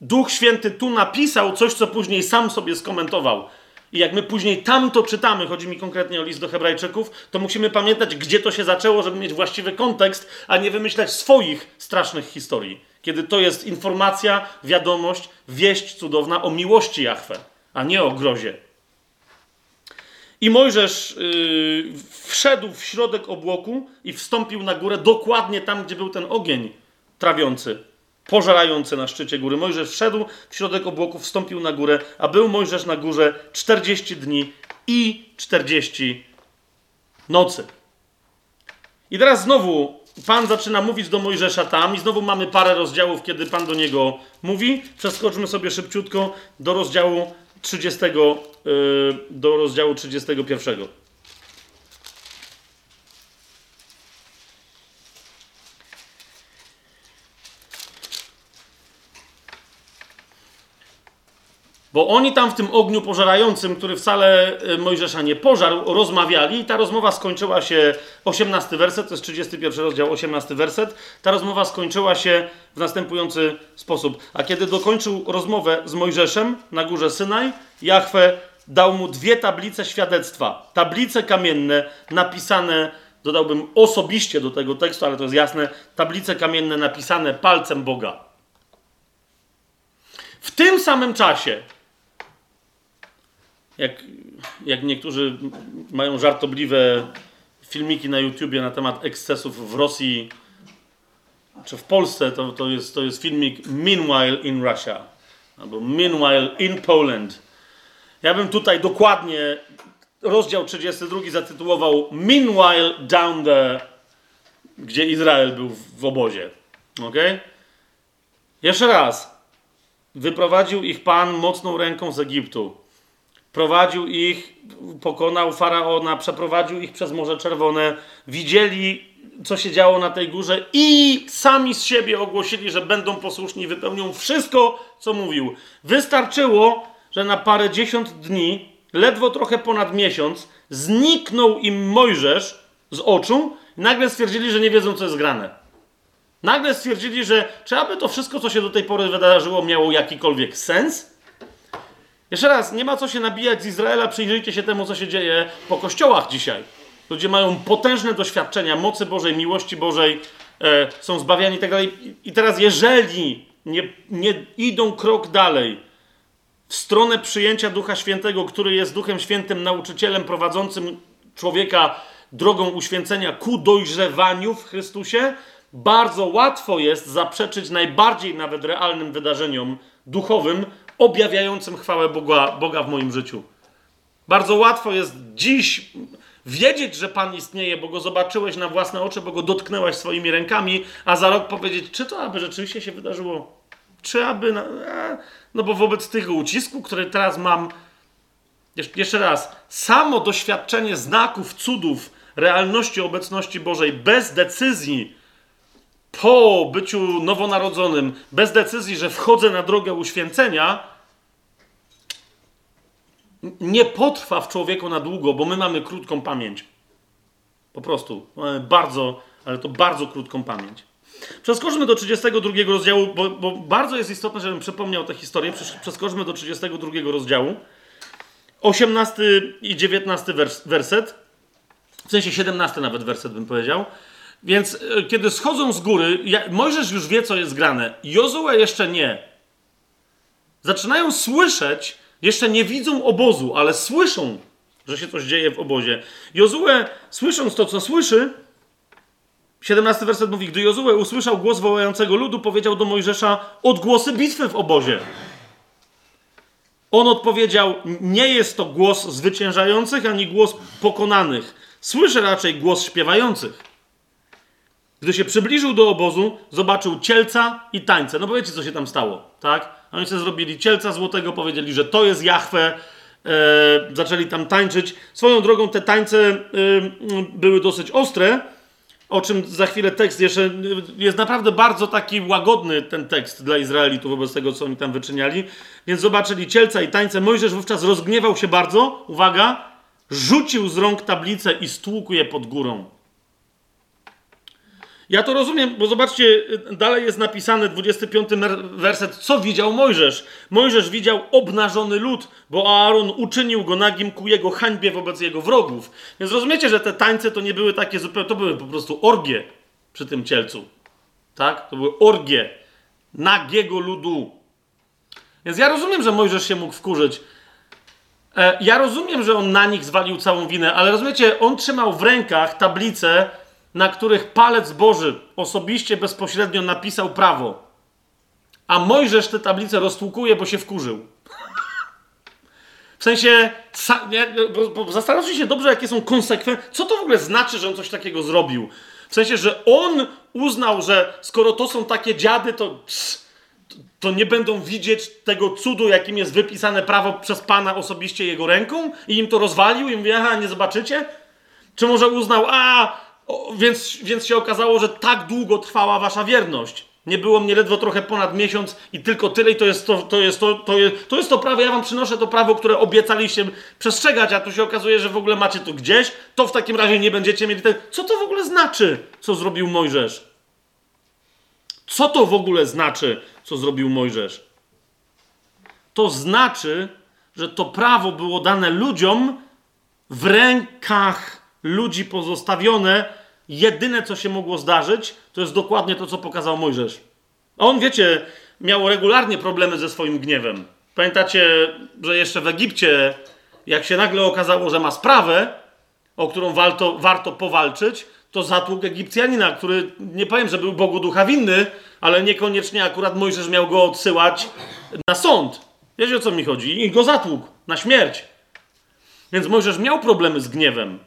Duch Święty tu napisał coś, co później sam sobie skomentował. I jak my później tam to czytamy, chodzi mi konkretnie o list do Hebrajczyków, to musimy pamiętać, gdzie to się zaczęło, żeby mieć właściwy kontekst, a nie wymyślać swoich strasznych historii. Kiedy to jest informacja, wiadomość, wieść cudowna o miłości Jahwe, a nie o grozie. I Mojżesz yy, wszedł w środek obłoku i wstąpił na górę dokładnie tam, gdzie był ten ogień trawiący, pożerający na szczycie góry. Mojżesz wszedł w środek obłoku, wstąpił na górę, a był Mojżesz na górze 40 dni i 40 nocy. I teraz znowu Pan zaczyna mówić do Mojżesza tam i znowu mamy parę rozdziałów, kiedy Pan do niego mówi. Przeskoczmy sobie szybciutko do rozdziału 30, yy, do rozdziału 31. Bo oni tam w tym ogniu pożerającym, który wcale y, Mojżesza nie pożarł, rozmawiali i ta rozmowa skończyła się, 18 werset, to jest 31 rozdział, 18 werset, ta rozmowa skończyła się w następujący sposób. A kiedy dokończył rozmowę z Mojżeszem na górze Synaj, Jahwe dał mu dwie tablice świadectwa. Tablice kamienne napisane, dodałbym osobiście do tego tekstu, ale to jest jasne, tablice kamienne napisane palcem Boga. W tym samym czasie jak, jak niektórzy mają żartobliwe filmiki na YouTubie na temat ekscesów w Rosji czy w Polsce, to, to, jest, to jest filmik Meanwhile in Russia albo Meanwhile in Poland. Ja bym tutaj dokładnie rozdział 32 zatytułował Meanwhile down the gdzie Izrael był w, w obozie. Ok? Jeszcze raz. Wyprowadził ich Pan mocną ręką z Egiptu prowadził ich, pokonał faraona, przeprowadził ich przez Morze Czerwone, widzieli, co się działo na tej górze i sami z siebie ogłosili, że będą posłuszni wypełnią wszystko, co mówił. Wystarczyło, że na parę dziesiąt dni, ledwo trochę ponad miesiąc, zniknął im Mojżesz z oczu i nagle stwierdzili, że nie wiedzą, co jest grane. Nagle stwierdzili, że czy aby to wszystko, co się do tej pory wydarzyło, miało jakikolwiek sens? Jeszcze raz, nie ma co się nabijać z Izraela, przyjrzyjcie się temu, co się dzieje po kościołach dzisiaj. Ludzie mają potężne doświadczenia mocy Bożej, miłości Bożej, e, są zbawiani i tak dalej. I teraz, jeżeli nie, nie idą krok dalej w stronę przyjęcia Ducha Świętego, który jest Duchem Świętym, nauczycielem prowadzącym człowieka drogą uświęcenia ku dojrzewaniu w Chrystusie, bardzo łatwo jest zaprzeczyć najbardziej nawet realnym wydarzeniom duchowym, objawiającym chwałę Boga, Boga w moim życiu. Bardzo łatwo jest dziś wiedzieć, że Pan istnieje, bo go zobaczyłeś na własne oczy, bo go dotknęłaś swoimi rękami, a za rok powiedzieć, czy to aby rzeczywiście się wydarzyło? Czy aby. No bo wobec tych ucisku, które teraz mam, jeszcze raz, samo doświadczenie znaków, cudów, realności obecności Bożej bez decyzji, po byciu nowonarodzonym, bez decyzji, że wchodzę na drogę uświęcenia, nie potrwa w człowieku na długo, bo my mamy krótką pamięć. Po prostu. Mamy bardzo, ale to bardzo krótką pamięć. Przeskoczmy do 32 rozdziału, bo, bo bardzo jest istotne, żebym przypomniał tę historię. Przeskoczmy do 32 rozdziału. 18 i 19 wers werset. W sensie 17 nawet werset bym powiedział. Więc e, kiedy schodzą z góry, Mojżesz już wie, co jest grane. Jozue jeszcze nie. Zaczynają słyszeć, jeszcze nie widzą obozu, ale słyszą, że się coś dzieje w obozie. Jozue, słysząc to, co słyszy, 17 werset mówi, gdy Jozue usłyszał głos wołającego ludu, powiedział do Mojżesza odgłosy bitwy w obozie. On odpowiedział, nie jest to głos zwyciężających, ani głos pokonanych. Słyszę raczej głos śpiewających. Gdy się przybliżył do obozu, zobaczył cielca i tańce. No bo wiecie, co się tam stało, tak? Oni sobie zrobili cielca złotego, powiedzieli, że to jest Jahwe, e, zaczęli tam tańczyć. Swoją drogą te tańce e, były dosyć ostre, o czym za chwilę tekst jeszcze jest naprawdę bardzo taki łagodny ten tekst dla Izraelitów wobec tego, co oni tam wyczyniali. Więc zobaczyli cielca i tańce. Mojżesz wówczas rozgniewał się bardzo, uwaga, rzucił z rąk tablicę i stłukł je pod górą. Ja to rozumiem, bo zobaczcie, dalej jest napisany 25 werset, co widział Mojżesz. Mojżesz widział obnażony lud, bo Aaron uczynił go nagim ku jego hańbie wobec jego wrogów. Więc rozumiecie, że te tańce to nie były takie zupełnie, to były po prostu orgie przy tym cielcu. Tak? To były orgie nagiego ludu. Więc ja rozumiem, że Mojżesz się mógł wkurzyć. E, ja rozumiem, że on na nich zwalił całą winę, ale rozumiecie, on trzymał w rękach tablicę, na których palec Boży osobiście, bezpośrednio napisał prawo. A Mojżesz te tablice roztłukuje, bo się wkurzył. W sensie, zastanówcie się dobrze, jakie są konsekwencje. Co to w ogóle znaczy, że on coś takiego zrobił? W sensie, że on uznał, że skoro to są takie dziady, to, to nie będą widzieć tego cudu, jakim jest wypisane prawo przez Pana osobiście jego ręką i im to rozwalił i mówi, aha, nie zobaczycie? Czy może uznał, a o, więc, więc się okazało, że tak długo trwała wasza wierność. Nie było mnie ledwo trochę ponad miesiąc i tylko tyle i to jest to, to, jest to, to, jest, to jest to prawo. Ja wam przynoszę to prawo, które obiecaliście przestrzegać, a tu się okazuje, że w ogóle macie to gdzieś. To w takim razie nie będziecie mieli... Ten... Co to w ogóle znaczy, co zrobił Mojżesz? Co to w ogóle znaczy, co zrobił Mojżesz? To znaczy, że to prawo było dane ludziom w rękach ludzi pozostawione, jedyne co się mogło zdarzyć, to jest dokładnie to, co pokazał Mojżesz. A on, wiecie, miał regularnie problemy ze swoim gniewem. Pamiętacie, że jeszcze w Egipcie, jak się nagle okazało, że ma sprawę, o którą warto, warto powalczyć, to zatłukł Egipcjanina, który nie powiem, że był Bogu ducha winny, ale niekoniecznie akurat Mojżesz miał go odsyłać na sąd. Wiecie o co mi chodzi? I go zatłukł na śmierć. Więc Mojżesz miał problemy z gniewem.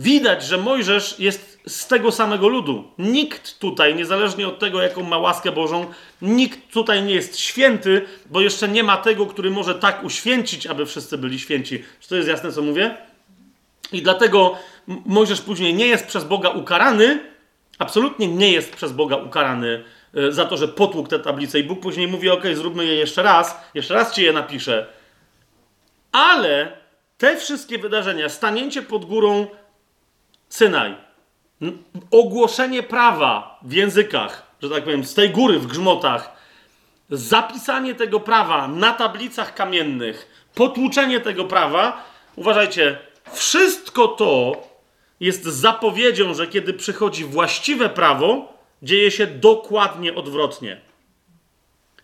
Widać, że Mojżesz jest z tego samego ludu. Nikt tutaj, niezależnie od tego, jaką ma łaskę Bożą, nikt tutaj nie jest święty, bo jeszcze nie ma tego, który może tak uświęcić, aby wszyscy byli święci. Czy to jest jasne, co mówię? I dlatego Mojżesz później nie jest przez Boga ukarany, absolutnie nie jest przez Boga ukarany e, za to, że potłukł tę tablicę. I Bóg później mówi: OK, zróbmy je jeszcze raz, jeszcze raz ci je napiszę. Ale te wszystkie wydarzenia, stanięcie pod górą Synaj. Ogłoszenie prawa w językach, że tak powiem, z tej góry w grzmotach, zapisanie tego prawa na tablicach kamiennych, potłuczenie tego prawa, uważajcie, wszystko to jest zapowiedzią, że kiedy przychodzi właściwe prawo, dzieje się dokładnie odwrotnie.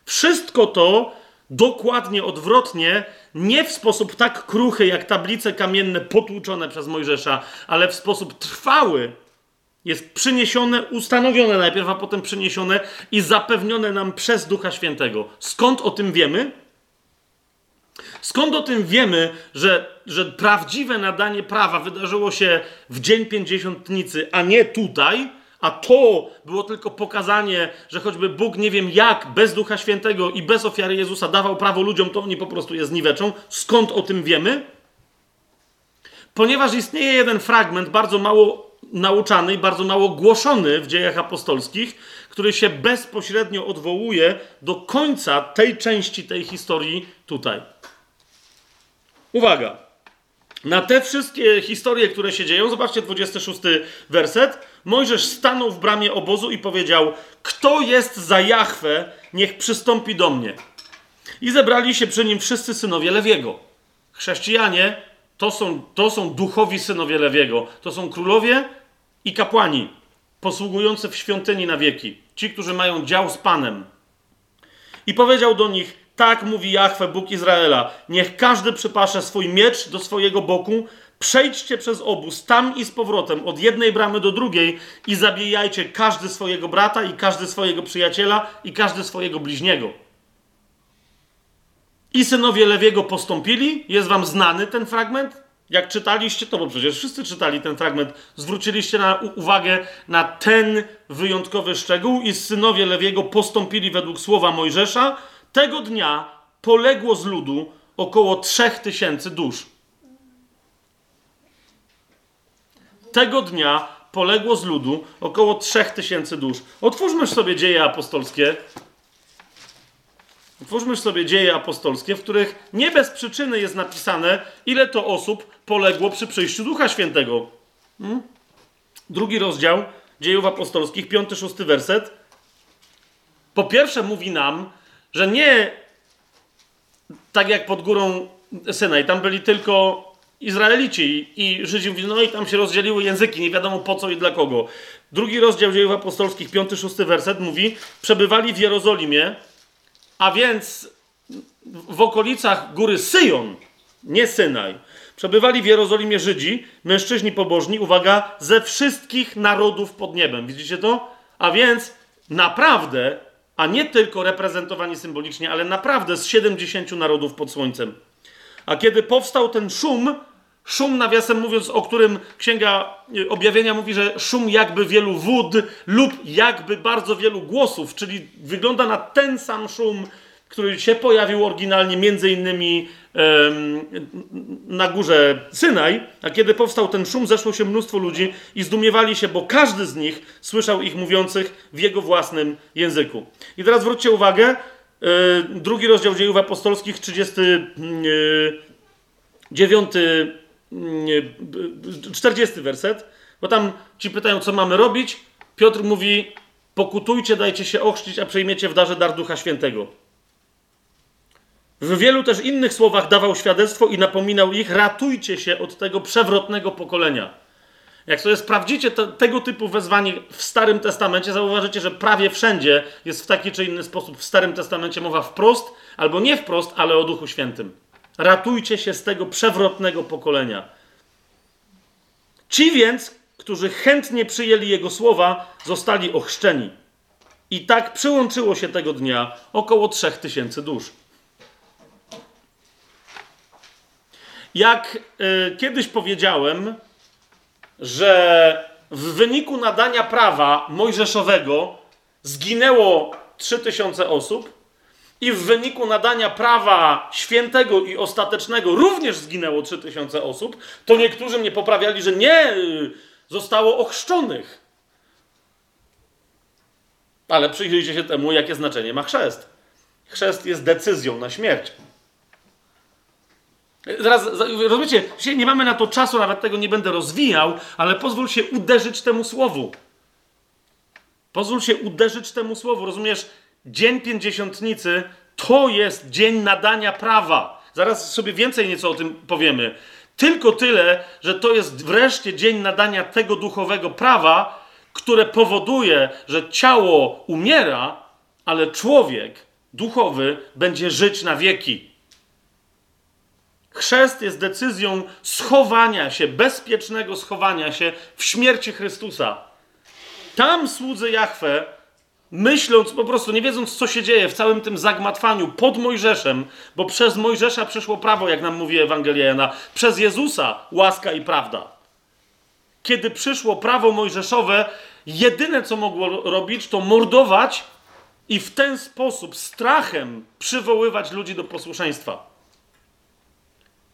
Wszystko to dokładnie odwrotnie, nie w sposób tak kruchy jak tablice kamienne potłuczone przez Mojżesza, ale w sposób trwały jest przyniesione, ustanowione najpierw, a potem przyniesione i zapewnione nam przez Ducha Świętego. Skąd o tym wiemy? Skąd o tym wiemy, że, że prawdziwe nadanie prawa wydarzyło się w dzień pięćdziesiątnicy, a nie tutaj, a to było tylko pokazanie, że choćby Bóg nie wiem jak, bez Ducha Świętego i bez ofiary Jezusa dawał prawo ludziom, to oni po prostu je zniweczą. Skąd o tym wiemy? Ponieważ istnieje jeden fragment, bardzo mało nauczany i bardzo mało głoszony w dziejach apostolskich, który się bezpośrednio odwołuje do końca tej części tej historii tutaj. Uwaga! Na te wszystkie historie, które się dzieją, zobaczcie 26 werset. Mojżesz stanął w bramie obozu i powiedział: Kto jest za Jachwę, niech przystąpi do mnie. I zebrali się przy nim wszyscy synowie Lewiego. Chrześcijanie to są, to są duchowi synowie Lewiego. To są królowie i kapłani, posługujący w świątyni na wieki. Ci, którzy mają dział z Panem. I powiedział do nich: tak mówi Jahwe, Bóg Izraela. Niech każdy przypasze swój miecz do swojego boku. Przejdźcie przez obóz tam i z powrotem, od jednej bramy do drugiej i zabijajcie każdy swojego brata i każdy swojego przyjaciela i każdy swojego bliźniego. I synowie Lewiego postąpili. Jest wam znany ten fragment? Jak czytaliście to, bo przecież wszyscy czytali ten fragment, zwróciliście na uwagę na ten wyjątkowy szczegół i synowie Lewiego postąpili według słowa Mojżesza. Tego dnia poległo z ludu około trzech tysięcy dusz. Tego dnia poległo z ludu około trzech tysięcy dusz. Otwórzmy sobie dzieje apostolskie. Otwórzmy sobie dzieje apostolskie, w których nie bez przyczyny jest napisane, ile to osób poległo przy przyjściu Ducha Świętego. Hmm? Drugi rozdział dziejów apostolskich, piąty, szósty werset. Po pierwsze mówi nam, że nie tak jak pod górą Synaj, tam byli tylko Izraelici i Żydzi mówili, no i tam się rozdzieliły języki, nie wiadomo po co i dla kogo. Drugi rozdział dziejów apostolskich, piąty, szósty werset mówi, przebywali w Jerozolimie, a więc w okolicach góry Syjon, nie Synaj, przebywali w Jerozolimie Żydzi, mężczyźni pobożni, uwaga, ze wszystkich narodów pod niebem. Widzicie to? A więc naprawdę, a nie tylko reprezentowani symbolicznie, ale naprawdę z 70 narodów pod słońcem. A kiedy powstał ten szum, szum nawiasem mówiąc, o którym Księga Objawienia mówi, że szum jakby wielu wód lub jakby bardzo wielu głosów, czyli wygląda na ten sam szum, który się pojawił oryginalnie między innymi na górze Synaj, a kiedy powstał ten szum, zeszło się mnóstwo ludzi i zdumiewali się, bo każdy z nich słyszał ich mówiących w jego własnym języku. I teraz zwróćcie uwagę, drugi rozdział dziejów apostolskich, 39, 40 werset, bo tam ci pytają, co mamy robić. Piotr mówi, pokutujcie, dajcie się ochrzcić, a przejmiecie w darze dar Ducha Świętego. W wielu też innych słowach dawał świadectwo i napominał ich, ratujcie się od tego przewrotnego pokolenia. Jak sobie sprawdzicie te, tego typu wezwanie w Starym Testamencie, zauważycie, że prawie wszędzie jest w taki czy inny sposób w Starym Testamencie mowa wprost, albo nie wprost, ale o Duchu Świętym. Ratujcie się z tego przewrotnego pokolenia. Ci więc, którzy chętnie przyjęli Jego słowa, zostali ochrzczeni. I tak przyłączyło się tego dnia około trzech tysięcy dusz. Jak y, kiedyś powiedziałem, że w wyniku nadania prawa mojżeszowego zginęło 3000 osób i w wyniku nadania prawa świętego i ostatecznego również zginęło 3000 osób, to niektórzy mnie poprawiali, że nie, zostało ochrzczonych. Ale przyjrzyjcie się temu, jakie znaczenie ma chrzest. Chrzest jest decyzją na śmierć. Zaraz, rozumiecie, dzisiaj nie mamy na to czasu, nawet tego nie będę rozwijał, ale pozwól się uderzyć temu słowu. Pozwól się uderzyć temu słowu. Rozumiesz, dzień pięćdziesiątnicy to jest dzień nadania prawa. Zaraz sobie więcej nieco o tym powiemy. Tylko tyle, że to jest wreszcie dzień nadania tego duchowego prawa, które powoduje, że ciało umiera, ale człowiek duchowy będzie żyć na wieki. Chrzest jest decyzją schowania się, bezpiecznego schowania się w śmierci Chrystusa. Tam słudzy Jahwe, myśląc po prostu, nie wiedząc co się dzieje w całym tym zagmatwaniu pod Mojżeszem, bo przez Mojżesza przyszło prawo, jak nam mówi Ewangelia Jana, przez Jezusa łaska i prawda. Kiedy przyszło prawo mojżeszowe, jedyne co mogło robić, to mordować i w ten sposób strachem przywoływać ludzi do posłuszeństwa.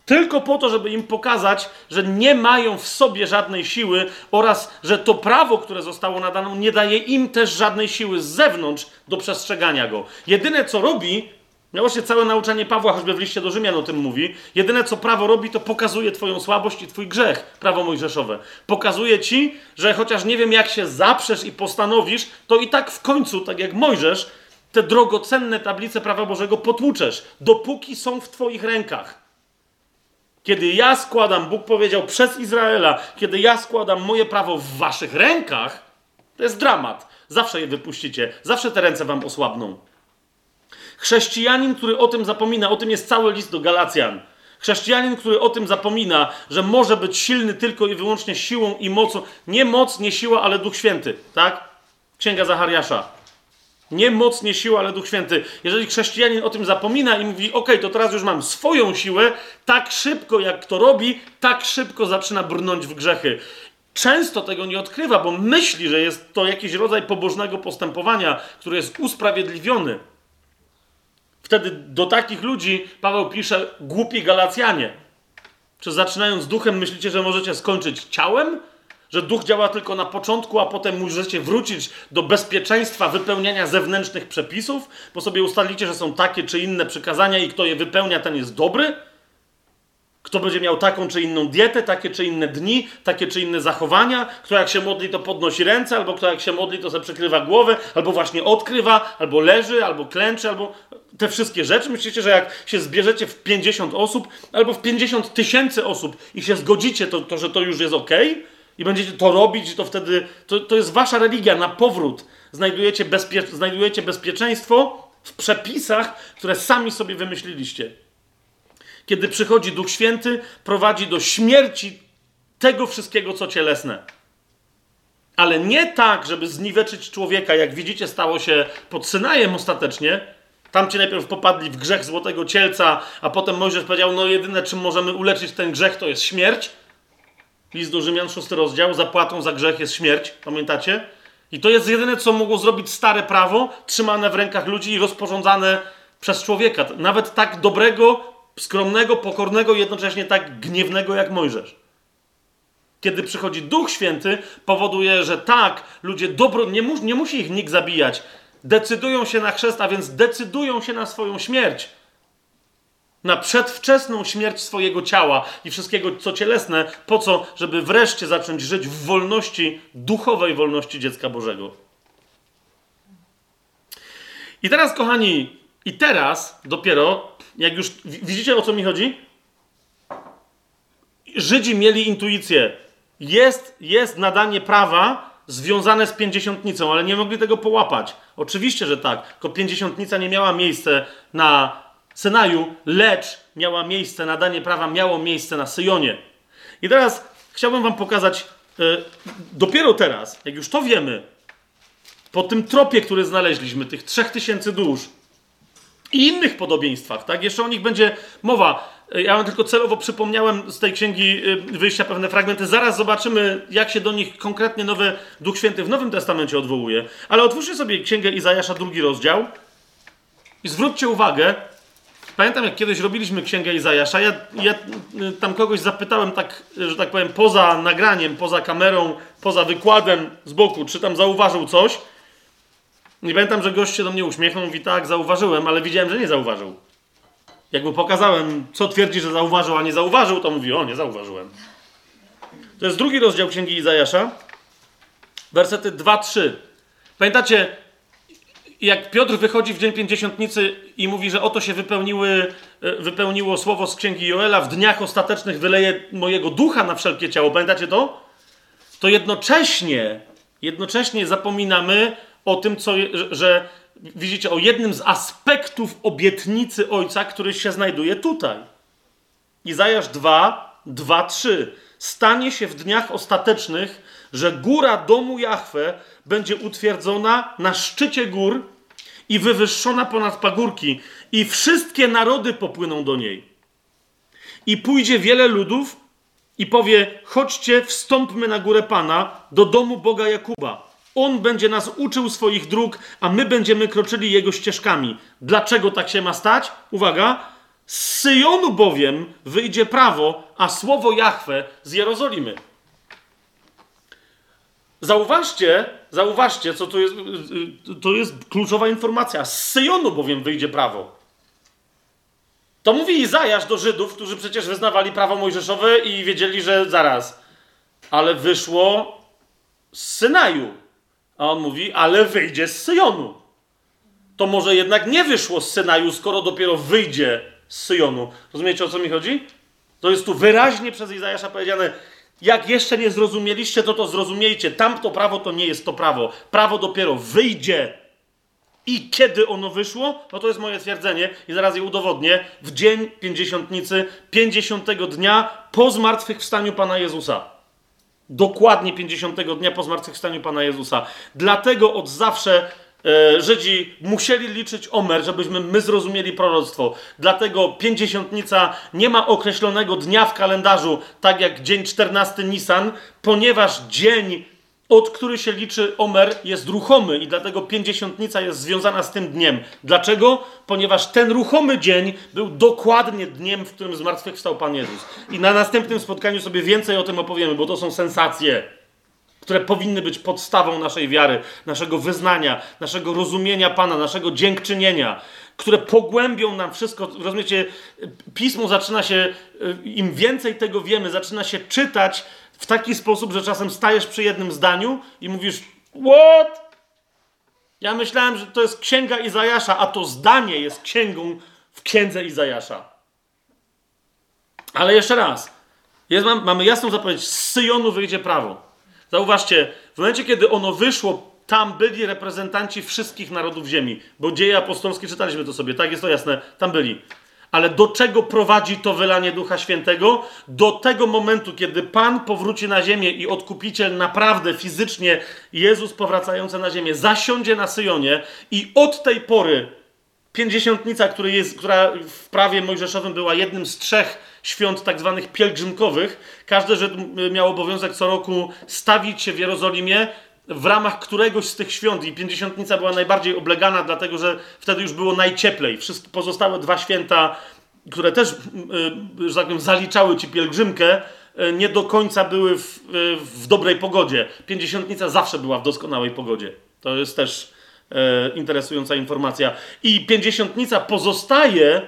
Tylko po to, żeby im pokazać, że nie mają w sobie żadnej siły oraz że to prawo, które zostało nadane, nie daje im też żadnej siły z zewnątrz do przestrzegania go. Jedyne co robi, no właśnie całe nauczanie Pawła, choćby w liście do Rzymian o tym mówi, jedyne co prawo robi, to pokazuje Twoją słabość i Twój grzech, prawo mojżeszowe. Pokazuje Ci, że chociaż nie wiem jak się zaprzesz i postanowisz, to i tak w końcu, tak jak Mojżesz, te drogocenne tablice prawa Bożego potłuczesz, dopóki są w Twoich rękach. Kiedy ja składam, Bóg powiedział przez Izraela, kiedy ja składam moje prawo w waszych rękach, to jest dramat. Zawsze je wypuścicie, zawsze te ręce wam osłabną. Chrześcijanin, który o tym zapomina, o tym jest cały list do Galacjan. Chrześcijanin, który o tym zapomina, że może być silny tylko i wyłącznie siłą i mocą, nie moc, nie siła, ale Duch Święty, tak? Księga Zachariasza. Nie moc, nie siła, ale Duch Święty. Jeżeli chrześcijanin o tym zapomina i mówi, ok, to teraz już mam swoją siłę, tak szybko jak to robi, tak szybko zaczyna brnąć w grzechy. Często tego nie odkrywa, bo myśli, że jest to jakiś rodzaj pobożnego postępowania, który jest usprawiedliwiony. Wtedy do takich ludzi Paweł pisze głupi Galacjanie. Czy zaczynając duchem myślicie, że możecie skończyć ciałem? Że duch działa tylko na początku, a potem możecie wrócić do bezpieczeństwa wypełniania zewnętrznych przepisów, bo sobie ustalicie, że są takie czy inne przykazania i kto je wypełnia, ten jest dobry? Kto będzie miał taką czy inną dietę, takie czy inne dni, takie czy inne zachowania, kto jak się modli, to podnosi ręce, albo kto jak się modli, to sobie przykrywa głowę, albo właśnie odkrywa, albo leży, albo klęczy, albo te wszystkie rzeczy. Myślicie, że jak się zbierzecie w 50 osób, albo w 50 tysięcy osób i się zgodzicie, to, to że to już jest ok, i będziecie to robić, to wtedy to, to jest wasza religia na powrót. Znajdujecie, bezpie, znajdujecie bezpieczeństwo w przepisach, które sami sobie wymyśliliście. Kiedy przychodzi Duch Święty, prowadzi do śmierci tego wszystkiego, co cielesne. Ale nie tak, żeby zniweczyć człowieka, jak widzicie, stało się pod Synajem ostatecznie. Tam ci najpierw popadli w grzech złotego cielca, a potem Mojżesz powiedział: No, jedyne, czym możemy uleczyć ten grzech, to jest śmierć. List do Rzymian, szósty rozdział. Zapłatą za grzech jest śmierć. Pamiętacie? I to jest jedyne, co mogło zrobić stare prawo, trzymane w rękach ludzi i rozporządzane przez człowieka. Nawet tak dobrego, skromnego, pokornego, jednocześnie tak gniewnego jak Mojżesz. Kiedy przychodzi Duch Święty, powoduje, że tak, ludzie dobro, nie, mu, nie musi ich nikt zabijać. Decydują się na chrzest, a więc decydują się na swoją śmierć. Na przedwczesną śmierć swojego ciała i wszystkiego, co cielesne, po co? Żeby wreszcie zacząć żyć w wolności, duchowej wolności dziecka Bożego. I teraz, kochani, i teraz dopiero jak już widzicie o co mi chodzi? Żydzi mieli intuicję. Jest, jest nadanie prawa związane z pięćdziesiątnicą, ale nie mogli tego połapać. Oczywiście, że tak. Tylko pięćdziesiątnica nie miała miejsca na Synaju, lecz miała miejsce, nadanie prawa miało miejsce na Syjonie. I teraz chciałbym wam pokazać, yy, dopiero teraz, jak już to wiemy, po tym tropie, który znaleźliśmy, tych trzech tysięcy dusz, i innych podobieństwach, tak? Jeszcze o nich będzie mowa. Ja wam tylko celowo przypomniałem z tej księgi y, wyjścia pewne fragmenty. Zaraz zobaczymy, jak się do nich konkretnie nowy Duch Święty w Nowym Testamencie odwołuje. Ale otwórzcie sobie księgę Izajasza, drugi rozdział i zwróćcie uwagę. Pamiętam, jak kiedyś robiliśmy księgę Izajasza, ja, ja y, tam kogoś zapytałem, tak, że tak powiem, poza nagraniem, poza kamerą, poza wykładem z boku, czy tam zauważył coś. Nie pamiętam, że gość się do mnie uśmiechnął, mówi tak, zauważyłem, ale widziałem, że nie zauważył. Jak mu pokazałem, co twierdzi, że zauważył, a nie zauważył, to mówi, o, nie zauważyłem. To jest drugi rozdział Księgi Izajasza, wersety 2-3. Pamiętacie, jak Piotr wychodzi w dzień pięćdziesiątnicy i mówi, że oto się wypełniły, e, wypełniło słowo z Księgi Joela, w dniach ostatecznych wyleje mojego ducha na wszelkie ciało. Pamiętacie to? To jednocześnie, jednocześnie zapominamy o tym, co, że, widzicie, o jednym z aspektów obietnicy Ojca, który się znajduje tutaj. Izajasz 2, 2, 3. Stanie się w dniach ostatecznych, że góra domu Jahwe będzie utwierdzona na szczycie gór i wywyższona ponad pagórki, i wszystkie narody popłyną do niej. I pójdzie wiele ludów i powie: Chodźcie, wstąpmy na górę Pana, do domu Boga Jakuba on będzie nas uczył swoich dróg, a my będziemy kroczyli jego ścieżkami. Dlaczego tak się ma stać? Uwaga. Z Syjonu bowiem wyjdzie prawo, a słowo Jahwe z Jerozolimy. Zauważcie, zauważcie, co to jest, to jest kluczowa informacja. Z Syjonu bowiem wyjdzie prawo. To mówi Izajasz do Żydów, którzy przecież wyznawali prawo mojżeszowe i wiedzieli, że zaraz. Ale wyszło z Synaju. A on mówi, ale wyjdzie z Syjonu. To może jednak nie wyszło z Synaju, skoro dopiero wyjdzie z Syjonu. Rozumiecie o co mi chodzi? To jest tu wyraźnie przez Izajasza powiedziane, jak jeszcze nie zrozumieliście, to to zrozumiejcie. Tamto prawo to nie jest to prawo. Prawo dopiero wyjdzie. I kiedy ono wyszło? No to jest moje twierdzenie i zaraz je udowodnię. W dzień pięćdziesiątnicy, pięćdziesiątego dnia po zmartwychwstaniu Pana Jezusa dokładnie 50 dnia po zmartwychwstaniu Pana Jezusa. Dlatego od zawsze Żydzi musieli liczyć Omer, żebyśmy my zrozumieli proroctwo. Dlatego pięćdziesiątnica nie ma określonego dnia w kalendarzu, tak jak dzień 14 Nisan, ponieważ dzień, od który się liczy Omer, jest ruchomy i dlatego pięćdziesiątnica jest związana z tym dniem. Dlaczego? Ponieważ ten ruchomy dzień był dokładnie dniem, w którym zmartwychwstał Pan Jezus. I na następnym spotkaniu sobie więcej o tym opowiemy, bo to są sensacje które powinny być podstawą naszej wiary, naszego wyznania, naszego rozumienia Pana, naszego dziękczynienia, które pogłębią nam wszystko. Rozumiecie, pismo zaczyna się, im więcej tego wiemy, zaczyna się czytać w taki sposób, że czasem stajesz przy jednym zdaniu i mówisz: What? Ja myślałem, że to jest księga Izajasza, a to zdanie jest księgą w księdze Izajasza. Ale jeszcze raz. Jest, mamy jasną zapowiedź: z Syjonu wyjdzie prawo. Zauważcie, w momencie, kiedy ono wyszło, tam byli reprezentanci wszystkich narodów ziemi. Bo dzieje apostolskie, czytaliśmy to sobie, tak jest to jasne, tam byli. Ale do czego prowadzi to wylanie Ducha Świętego? Do tego momentu, kiedy Pan powróci na ziemię i odkupiciel naprawdę fizycznie, Jezus powracający na ziemię, zasiądzie na Syjonie i od tej pory pięćdziesiątnica, która w prawie mojżeszowym była jednym z trzech świąt tak zwanych pielgrzymkowych. Każdy Żyd miał obowiązek co roku stawić się w Jerozolimie w ramach któregoś z tych świąt i Pięćdziesiątnica była najbardziej oblegana, dlatego że wtedy już było najcieplej. Wszystkie pozostałe dwa święta, które też, y, że tak powiem, zaliczały ci pielgrzymkę, y, nie do końca były w, y, w dobrej pogodzie. Pięćdziesiątnica zawsze była w doskonałej pogodzie. To jest też e, interesująca informacja. I Pięćdziesiątnica pozostaje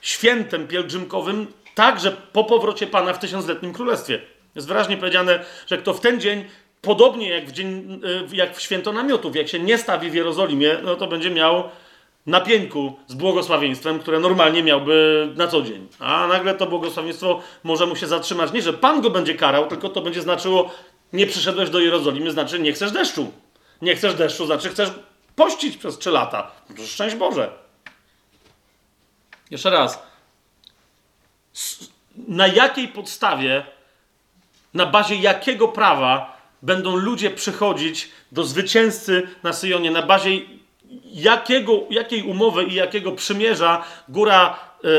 świętem pielgrzymkowym także po powrocie Pana w tysiącletnim królestwie. Jest wyraźnie powiedziane, że kto w ten dzień, podobnie jak w, dzień, y, jak w święto namiotów, jak się nie stawi w Jerozolimie, no to będzie miał na pieńku z błogosławieństwem, które normalnie miałby na co dzień. A nagle to błogosławieństwo może mu się zatrzymać. Nie, że Pan go będzie karał, tylko to będzie znaczyło, nie przyszedłeś do Jerozolimy, znaczy nie chcesz deszczu. Nie chcesz deszczu, znaczy chcesz pościć przez trzy lata. To szczęść Boże. Jeszcze raz na jakiej podstawie, na bazie jakiego prawa będą ludzie przychodzić do zwycięzcy na Syjonie, na bazie jakiego, jakiej umowy i jakiego przymierza góra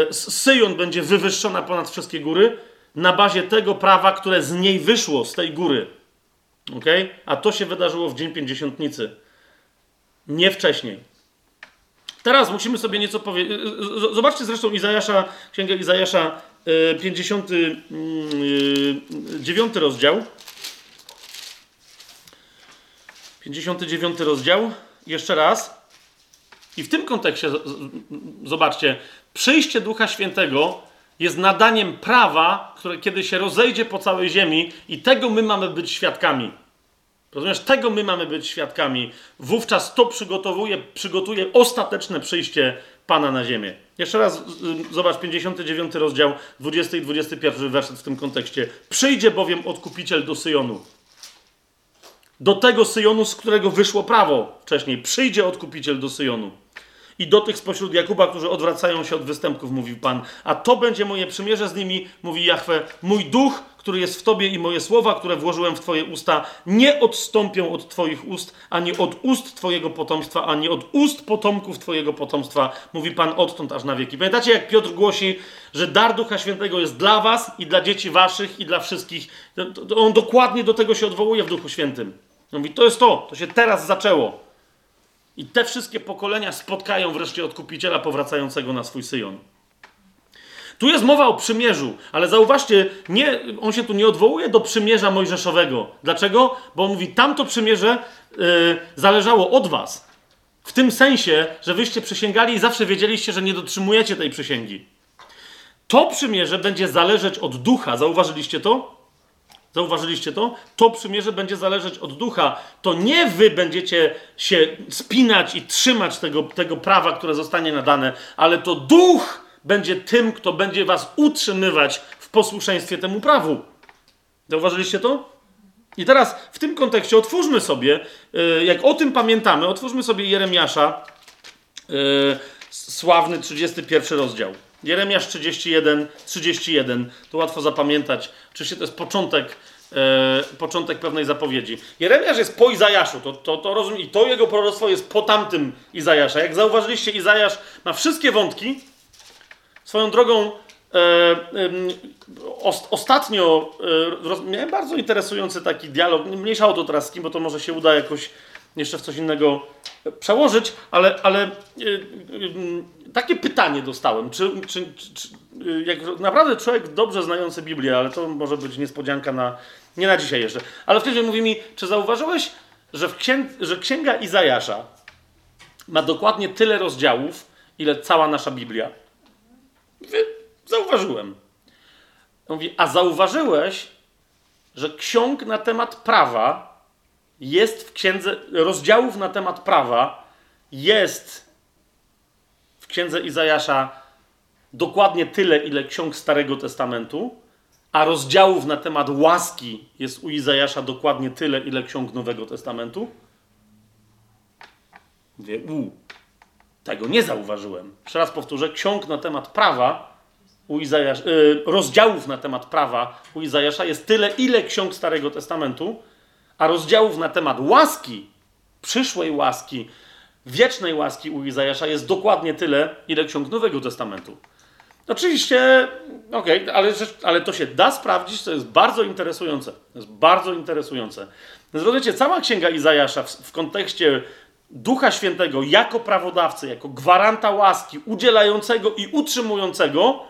e, Syjon będzie wywyższona ponad wszystkie góry, na bazie tego prawa, które z niej wyszło, z tej góry. Okay? A to się wydarzyło w Dzień Pięćdziesiątnicy. Nie wcześniej. Teraz musimy sobie nieco powiedzieć. Zobaczcie zresztą Izajasza, księgę Izajasza, 59 y, rozdział. 59 rozdział. Jeszcze raz. I w tym kontekście zobaczcie, przyjście Ducha Świętego jest nadaniem prawa, które kiedy się rozejdzie po całej ziemi i tego my mamy być świadkami. Rozumiesz, tego my mamy być świadkami. Wówczas to przygotowuje, przygotuje ostateczne przyjście Pana na ziemię. Jeszcze raz zobacz 59 rozdział, 20 i 21 werset w tym kontekście. Przyjdzie bowiem odkupiciel do Syjonu. Do tego Syjonu, z którego wyszło prawo wcześniej. Przyjdzie odkupiciel do Syjonu. I do tych spośród Jakuba, którzy odwracają się od występków, mówił Pan. A to będzie moje przymierze z nimi, mówi Jahwe. Mój duch, który jest w Tobie i moje słowa, które włożyłem w Twoje usta, nie odstąpią od Twoich ust, ani od ust Twojego potomstwa, ani od ust potomków Twojego potomstwa, mówi Pan odtąd aż na wieki. Pamiętacie, jak Piotr głosi, że dar Ducha Świętego jest dla Was i dla dzieci Waszych i dla wszystkich. On dokładnie do tego się odwołuje w Duchu Świętym. Mówi, to jest to, to się teraz zaczęło. I te wszystkie pokolenia spotkają wreszcie odkupiciela powracającego na swój syjon. Tu jest mowa o przymierzu, ale zauważcie, nie, on się tu nie odwołuje do przymierza mojżeszowego. Dlaczego? Bo on mówi, tamto przymierze yy, zależało od was. W tym sensie, że wyście przysięgali i zawsze wiedzieliście, że nie dotrzymujecie tej przysięgi. To przymierze będzie zależeć od ducha. Zauważyliście to? Zauważyliście to? To przymierze będzie zależeć od ducha. To nie wy będziecie się spinać i trzymać tego, tego prawa, które zostanie nadane, ale to duch będzie tym, kto będzie was utrzymywać w posłuszeństwie temu prawu. Zauważyliście to? I teraz w tym kontekście otwórzmy sobie, y, jak o tym pamiętamy, otwórzmy sobie Jeremiasza, y, sławny 31 rozdział. Jeremiasz 31, 31, to łatwo zapamiętać. Oczywiście to jest początek e, początek pewnej zapowiedzi. Jeremiasz jest po Izajaszu, to, to, to rozumiem, i to jego proroctwo jest po tamtym Izajasza. Jak zauważyliście, Izajasz ma wszystkie wątki. Swoją drogą, e, e, os, ostatnio e, miałem bardzo interesujący taki dialog, mniejsza o to teraz z kim, bo to może się uda jakoś jeszcze w coś innego przełożyć, ale, ale e, e, takie pytanie dostałem, czy, czy, czy, jak naprawdę człowiek dobrze znający Biblię, ale to może być niespodzianka na, nie na dzisiaj jeszcze, ale wtedy mówi mi, czy zauważyłeś, że, księg, że księga Izajasza ma dokładnie tyle rozdziałów, ile cała nasza Biblia? Mówię, zauważyłem. Mówi, a zauważyłeś, że ksiąg na temat prawa jest w księdze, rozdziałów na temat prawa jest w księdze Izajasza dokładnie tyle, ile ksiąg Starego Testamentu, a rozdziałów na temat łaski jest u Izajasza dokładnie tyle, ile ksiąg Nowego Testamentu? Mówię, tego nie zauważyłem. Jeszcze raz powtórzę, ksiąg na temat prawa u Izajasza, yy, rozdziałów na temat prawa u Izajasza jest tyle, ile ksiąg Starego Testamentu, a rozdziałów na temat łaski, przyszłej łaski, wiecznej łaski u Izajasza jest dokładnie tyle, ile ksiąg Nowego Testamentu. Oczywiście, okej, okay, ale, ale to się da sprawdzić, to jest bardzo interesujące. To jest bardzo interesujące. Zrozumiecie, cała księga Izajasza w, w kontekście Ducha Świętego jako prawodawcy, jako gwaranta łaski, udzielającego i utrzymującego,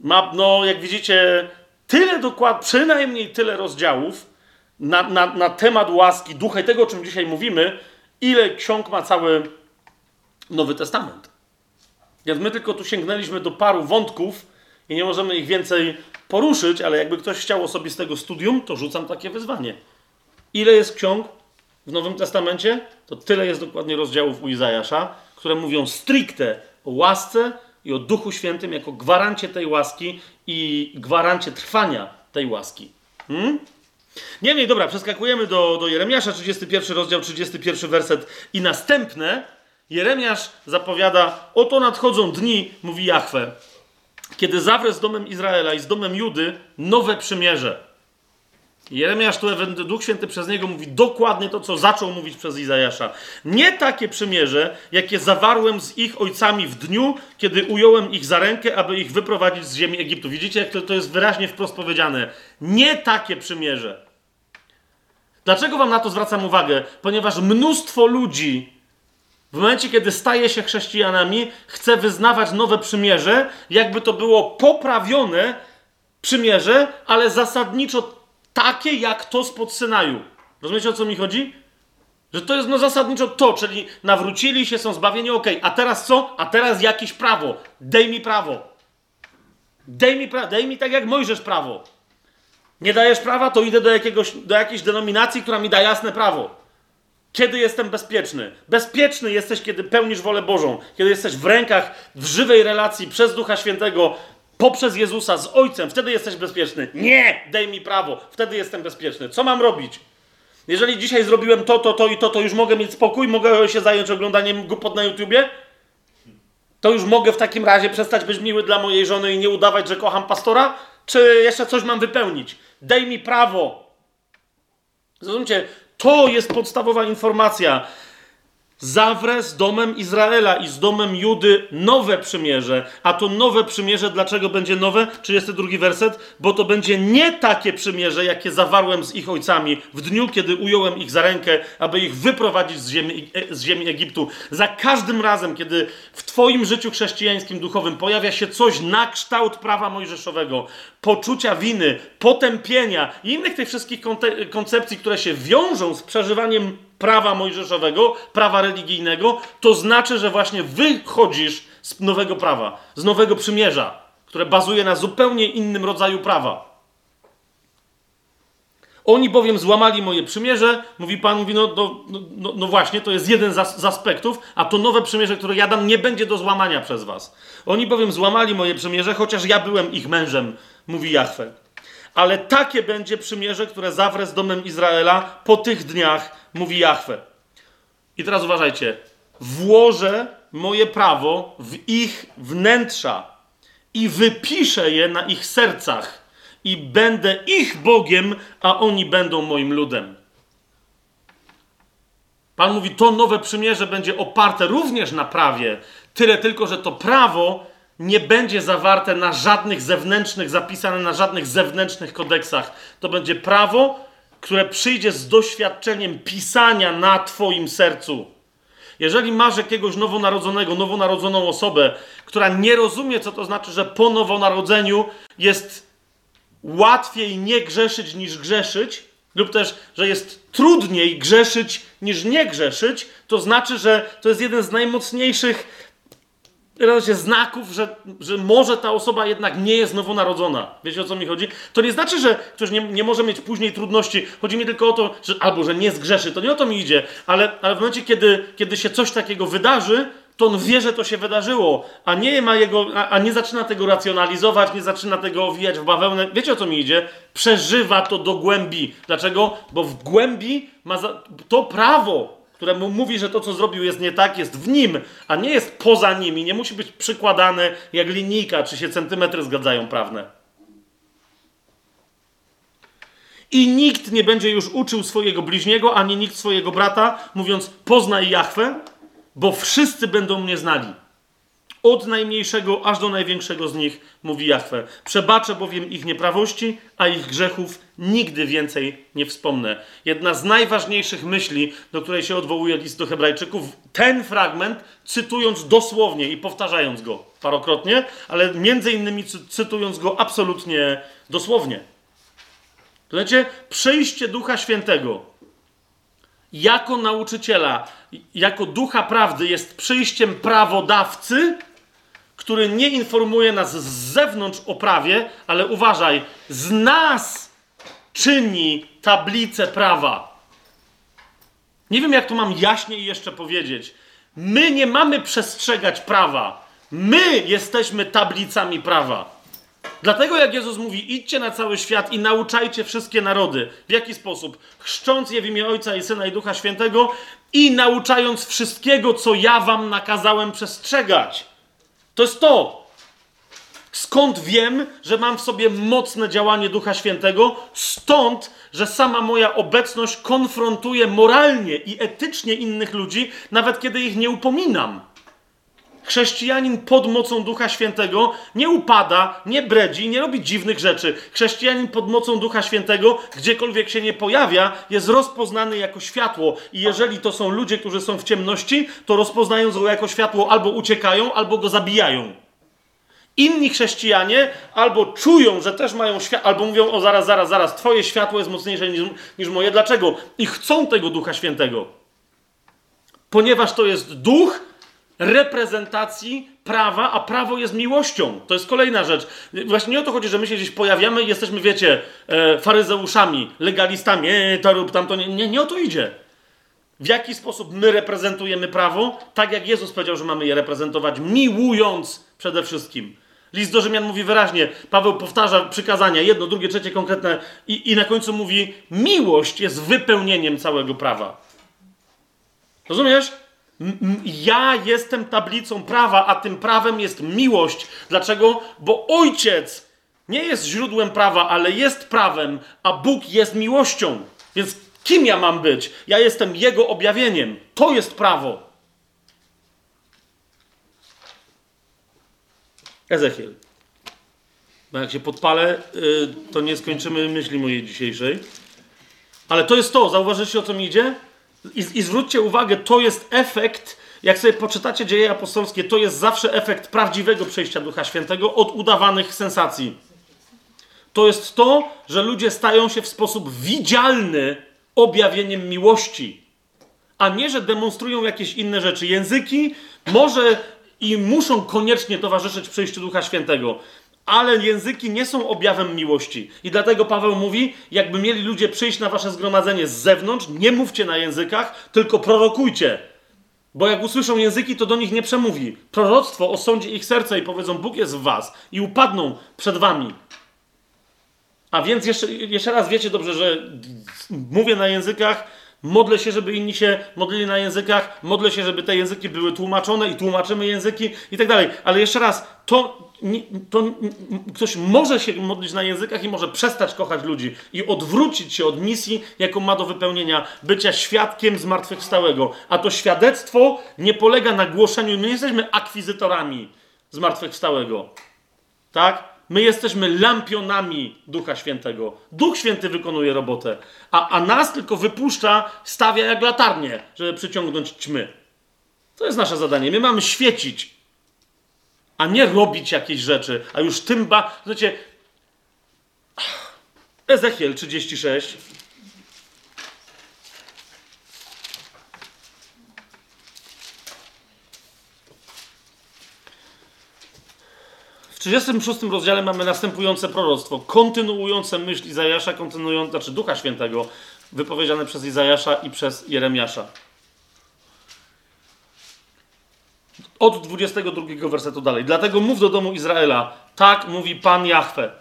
ma, no jak widzicie, tyle dokładnie, przynajmniej tyle rozdziałów na, na, na temat łaski, ducha i tego, o czym dzisiaj mówimy, ile ksiąg ma cały Nowy Testament. Więc my tylko tu sięgnęliśmy do paru wątków i nie możemy ich więcej poruszyć, ale jakby ktoś chciał osobistego studium, to rzucam takie wyzwanie. Ile jest ksiąg w Nowym Testamencie? To tyle jest dokładnie rozdziałów u Izajasza, które mówią stricte o łasce i o Duchu Świętym jako gwarancie tej łaski i gwarancie trwania tej łaski. Hmm? Niemniej, dobra, przeskakujemy do, do Jeremiasza, 31 rozdział, 31 werset i następne Jeremiasz zapowiada, oto nadchodzą dni, mówi Jahwe, kiedy zawrę z domem Izraela i z domem Judy nowe przymierze. Jeremiasz, tu Duch Święty przez niego mówi dokładnie to, co zaczął mówić przez Izajasza. Nie takie przymierze, jakie zawarłem z ich ojcami w dniu, kiedy ująłem ich za rękę, aby ich wyprowadzić z ziemi Egiptu. Widzicie, jak to, to jest wyraźnie wprost powiedziane. Nie takie przymierze. Dlaczego wam na to zwracam uwagę? Ponieważ mnóstwo ludzi w momencie, kiedy staje się chrześcijanami, chce wyznawać nowe przymierze, jakby to było poprawione przymierze, ale zasadniczo takie jak to spod Synaju. Rozumiecie o co mi chodzi? Że to jest no zasadniczo to, czyli nawrócili się, są zbawieni, ok. A teraz co? A teraz jakieś prawo. Dej mi prawo. Dej mi, pra- dej mi tak jak Mojżesz prawo. Nie dajesz prawa, to idę do, jakiegoś, do jakiejś denominacji, która mi da jasne prawo. Kiedy jestem bezpieczny? Bezpieczny jesteś, kiedy pełnisz wolę Bożą, kiedy jesteś w rękach, w żywej relacji przez Ducha Świętego, poprzez Jezusa z Ojcem. Wtedy jesteś bezpieczny. Nie! Daj mi prawo. Wtedy jestem bezpieczny. Co mam robić? Jeżeli dzisiaj zrobiłem to, to, to i to, to już mogę mieć spokój? Mogę się zająć oglądaniem głupot na YouTubie? To już mogę w takim razie przestać być miły dla mojej żony i nie udawać, że kocham pastora? Czy jeszcze coś mam wypełnić? Daj mi prawo. Zrozumcie, to jest podstawowa informacja. Zawrę z domem Izraela i z domem Judy nowe przymierze. A to nowe przymierze, dlaczego będzie nowe? 32 werset. Bo to będzie nie takie przymierze, jakie zawarłem z ich ojcami w dniu, kiedy ująłem ich za rękę, aby ich wyprowadzić z ziemi, e, z ziemi Egiptu. Za każdym razem, kiedy w Twoim życiu chrześcijańskim, duchowym pojawia się coś na kształt prawa mojżeszowego, poczucia winy, potępienia i innych tych wszystkich koncepcji, które się wiążą z przeżywaniem prawa mojżeszowego, prawa religijnego, to znaczy, że właśnie wychodzisz z nowego prawa, z nowego przymierza, które bazuje na zupełnie innym rodzaju prawa. Oni bowiem złamali moje przymierze, mówi Pan, mówi, no, no, no, no właśnie, to jest jeden z, z, aspektów, a to nowe przymierze, które ja dam, nie będzie do złamania przez was. Oni bowiem złamali moje przymierze, chociaż ja byłem ich mężem, mówi Jahwe. Ale takie będzie przymierze, które zawrę z domem Izraela po tych dniach, mówi Jahwe. I teraz uważajcie. Włożę moje prawo w ich wnętrza i wypiszę je na ich sercach i będę ich Bogiem, a oni będą moim ludem. Pan mówi, to nowe przymierze będzie oparte również na prawie. Tyle tylko, że to prawo nie będzie zawarte na żadnych zewnętrznych, zapisane na żadnych zewnętrznych kodeksach. To będzie prawo, które przyjdzie z doświadczeniem pisania na Twoim sercu. Jeżeli masz jakiegoś nowonarodzonego, nowonarodzoną osobę, która nie rozumie, co to znaczy, że po nowonarodzeniu jest łatwiej nie grzeszyć niż grzeszyć, lub też, że jest trudniej grzeszyć niż nie grzeszyć, to znaczy, że to jest jeden z najmocniejszych się znaków, że, że może ta osoba jednak nie jest nowonarodzona. Wiecie o co mi chodzi? To nie znaczy, że ktoś nie, nie może mieć później trudności. Chodzi mi tylko o to, że albo że nie zgrzeszy. To nie o to mi idzie, ale, ale w momencie, kiedy, kiedy się coś takiego wydarzy, to on wie, że to się wydarzyło, a nie ma jego, a, a, nie zaczyna tego racjonalizować, nie zaczyna tego owijać w bawełnę. Wiecie o co mi idzie? Przeżywa to do głębi. Dlaczego? Bo w głębi ma za, to prawo, które mu mówi, że to, co zrobił, jest nie tak, jest w nim, a nie jest poza nim i nie musi być przykładane jak linijka, czy się centymetry zgadzają prawne. I nikt nie będzie już uczył swojego bliźniego, ani nikt swojego brata, mówiąc poznaj Jachwę, bo wszyscy będą mnie znali. Od najmniejszego aż do największego z nich, mówi Jachwę. Przebaczę bowiem ich nieprawości, a ich grzechów nigdy więcej nie wspomnę. Jedna z najważniejszych myśli, do której się odwołuje list do Hebrajczyków, ten fragment, cytując dosłownie i powtarzając go parokrotnie, ale między innymi cytując go absolutnie dosłownie. Słuchajcie, przejście Ducha Świętego jako nauczyciela, jako ducha prawdy jest przyjściem prawodawcy, który nie informuje nas z zewnątrz o prawie, ale uważaj, z nas czyni tablicę prawa. Nie wiem, jak to mam jaśniej jeszcze powiedzieć. My nie mamy przestrzegać prawa. My jesteśmy tablicami prawa. Dlatego jak Jezus mówi, idźcie na cały świat i nauczajcie wszystkie narody. W jaki sposób? Chrzcząc je w imię Ojca i Syna i Ducha Świętego i nauczając wszystkiego, co ja wam nakazałem przestrzegać. To jest to. Skąd wiem, że mam w sobie mocne działanie Ducha Świętego? Stąd, że sama moja obecność konfrontuje moralnie i etycznie innych ludzi, nawet kiedy ich nie upominam. Chrześcijanin pod mocą Ducha Świętego nie upada, nie bredzi, nie robi dziwnych rzeczy. Chrześcijanin pod mocą Ducha Świętego, gdziekolwiek się nie pojawia, jest rozpoznany jako światło. I jeżeli to są ludzie, którzy są w ciemności, to rozpoznając go jako światło albo uciekają, albo go zabijają. Inni chrześcijanie albo czują, że też mają światło, albo mówią: O, zaraz, zaraz, zaraz, Twoje światło jest mocniejsze niż, niż moje. Dlaczego? I chcą tego Ducha Świętego. Ponieważ to jest duch, reprezentacji prawa, a prawo jest miłością. To jest kolejna rzecz. Właśnie nie o to chodzi, że my się gdzieś pojawiamy i jesteśmy, wiecie, e, faryzeuszami, legalistami, e, to rób tamto. Nie, nie, nie o to idzie. W jaki sposób my reprezentujemy prawo? Tak jak Jezus powiedział, że mamy je reprezentować, miłując przede wszystkim. List do Rzymian mówi wyraźnie, Paweł powtarza przykazania, jedno, drugie, trzecie konkretne i, i na końcu mówi, miłość jest wypełnieniem całego prawa. Rozumiesz? Ja jestem tablicą prawa, a tym prawem jest miłość. Dlaczego? Bo ojciec nie jest źródłem prawa, ale jest prawem, a Bóg jest miłością. Więc kim ja mam być? Ja jestem Jego objawieniem. To jest prawo. Ezechiel. Bo jak się podpalę, y, to nie skończymy myśli mojej dzisiejszej. Ale to jest to. Zauważycie, o co mi idzie? I, I zwróćcie uwagę, to jest efekt, jak sobie poczytacie dzieje apostolskie, to jest zawsze efekt prawdziwego przejścia Ducha Świętego od udawanych sensacji. To jest to, że ludzie stają się w sposób widzialny objawieniem miłości, a nie, że demonstrują jakieś inne rzeczy. Języki może i muszą koniecznie towarzyszyć przejściu Ducha Świętego ale języki nie są objawem miłości. I dlatego Paweł mówi, jakby mieli ludzie przyjść na wasze zgromadzenie z zewnątrz, nie mówcie na językach, tylko prorokujcie. Bo jak usłyszą języki, to do nich nie przemówi. Proroctwo osądzi ich serce i powiedzą, Bóg jest w was. I upadną przed wami. A więc jeszcze, jeszcze raz wiecie dobrze, że mówię na językach, Modlę się, żeby inni się modlili na językach, modlę się, żeby te języki były tłumaczone i tłumaczymy języki i tak dalej. Ale jeszcze raz, to, to ktoś może się modlić na językach i może przestać kochać ludzi i odwrócić się od misji, jaką ma do wypełnienia, bycia świadkiem zmartwychwstałego. A to świadectwo nie polega na głoszeniu, my nie jesteśmy akwizytorami zmartwychwstałego. Tak? My jesteśmy lampionami Ducha Świętego. Duch Święty wykonuje robotę, a, a nas tylko wypuszcza, stawia jak latarnię, żeby przyciągnąć ćmy. To jest nasze zadanie. My mamy świecić, a nie robić jakieś rzeczy. A już tym ba... Znacie, Ezechiel 36. W 36 rozdziale mamy następujące proroctwo, kontynuujące myśl Izajasza, kontynuujące, znaczy Ducha Świętego, wypowiedziane przez Izajasza i przez Jeremiasza. Od 22 wersetu dalej. Dlatego mów do domu Izraela, tak mówi Pan Jahwe.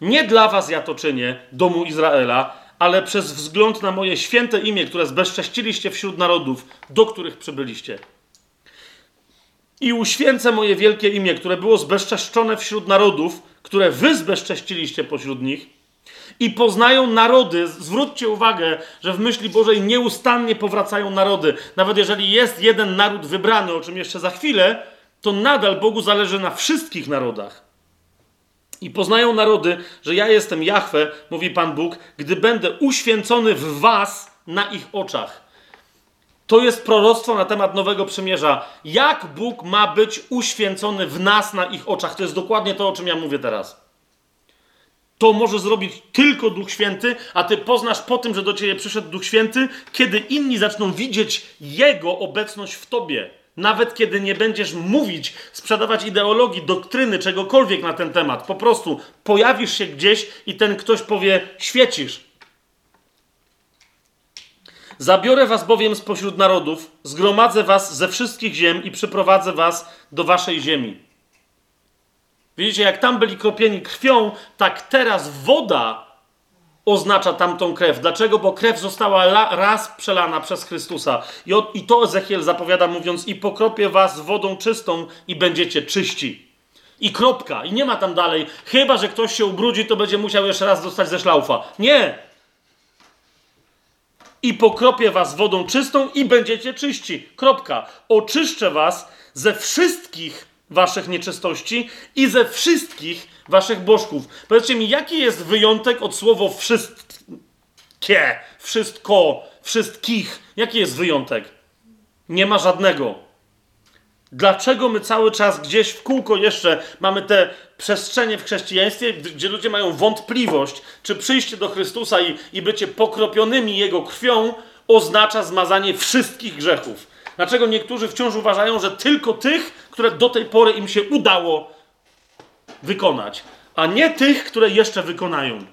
Nie dla was ja to czynię, domu Izraela, ale przez wzgląd na moje święte imię, które zbezcześciliście wśród narodów, do których przybyliście. I uświęcę moje wielkie imię, które było zbezczeszczone wśród narodów, które wy zbezcześciliście pośród nich. I poznają narody. Zwróćcie uwagę, że w myśli Bożej nieustannie powracają narody. Nawet jeżeli jest jeden naród wybrany, o czym jeszcze za chwilę, to nadal Bogu zależy na wszystkich narodach. I poznają narody, że ja jestem Jahwe, mówi Pan Bóg, gdy będę uświęcony w was na ich oczach. To jest proroctwo na temat Nowego Przymierza. Jak Bóg ma być uświęcony w nas na ich oczach? To jest dokładnie to, o czym ja mówię teraz. To może zrobić tylko Duch Święty, a ty poznasz po tym, że do ciebie przyszedł Duch Święty, kiedy inni zaczną widzieć Jego obecność w tobie. Nawet kiedy nie będziesz mówić, sprzedawać ideologii, doktryny, czegokolwiek na ten temat. Po prostu pojawisz się gdzieś i ten ktoś powie: świecisz. Zabiorę was bowiem spośród narodów, zgromadzę was ze wszystkich ziem i przyprowadzę was do waszej ziemi. Widzicie, jak tam byli kropieni krwią, tak teraz woda oznacza tamtą krew. Dlaczego? Bo krew została la, raz przelana przez Chrystusa. I, I to Ezechiel zapowiada, mówiąc: I pokropię was wodą czystą i będziecie czyści. I kropka. I nie ma tam dalej. Chyba, że ktoś się ubrudzi, to będzie musiał jeszcze raz dostać ze szlaufa. Nie! i pokropię was wodą czystą i będziecie czyści. Kropka. Oczyszczę was ze wszystkich waszych nieczystości i ze wszystkich waszych bożków. Powiedzcie mi, jaki jest wyjątek od słowa wszystkie, wszystko, wszystkich? Jaki jest wyjątek? Nie ma żadnego. Dlaczego my cały czas gdzieś w kółko jeszcze mamy te przestrzenie w chrześcijaństwie, gdzie ludzie mają wątpliwość, czy przyjście do Chrystusa i, i bycie pokropionymi Jego krwią oznacza zmazanie wszystkich grzechów? Dlaczego niektórzy wciąż uważają, że tylko tych, które do tej pory im się udało wykonać, a nie tych, które jeszcze wykonają?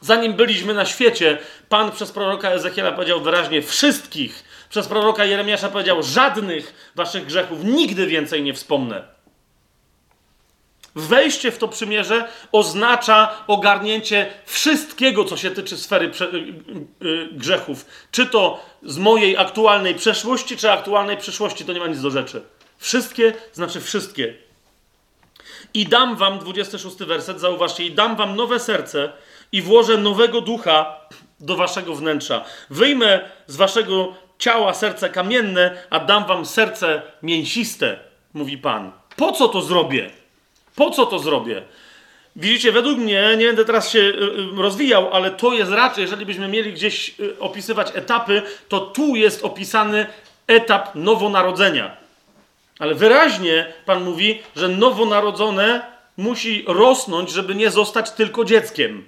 Zanim byliśmy na świecie, Pan przez proroka Ezechiela powiedział wyraźnie: Wszystkich przez proroka Jeremiasza powiedział: Żadnych waszych grzechów nigdy więcej nie wspomnę. Wejście w to przymierze oznacza ogarnięcie wszystkiego, co się tyczy sfery prze, y, y, grzechów. Czy to z mojej aktualnej przeszłości, czy aktualnej przyszłości, to nie ma nic do rzeczy. Wszystkie znaczy wszystkie. I dam wam, 26 werset, zauważcie, i dam wam nowe serce i włożę nowego ducha do waszego wnętrza. Wyjmę z waszego ciała serce kamienne, a dam wam serce mięsiste, mówi Pan. Po co to zrobię? Po co to zrobię? Widzicie, według mnie, nie będę teraz się y, y, rozwijał, ale to jest raczej, jeżeli byśmy mieli gdzieś y, opisywać etapy, to tu jest opisany etap nowonarodzenia. Ale wyraźnie Pan mówi, że nowonarodzone musi rosnąć, żeby nie zostać tylko dzieckiem.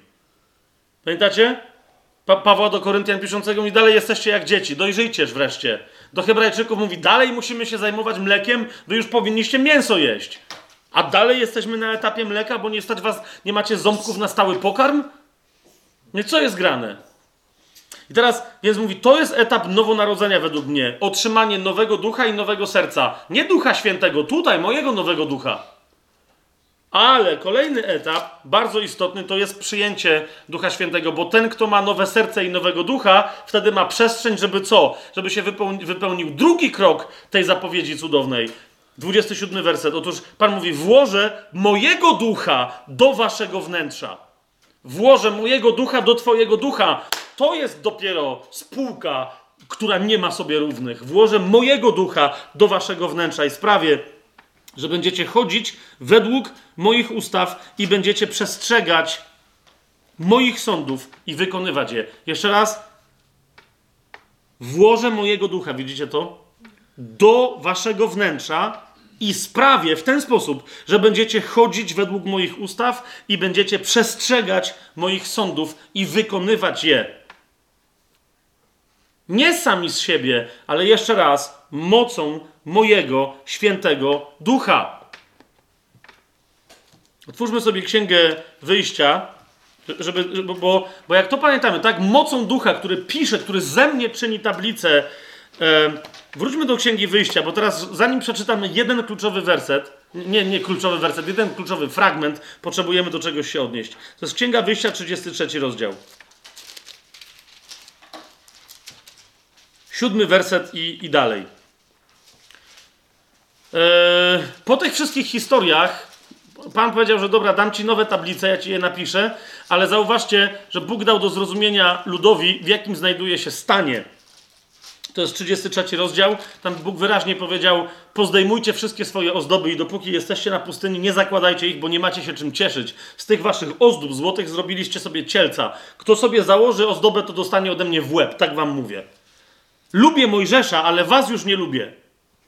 Pamiętacie? Pa Pawła do Koryntian piszącego mówi, dalej jesteście jak dzieci, dojrzyjcież wreszcie. Do Hebrajczyków mówi, dalej musimy się zajmować mlekiem, wy już powinniście mięso jeść. A dalej jesteśmy na etapie mleka, bo nie stać was, nie macie ząbków na stały pokarm? Nie, co jest grane? I teraz, więc mówi, to jest etap nowonarodzenia według mnie. Otrzymanie nowego ducha i nowego serca. Nie ducha świętego, tutaj mojego nowego ducha. Ale kolejny etap, bardzo istotny, to jest przyjęcie Ducha Świętego, bo ten, kto ma nowe serce i nowego ducha, wtedy ma przestrzeń, żeby co? Żeby się wypełni, wypełnił drugi krok tej zapowiedzi cudownej. 27 werset. Otóż Pan mówi: Włożę mojego ducha do waszego wnętrza. Włożę mojego ducha do Twojego ducha. To jest dopiero spółka, która nie ma sobie równych. Włożę mojego ducha do Waszego wnętrza i sprawię, że będziecie chodzić według moich ustaw i będziecie przestrzegać moich sądów i wykonywać je. Jeszcze raz. Włożę mojego ducha, widzicie to? Do Waszego wnętrza i sprawię w ten sposób, że będziecie chodzić według moich ustaw i będziecie przestrzegać moich sądów i wykonywać je. Nie sami z siebie, ale jeszcze raz, mocą mojego świętego ducha. Otwórzmy sobie księgę wyjścia, żeby, żeby, bo, bo jak to pamiętamy, tak, mocą ducha, który pisze, który ze mnie czyni tablicę wróćmy do Księgi Wyjścia, bo teraz zanim przeczytamy jeden kluczowy werset, nie, nie kluczowy werset, jeden kluczowy fragment, potrzebujemy do czegoś się odnieść. To jest Księga Wyjścia, 33 rozdział. Siódmy werset i, i dalej. E, po tych wszystkich historiach Pan powiedział, że dobra, dam ci nowe tablice, ja ci je napiszę, ale zauważcie, że Bóg dał do zrozumienia ludowi, w jakim znajduje się stanie to jest 33 rozdział. Tam Bóg wyraźnie powiedział: Pozdejmujcie wszystkie swoje ozdoby i dopóki jesteście na pustyni, nie zakładajcie ich, bo nie macie się czym cieszyć. Z tych waszych ozdób złotych zrobiliście sobie cielca. Kto sobie założy ozdobę, to dostanie ode mnie w łeb. Tak wam mówię. Lubię Mojżesza, ale was już nie lubię.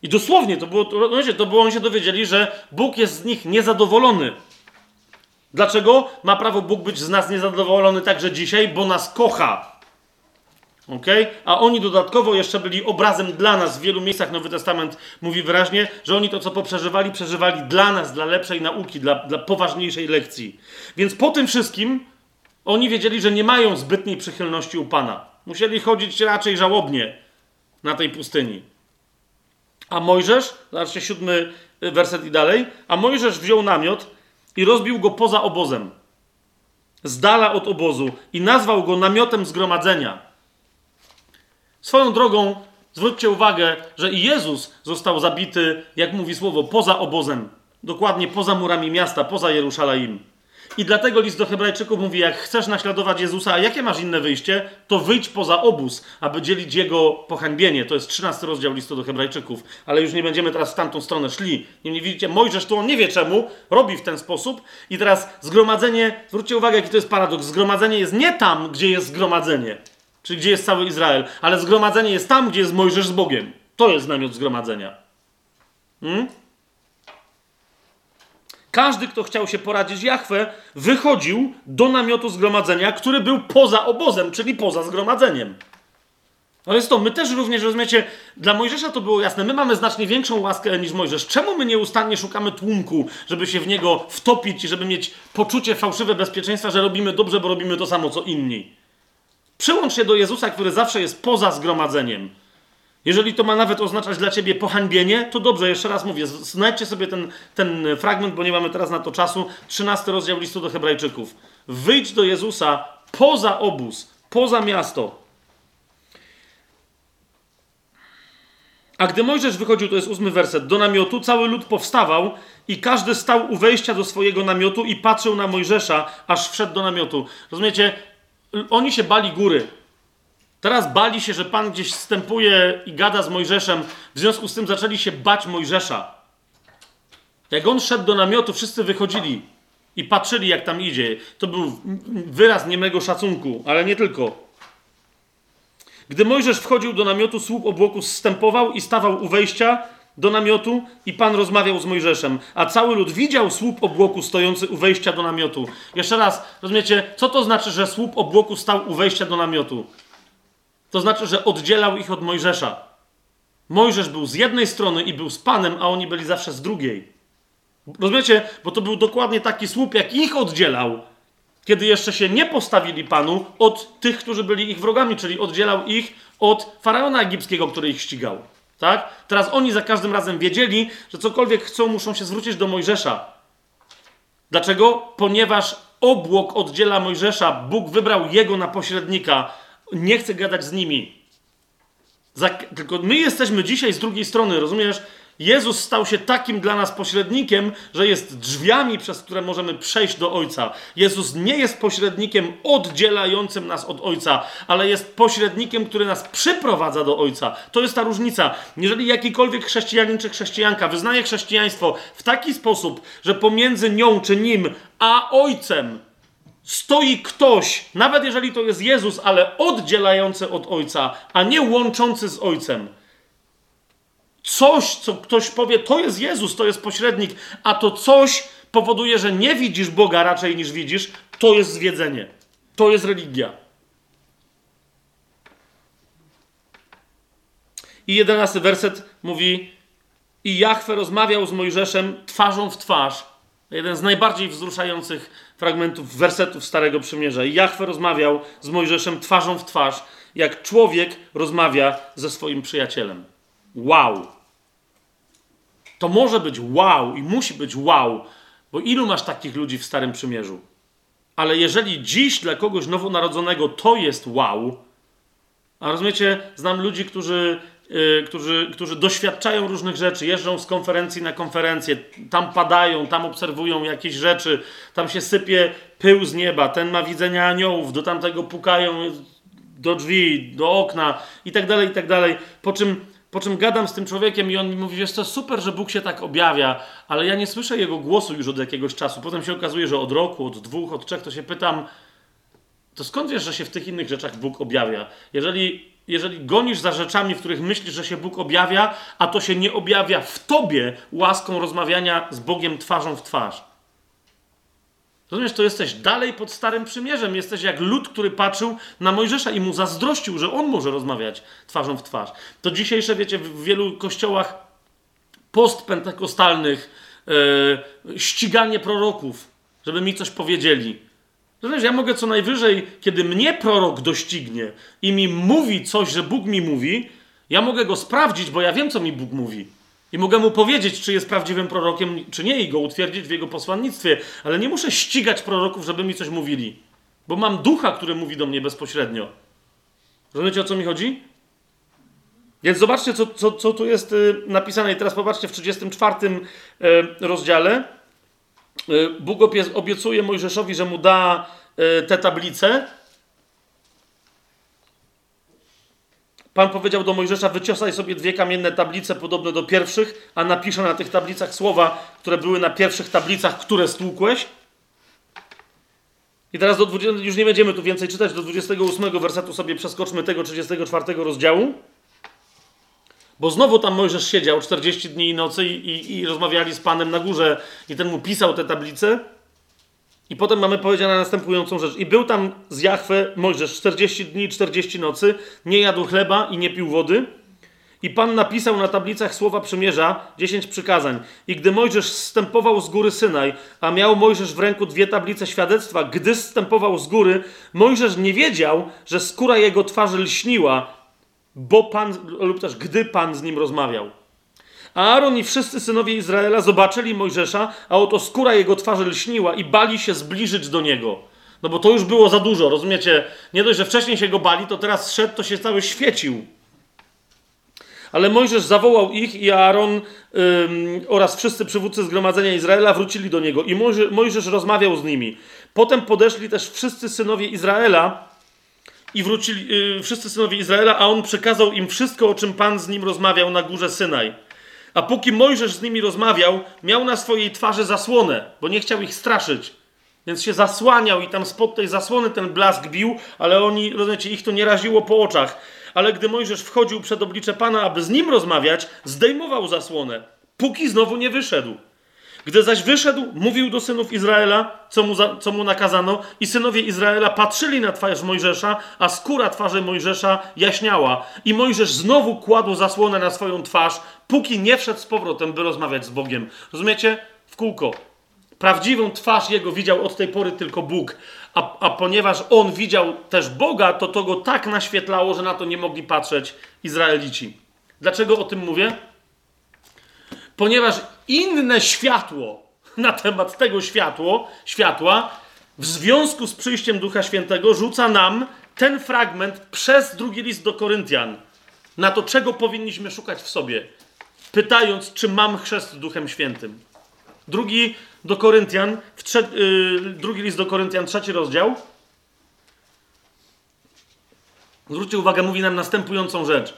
I dosłownie to było, to, było, oni się dowiedzieli, że Bóg jest z nich niezadowolony. Dlaczego ma prawo Bóg być z nas niezadowolony także dzisiaj? Bo nas kocha. Okay? A oni dodatkowo jeszcze byli obrazem dla nas. W wielu miejscach Nowy Testament mówi wyraźnie, że oni to, co poprzeżywali, przeżywali dla nas, dla lepszej nauki, dla, dla poważniejszej lekcji. Więc po tym wszystkim oni wiedzieli, że nie mają zbytniej przychylności u Pana. Musieli chodzić raczej żałobnie na tej pustyni. A Mojżesz, zobaczcie siódmy werset i dalej, a Mojżesz wziął namiot i rozbił go poza obozem, z dala od obozu i nazwał go namiotem zgromadzenia Swoją drogą, zwróćcie uwagę, że i Jezus został zabity, jak mówi słowo, poza obozem. Dokładnie poza murami miasta, poza Jerusalem. I dlatego list do Hebrajczyków mówi: Jak chcesz naśladować Jezusa, a jakie masz inne wyjście, to wyjdź poza obóz, aby dzielić jego pohańbienie. To jest 13 rozdział listu do Hebrajczyków, ale już nie będziemy teraz w tamtą stronę szli. Nie widzicie, Mojżesz tu on nie wie czemu, robi w ten sposób. I teraz zgromadzenie, zwróćcie uwagę, jaki to jest paradoks. Zgromadzenie jest nie tam, gdzie jest zgromadzenie czyli gdzie jest cały Izrael, ale zgromadzenie jest tam, gdzie jest Mojżesz z Bogiem. To jest namiot zgromadzenia. Hmm? Każdy, kto chciał się poradzić Jachwę, wychodził do namiotu zgromadzenia, który był poza obozem, czyli poza zgromadzeniem. No jest to, my też również, rozumiecie, dla Mojżesza to było jasne, my mamy znacznie większą łaskę niż Mojżesz. Czemu my nieustannie szukamy tłumku, żeby się w niego wtopić i żeby mieć poczucie fałszywe bezpieczeństwa, że robimy dobrze, bo robimy to samo co inni? Przyłącz się do Jezusa, który zawsze jest poza zgromadzeniem. Jeżeli to ma nawet oznaczać dla ciebie pohańbienie, to dobrze, jeszcze raz mówię, znajdźcie sobie ten, ten fragment, bo nie mamy teraz na to czasu. 13 rozdział listu do Hebrajczyków. Wyjdź do Jezusa poza obóz, poza miasto. A gdy Mojżesz wychodził, to jest ósmy werset, do namiotu, cały lud powstawał i każdy stał u wejścia do swojego namiotu i patrzył na Mojżesza, aż wszedł do namiotu. Rozumiecie? Oni się bali góry. Teraz bali się, że Pan gdzieś wstępuje i gada z Mojżeszem. W związku z tym zaczęli się bać Mojżesza. Jak on szedł do namiotu, wszyscy wychodzili i patrzyli, jak tam idzie. To był wyraz niemego szacunku, ale nie tylko. Gdy Mojżesz wchodził do namiotu, słup obłoku zstępował i stawał u wejścia do namiotu i Pan rozmawiał z Mojżeszem, a cały lud widział słup obłoku stojący u wejścia do namiotu. Jeszcze raz, rozumiecie, co to znaczy, że słup obłoku stał u wejścia do namiotu? To znaczy, że oddzielał ich od Mojżesza. Mojżesz był z jednej strony i był z Panem, a oni byli zawsze z drugiej. Rozumiecie? Bo to był dokładnie taki słup, jak ich oddzielał, kiedy jeszcze się nie postawili Panu od tych, którzy byli ich wrogami, czyli oddzielał ich od faraona egipskiego, który ich ścigał. Tak? Teraz oni za każdym razem wiedzieli, że cokolwiek chcą, muszą się zwrócić do Mojżesza. Dlaczego? Ponieważ obłok oddziela Mojżesza, Bóg wybrał jego na pośrednika, nie chce gadać z nimi. Tylko my jesteśmy dzisiaj z drugiej strony, rozumiesz? Jezus stał się takim dla nas pośrednikiem, że jest drzwiami, przez które możemy przejść do Ojca. Jezus nie jest pośrednikiem oddzielającym nas od Ojca, ale jest pośrednikiem, który nas przyprowadza do Ojca. To jest ta różnica. Jeżeli jakikolwiek chrześcijanin czy chrześcijanka wyznaje chrześcijaństwo w taki sposób, że pomiędzy nią czy nim a Ojcem stoi ktoś, nawet jeżeli to jest Jezus, ale oddzielający od Ojca, a nie łączący z Ojcem coś, co ktoś powie, to jest Jezus, to jest pośrednik, a to coś powoduje, że nie widzisz Boga raczej niż widzisz, to jest zwiedzenie. To jest religia. I jedenasty werset mówi: I Jachwę rozmawiał z Mojżeszem twarzą w twarz. Jeden z najbardziej wzruszających fragmentów wersetów Starego Przymierza. I Jachwę rozmawiał z Mojżeszem twarzą w twarz, jak człowiek rozmawia ze swoim przyjacielem. Wow. To może być wow i musi być wow, bo ilu masz takich ludzi w Starym Przymierzu? Ale jeżeli dziś dla kogoś nowonarodzonego to jest wow, a rozumiecie, znam ludzi, którzy, yy, którzy, którzy doświadczają różnych rzeczy, jeżdżą z konferencji na konferencję, tam padają, tam obserwują jakieś rzeczy, tam się sypie pył z nieba, ten ma widzenia aniołów, do tamtego pukają do drzwi, do okna i tak dalej, i tak dalej. Po czym po czym gadam z tym człowiekiem i on mi mówi, wiesz to super, że Bóg się tak objawia, ale ja nie słyszę jego głosu już od jakiegoś czasu. Potem się okazuje, że od roku, od dwóch, od trzech, to się pytam, to skąd wiesz, że się w tych innych rzeczach Bóg objawia? Jeżeli, jeżeli gonisz za rzeczami, w których myślisz, że się Bóg objawia, a to się nie objawia w tobie łaską rozmawiania z Bogiem twarzą w twarz, Rozumiesz, to jesteś dalej pod Starym Przymierzem. Jesteś jak lud, który patrzył na Mojżesza i mu zazdrościł, że on może rozmawiać twarzą w twarz. To dzisiejsze, wiecie, w wielu kościołach postpentekostalnych yy, ściganie proroków, żeby mi coś powiedzieli. Rozumiesz, ja mogę co najwyżej, kiedy mnie prorok doścignie i mi mówi coś, że Bóg mi mówi, ja mogę go sprawdzić, bo ja wiem, co mi Bóg mówi. I mogę mu powiedzieć, czy jest prawdziwym prorokiem, czy nie, i go utwierdzić w jego posłannictwie, ale nie muszę ścigać proroków, żeby mi coś mówili, bo mam ducha, który mówi do mnie bezpośrednio. Rozumiecie o co mi chodzi? Więc zobaczcie, co, co, co tu jest y, napisane. I teraz popatrzcie w 34 y, rozdziale. Y, Bóg obiecuje Mojżeszowi, że mu da te tablice Pan powiedział do Mojżesza: Wyciosaj sobie dwie kamienne tablice podobne do pierwszych, a napiszę na tych tablicach słowa, które były na pierwszych tablicach, które stłukłeś. I teraz do 20, już nie będziemy tu więcej czytać, do 28 wersetu sobie przeskoczmy tego 34 rozdziału. Bo znowu tam Mojżesz siedział 40 dni i nocy i, i, i rozmawiali z Panem na górze i ten mu pisał te tablice. I potem mamy powiedziane następującą rzecz. I był tam z Jachwę Mojżesz 40 dni i 40 nocy, nie jadł chleba i nie pił wody. I Pan napisał na tablicach słowa przymierza 10 przykazań. I gdy Mojżesz zstępował z góry Synaj, a miał Mojżesz w ręku dwie tablice świadectwa, gdy zstępował z góry, Mojżesz nie wiedział, że skóra jego twarzy lśniła, bo Pan, lub też gdy Pan z nim rozmawiał. Aaron i wszyscy synowie Izraela zobaczyli Mojżesza, a oto skóra jego twarzy lśniła i bali się zbliżyć do niego. No bo to już było za dużo, rozumiecie? Nie dość, że wcześniej się go bali, to teraz szedł, to się cały świecił. Ale Mojżesz zawołał ich i Aaron oraz wszyscy przywódcy zgromadzenia Izraela wrócili do niego i Mojżesz, Mojżesz rozmawiał z nimi. Potem podeszli też wszyscy synowie Izraela i wrócili yy, wszyscy synowie Izraela, a on przekazał im wszystko, o czym Pan z nim rozmawiał na górze Synaj. A póki Mojżesz z nimi rozmawiał, miał na swojej twarzy zasłonę, bo nie chciał ich straszyć. Więc się zasłaniał i tam spod tej zasłony ten blask bił, ale oni, rozumiecie, ich to nie raziło po oczach. Ale gdy Mojżesz wchodził przed oblicze Pana, aby z nim rozmawiać, zdejmował zasłonę, póki znowu nie wyszedł. Gdy zaś wyszedł, mówił do synów Izraela, co mu, za, co mu nakazano, i synowie Izraela patrzyli na twarz Mojżesza, a skóra twarzy Mojżesza jaśniała. I Mojżesz znowu kładł zasłonę na swoją twarz, póki nie wszedł z powrotem, by rozmawiać z Bogiem. Rozumiecie? W kółko. Prawdziwą twarz jego widział od tej pory tylko Bóg. A, a ponieważ on widział też Boga, to to go tak naświetlało, że na to nie mogli patrzeć Izraelici. Dlaczego o tym mówię? Ponieważ inne światło na temat tego światło, światła, w związku z przyjściem Ducha Świętego rzuca nam ten fragment przez drugi list do Koryntian na to, czego powinniśmy szukać w sobie, pytając, czy mam chrzest Duchem Świętym. Drugi do Koryntian, trze- yy, drugi list do Koryntian, trzeci rozdział. Zwróćcie uwagę, mówi nam następującą rzecz.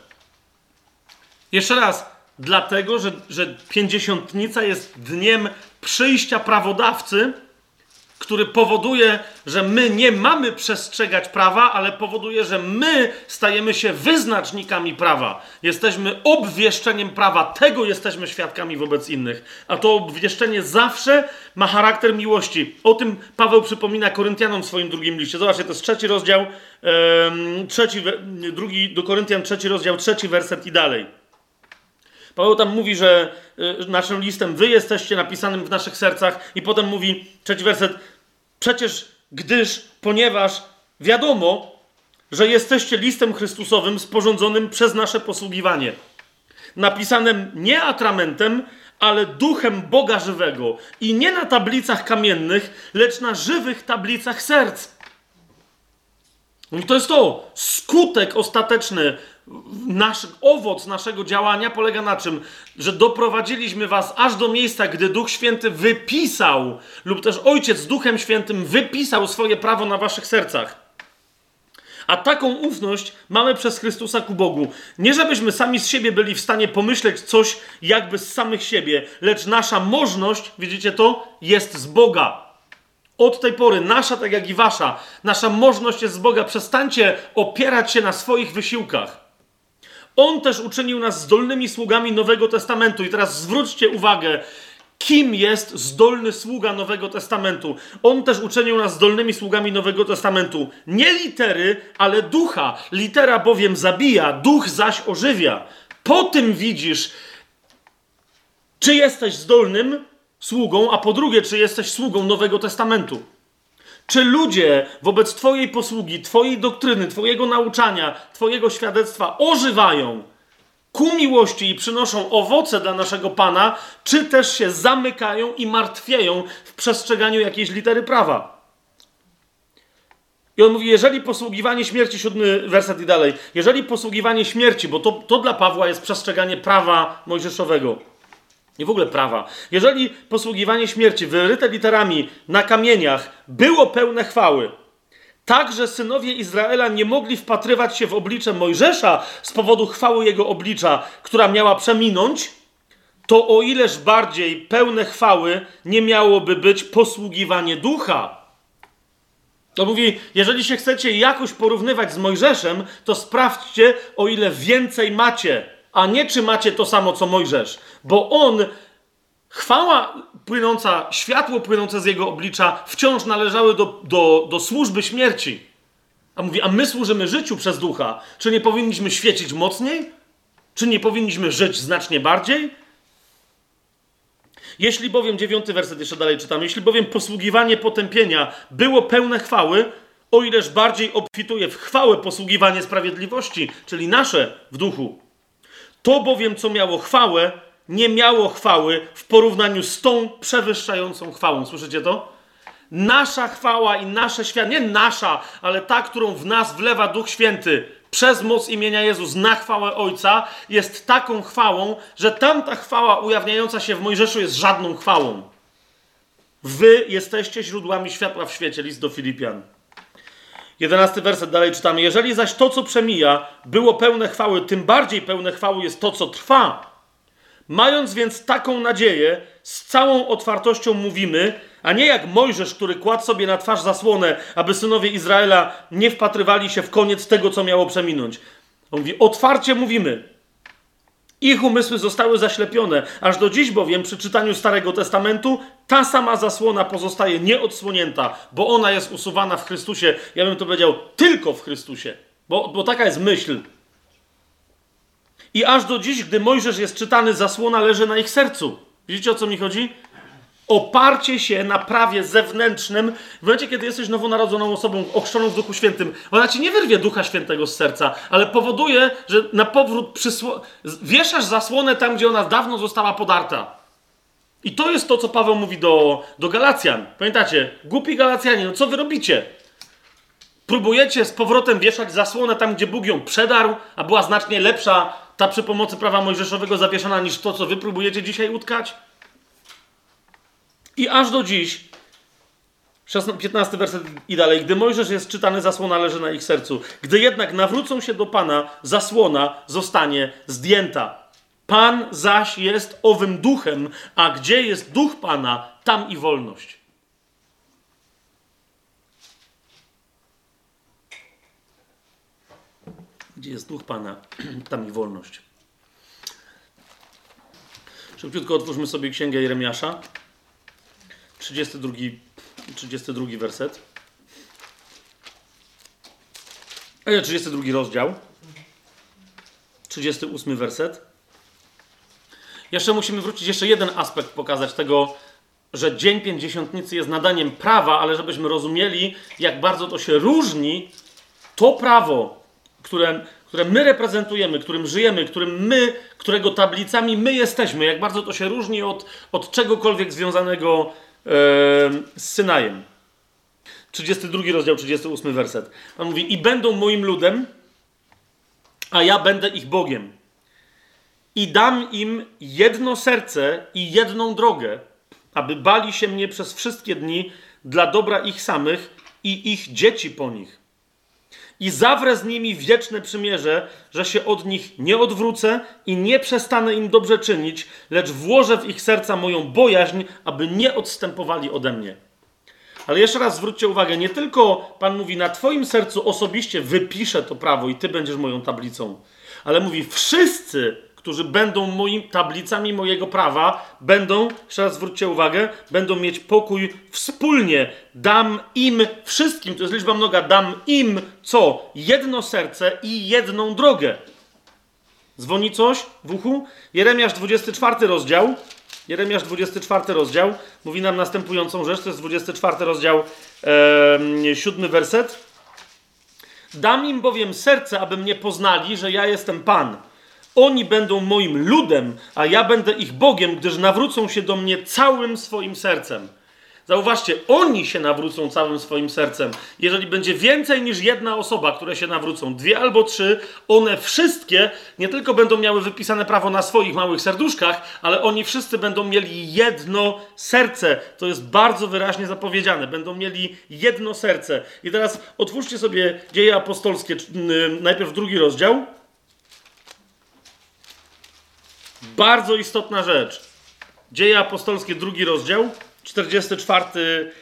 Jeszcze raz, dlatego, że, że pięćdziesiątnica jest dniem przyjścia prawodawcy, który powoduje, że my nie mamy przestrzegać prawa, ale powoduje, że my stajemy się wyznacznikami prawa. Jesteśmy obwieszczeniem prawa, tego jesteśmy świadkami wobec innych. A to obwieszczenie zawsze ma charakter miłości. O tym Paweł przypomina Koryntianom w swoim drugim liście. Zobaczcie, to jest trzeci rozdział, trzeci, drugi do Koryntian, trzeci rozdział, trzeci werset i dalej. Paweł tam mówi, że y, naszym listem wy jesteście napisanym w naszych sercach i potem mówi, trzeci werset, przecież gdyż, ponieważ wiadomo, że jesteście listem Chrystusowym sporządzonym przez nasze posługiwanie. Napisanym nie atramentem, ale duchem Boga żywego i nie na tablicach kamiennych, lecz na żywych tablicach serc. I to jest to. Skutek ostateczny nasz, owoc naszego działania polega na czym? Że doprowadziliśmy was aż do miejsca, gdy Duch Święty wypisał, lub też Ojciec Duchem Świętym wypisał swoje prawo na waszych sercach. A taką ufność mamy przez Chrystusa ku Bogu. Nie żebyśmy sami z siebie byli w stanie pomyśleć coś jakby z samych siebie, lecz nasza możność, widzicie to, jest z Boga. Od tej pory nasza, tak jak i wasza, nasza możność jest z Boga. Przestańcie opierać się na swoich wysiłkach. On też uczynił nas zdolnymi sługami Nowego Testamentu. I teraz zwróćcie uwagę, kim jest zdolny sługa Nowego Testamentu. On też uczynił nas zdolnymi sługami Nowego Testamentu. Nie litery, ale ducha. Litera bowiem zabija, duch zaś ożywia. Po tym widzisz, czy jesteś zdolnym sługą, a po drugie, czy jesteś sługą Nowego Testamentu. Czy ludzie wobec Twojej posługi, Twojej doktryny, Twojego nauczania, Twojego świadectwa ożywają ku miłości i przynoszą owoce dla naszego Pana, czy też się zamykają i martwieją w przestrzeganiu jakiejś litery prawa? I on mówi, jeżeli posługiwanie śmierci, siódmy werset i dalej, jeżeli posługiwanie śmierci, bo to, to dla Pawła jest przestrzeganie prawa mojżeszowego, nie w ogóle prawa. Jeżeli posługiwanie śmierci wyryte literami na kamieniach było pełne chwały, tak, że synowie Izraela nie mogli wpatrywać się w oblicze Mojżesza z powodu chwały jego oblicza, która miała przeminąć, to o ileż bardziej pełne chwały nie miałoby być posługiwanie ducha. To mówi, jeżeli się chcecie jakoś porównywać z Mojżeszem, to sprawdźcie, o ile więcej macie a nie czy macie to samo co Mojżesz, bo on, chwała płynąca, światło płynące z jego oblicza wciąż należały do, do, do służby śmierci. A mówi, a my służymy życiu przez ducha. Czy nie powinniśmy świecić mocniej? Czy nie powinniśmy żyć znacznie bardziej? Jeśli bowiem, dziewiąty werset jeszcze dalej czytam, jeśli bowiem posługiwanie potępienia było pełne chwały, o ileż bardziej obfituje w chwałę posługiwanie sprawiedliwości, czyli nasze w duchu. To bowiem, co miało chwałę, nie miało chwały w porównaniu z tą przewyższającą chwałą. Słyszycie to? Nasza chwała i nasze świat, nie nasza, ale ta, którą w nas wlewa Duch Święty przez moc imienia Jezus na chwałę Ojca, jest taką chwałą, że tamta chwała ujawniająca się w Mojżeszu jest żadną chwałą. Wy jesteście źródłami światła w świecie, list do Filipian. Jedenasty werset dalej czytamy. Jeżeli zaś to, co przemija, było pełne chwały, tym bardziej pełne chwały jest to, co trwa. Mając więc taką nadzieję, z całą otwartością mówimy, a nie jak Mojżesz, który kładł sobie na twarz zasłonę, aby synowie Izraela nie wpatrywali się w koniec tego, co miało przeminąć. On mówi, otwarcie mówimy. Ich umysły zostały zaślepione, aż do dziś bowiem przy czytaniu Starego Testamentu ta sama zasłona pozostaje nieodsłonięta, bo ona jest usuwana w Chrystusie. Ja bym to powiedział tylko w Chrystusie, bo, bo taka jest myśl. I aż do dziś, gdy Mojżesz jest czytany, zasłona leży na ich sercu. Widzicie o co mi chodzi? Oparcie się na prawie zewnętrznym, w momencie, kiedy jesteś nowonarodzoną osobą ochrzczoną w Duchu Świętym, ona ci nie wyrwie Ducha Świętego z serca, ale powoduje, że na powrót przysło... wieszasz zasłonę tam, gdzie ona dawno została podarta. I to jest to, co Paweł mówi do, do Galacjan. Pamiętacie? Głupi Galacjanie, no co wy robicie? Próbujecie z powrotem wieszać zasłonę tam, gdzie Bóg ją przedarł, a była znacznie lepsza ta przy pomocy prawa mojżeszowego zawieszana niż to, co wy próbujecie dzisiaj utkać? I aż do dziś 15 werset i dalej. Gdy Mojżesz jest czytany, zasłona leży na ich sercu. Gdy jednak nawrócą się do Pana, zasłona zostanie zdjęta. Pan zaś jest owym duchem, a gdzie jest duch Pana, tam i wolność. Gdzie jest duch Pana, (clears throat) tam i wolność. Szybciutko otwórzmy sobie księgę Jeremiasza. 32 32 werset. 32 rozdział. 38 werset. Jeszcze musimy wrócić, jeszcze jeden aspekt pokazać tego, że Dzień Pięćdziesiątnicy jest nadaniem prawa, ale żebyśmy rozumieli, jak bardzo to się różni, to prawo, które, które my reprezentujemy, którym żyjemy, którym my, którego tablicami my jesteśmy, jak bardzo to się różni od, od czegokolwiek związanego z Synajem. 32 rozdział, 38 werset. Pan mówi: I będą moim ludem, a ja będę ich Bogiem. I dam im jedno serce i jedną drogę, aby bali się mnie przez wszystkie dni dla dobra ich samych i ich dzieci po nich. I zawrę z nimi wieczne przymierze, że się od nich nie odwrócę i nie przestanę im dobrze czynić, lecz włożę w ich serca moją bojaźń, aby nie odstępowali ode mnie. Ale jeszcze raz zwróćcie uwagę, nie tylko Pan mówi, na Twoim sercu osobiście wypiszę to prawo i Ty będziesz moją tablicą, ale mówi, wszyscy którzy będą moim, tablicami mojego prawa, będą, jeszcze raz zwróćcie uwagę, będą mieć pokój wspólnie. Dam im wszystkim, to jest liczba mnoga, dam im co? Jedno serce i jedną drogę. Dzwoni coś w uchu? Jeremiasz 24 rozdział. Jeremiasz 24 rozdział mówi nam następującą rzecz, to jest 24 rozdział, e, siódmy werset. Dam im bowiem serce, aby mnie poznali, że ja jestem Pan oni będą moim ludem, a ja będę ich Bogiem, gdyż nawrócą się do mnie całym swoim sercem. Zauważcie, oni się nawrócą całym swoim sercem. Jeżeli będzie więcej niż jedna osoba, które się nawrócą, dwie albo trzy, one wszystkie nie tylko będą miały wypisane prawo na swoich małych serduszkach, ale oni wszyscy będą mieli jedno serce. To jest bardzo wyraźnie zapowiedziane. Będą mieli jedno serce. I teraz otwórzcie sobie dzieje apostolskie, najpierw drugi rozdział. Bardzo istotna rzecz. Dzieje apostolskie, drugi rozdział, 44,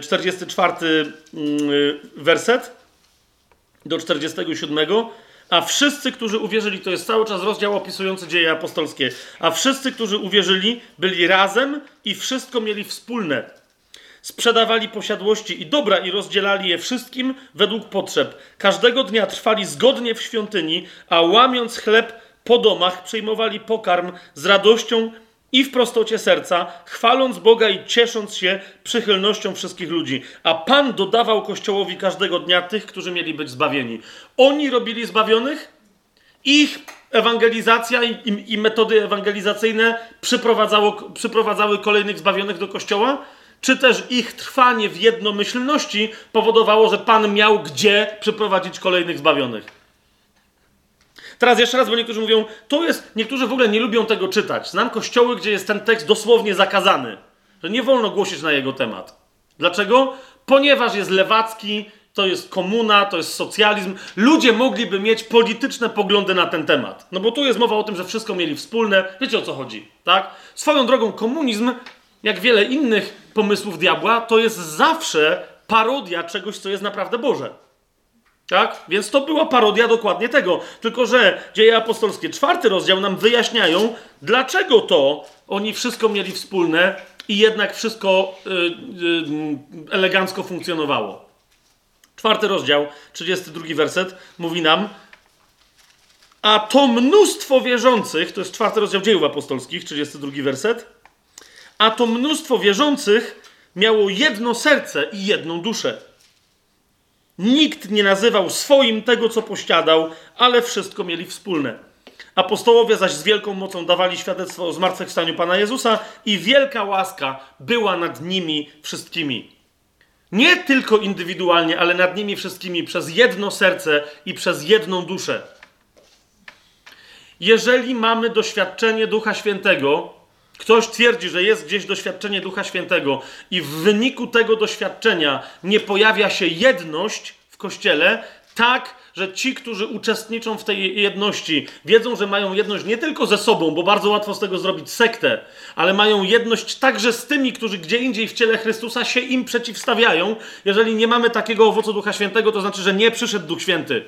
44 mm, mm, werset do 47. A wszyscy, którzy uwierzyli, to jest cały czas rozdział opisujący dzieje apostolskie, a wszyscy, którzy uwierzyli, byli razem i wszystko mieli wspólne. Sprzedawali posiadłości i dobra i rozdzielali je wszystkim według potrzeb. Każdego dnia trwali zgodnie w świątyni, a łamiąc chleb, po domach przyjmowali pokarm z radością i w prostocie serca, chwaląc Boga i ciesząc się przychylnością wszystkich ludzi. A Pan dodawał Kościołowi każdego dnia tych, którzy mieli być zbawieni. Oni robili zbawionych, ich ewangelizacja i, i, metody ewangelizacyjne przyprowadzały kolejnych zbawionych do Kościoła, czy też ich trwanie w jednomyślności powodowało, że Pan miał gdzie przyprowadzić kolejnych zbawionych. Teraz jeszcze raz, bo niektórzy mówią, to jest, niektórzy w ogóle nie lubią tego czytać. Znam kościoły, gdzie jest ten tekst dosłownie zakazany, że nie wolno głosić na jego temat. Dlaczego? Ponieważ jest lewacki, to jest komuna, to jest socjalizm. Ludzie mogliby mieć polityczne poglądy na ten temat. No bo tu jest mowa o tym, że wszystko mieli wspólne. Wiecie o co chodzi, tak? Swoją drogą komunizm, jak wiele innych pomysłów diabła, to jest zawsze parodia czegoś, co jest naprawdę Boże. Tak? Więc to była parodia dokładnie tego. Tylko, że dzieje apostolskie, czwarty rozdział nam wyjaśniają, dlaczego to oni wszystko mieli wspólne i jednak wszystko yy, yy, elegancko funkcjonowało. Czwarty rozdział, 32 werset, mówi nam, a to mnóstwo wierzących, to jest czwarty rozdział dziejów apostolskich, 32 werset, a to mnóstwo wierzących miało jedno serce i jedną duszę. Nikt nie nazywał swoim tego, co posiadał, ale wszystko mieli wspólne. Apostołowie zaś z wielką mocą dawali świadectwo o zmartwychwstaniu Pana Jezusa i wielka łaska była nad nimi wszystkimi. Nie tylko indywidualnie, ale nad nimi wszystkimi przez jedno serce i przez jedną duszę. Jeżeli mamy doświadczenie Ducha Świętego, ktoś twierdzi, że jest gdzieś doświadczenie Ducha Świętego i w wyniku tego doświadczenia nie pojawia się jedność w kościele, tak, że ci, którzy uczestniczą w tej jedności, wiedzą, że mają jedność nie tylko ze sobą, bo bardzo łatwo z tego zrobić sektę, ale mają jedność także z tymi, którzy gdzie indziej w ciele Chrystusa się im przeciwstawiają. Jeżeli nie mamy takiego owocu Ducha Świętego, to znaczy, że nie przyszedł Duch Święty.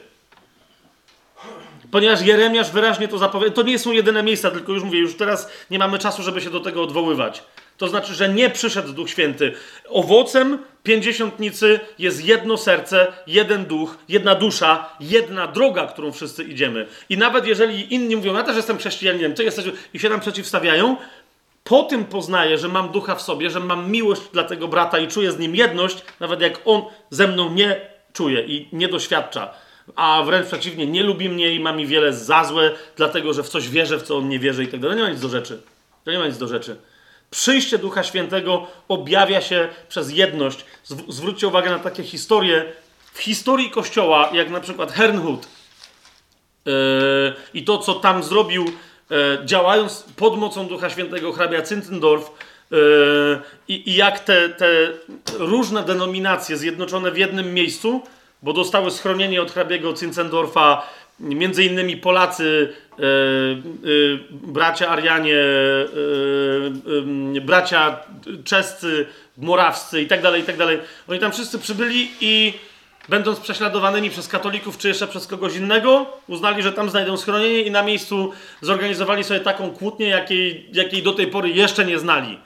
Ponieważ Jeremiasz wyraźnie to zapowiedział. To nie są jedyne miejsca, tylko już mówię, już teraz nie mamy czasu, żeby się do tego odwoływać. To znaczy, że nie przyszedł Duch Święty. Owocem pięćdziesiątnicy jest jedno serce, jeden duch, jedna dusza, jedna droga, którą wszyscy idziemy. I nawet jeżeli inni mówią, ja też jestem chrześcijaninem, ty jesteś, i się nam przeciwstawiają, po tym poznaję, że mam ducha w sobie, że mam miłość dla tego brata i czuję z nim jedność, nawet jak on ze mną nie czuje i nie doświadcza a wręcz przeciwnie, nie lubi mnie i ma mi wiele za złe, dlatego że w coś wierzę, w co on nie wierzy i tak dalej. Nie ma nic do rzeczy. To nie ma nic do rzeczy. Przyjście Ducha Świętego objawia się przez jedność. Zwróćcie uwagę na takie historie w historii Kościoła, jak na przykład Hernhut yy, i to, co tam zrobił, yy, działając pod mocą Ducha Świętego hrabia Zinzendorf, yy, i, i jak te, te różne denominacje zjednoczone w jednym miejscu bo dostały schronienie od hrabiego Zinzendorfa między innymi Polacy, e, e, bracia Arianie, e, bracia czescy, morawscy i tak dalej, i tak dalej. Oni tam wszyscy przybyli i będąc prześladowanymi przez katolików czy jeszcze przez kogoś innego, uznali, że tam znajdą schronienie i na miejscu zorganizowali sobie taką kłótnię, jakiej, jakiej do tej pory jeszcze nie znali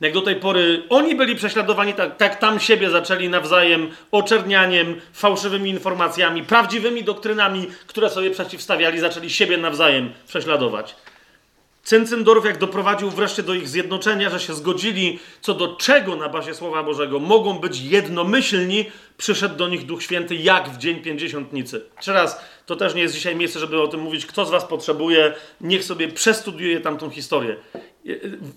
jak do tej pory oni byli prześladowani, tak, tak tam siebie zaczęli nawzajem oczernianiem, fałszywymi informacjami, prawdziwymi doktrynami, które sobie przeciwstawiali, zaczęli siebie nawzajem prześladować. Cyncendorf, jak doprowadził wreszcie do ich zjednoczenia, że się zgodzili co do czego na bazie Słowa Bożego mogą być jednomyślni, przyszedł do nich Duch Święty jak w dzień pięćdziesiątnicy. Jeszcze raz, to też nie jest dzisiaj miejsce, żeby o tym mówić. Kto z Was potrzebuje, niech sobie przestudiuje tamtą historię.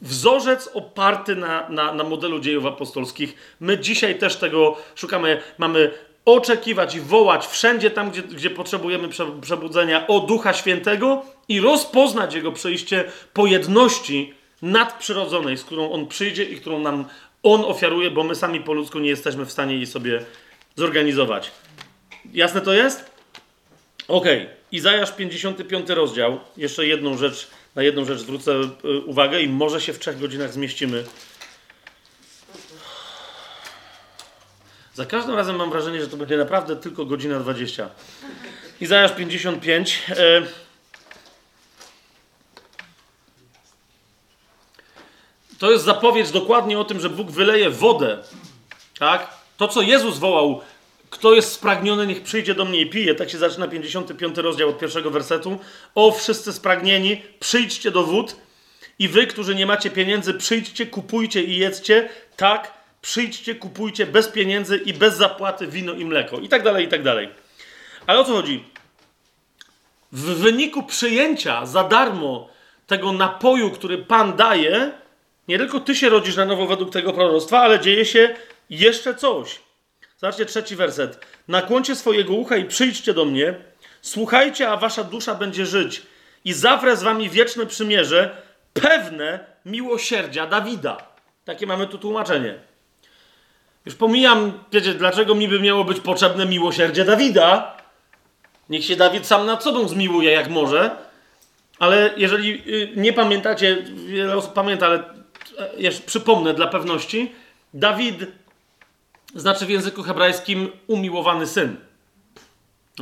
Wzorzec oparty na, na, na modelu dziejów apostolskich. My dzisiaj też tego szukamy. Mamy oczekiwać i wołać wszędzie tam, gdzie, gdzie potrzebujemy przebudzenia o Ducha Świętego i rozpoznać Jego przyjście po jedności nadprzyrodzonej, z którą On przyjdzie i którą nam On ofiaruje, bo my sami po ludzku nie jesteśmy w stanie jej sobie zorganizować. Jasne to jest? Ok. Izajasz 55 rozdział. Jeszcze jedną rzecz, na jedną rzecz zwrócę y, uwagę i może się w trzech godzinach zmieścimy. Za każdym razem mam wrażenie, że to będzie naprawdę tylko godzina 20. Izajasz 55. E, to jest zapowiedź dokładnie o tym, że Bóg wyleje wodę. Tak? To, co Jezus wołał, kto jest spragniony, niech przyjdzie do mnie i pije. Tak się zaczyna 55 rozdział od pierwszego wersetu. O, wszyscy spragnieni, przyjdźcie do wód i wy, którzy nie macie pieniędzy, przyjdźcie, kupujcie i jedzcie. Tak, przyjdźcie, kupujcie bez pieniędzy i bez zapłaty wino i mleko. I tak dalej, i tak dalej. Ale o co chodzi? W wyniku przyjęcia za darmo tego napoju, który Pan daje, nie tylko ty się rodzisz na nowo według tego proroctwa, ale dzieje się jeszcze coś. Zobaczcie trzeci werset. Nakłoncie swojego ucha i przyjdźcie do mnie. Słuchajcie, a wasza dusza będzie żyć. I zawrę z wami wieczne przymierze, pewne miłosierdzia Dawida. Takie mamy tu tłumaczenie. Już pomijam, wiecie, dlaczego mi by miało być potrzebne miłosierdzie Dawida. Niech się Dawid sam nad sobą zmiłuje, jak może. Ale jeżeli y, nie pamiętacie, wiele osób pamięta, ale jeszcze przypomnę dla pewności, Dawid znaczy w języku hebrajskim umiłowany syn.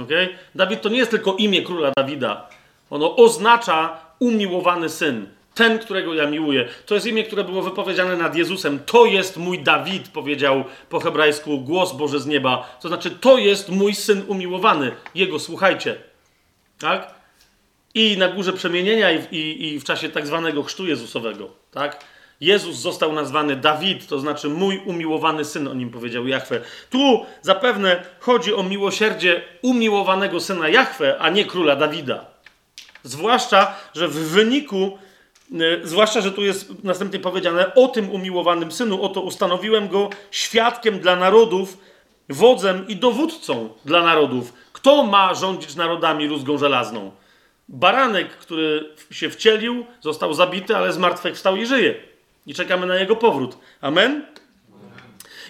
Okay? Dawid to nie jest tylko imię króla Dawida. Ono oznacza umiłowany syn. Ten, którego ja miłuję. To jest imię, które było wypowiedziane nad Jezusem. To jest mój Dawid, powiedział po hebrajsku głos Boży z nieba. To znaczy, to jest mój syn umiłowany. Jego słuchajcie. Tak? I na górze przemienienia i, i, i w czasie tak zwanego chrztu Jezusowego. Tak? Jezus został nazwany Dawid, to znaczy mój umiłowany syn, o nim powiedział Jahwe. Tu zapewne chodzi o miłosierdzie umiłowanego syna Jahwe, a nie króla Dawida. Zwłaszcza, że w wyniku, y, zwłaszcza, że tu jest następnie powiedziane o tym umiłowanym synu, oto ustanowiłem go świadkiem dla narodów, wodzem i dowódcą dla narodów. Kto ma rządzić narodami rózgą żelazną? Baranek, który się wcielił, został zabity, ale zmartwychwstał i żyje. I czekamy na jego powrót. Amen?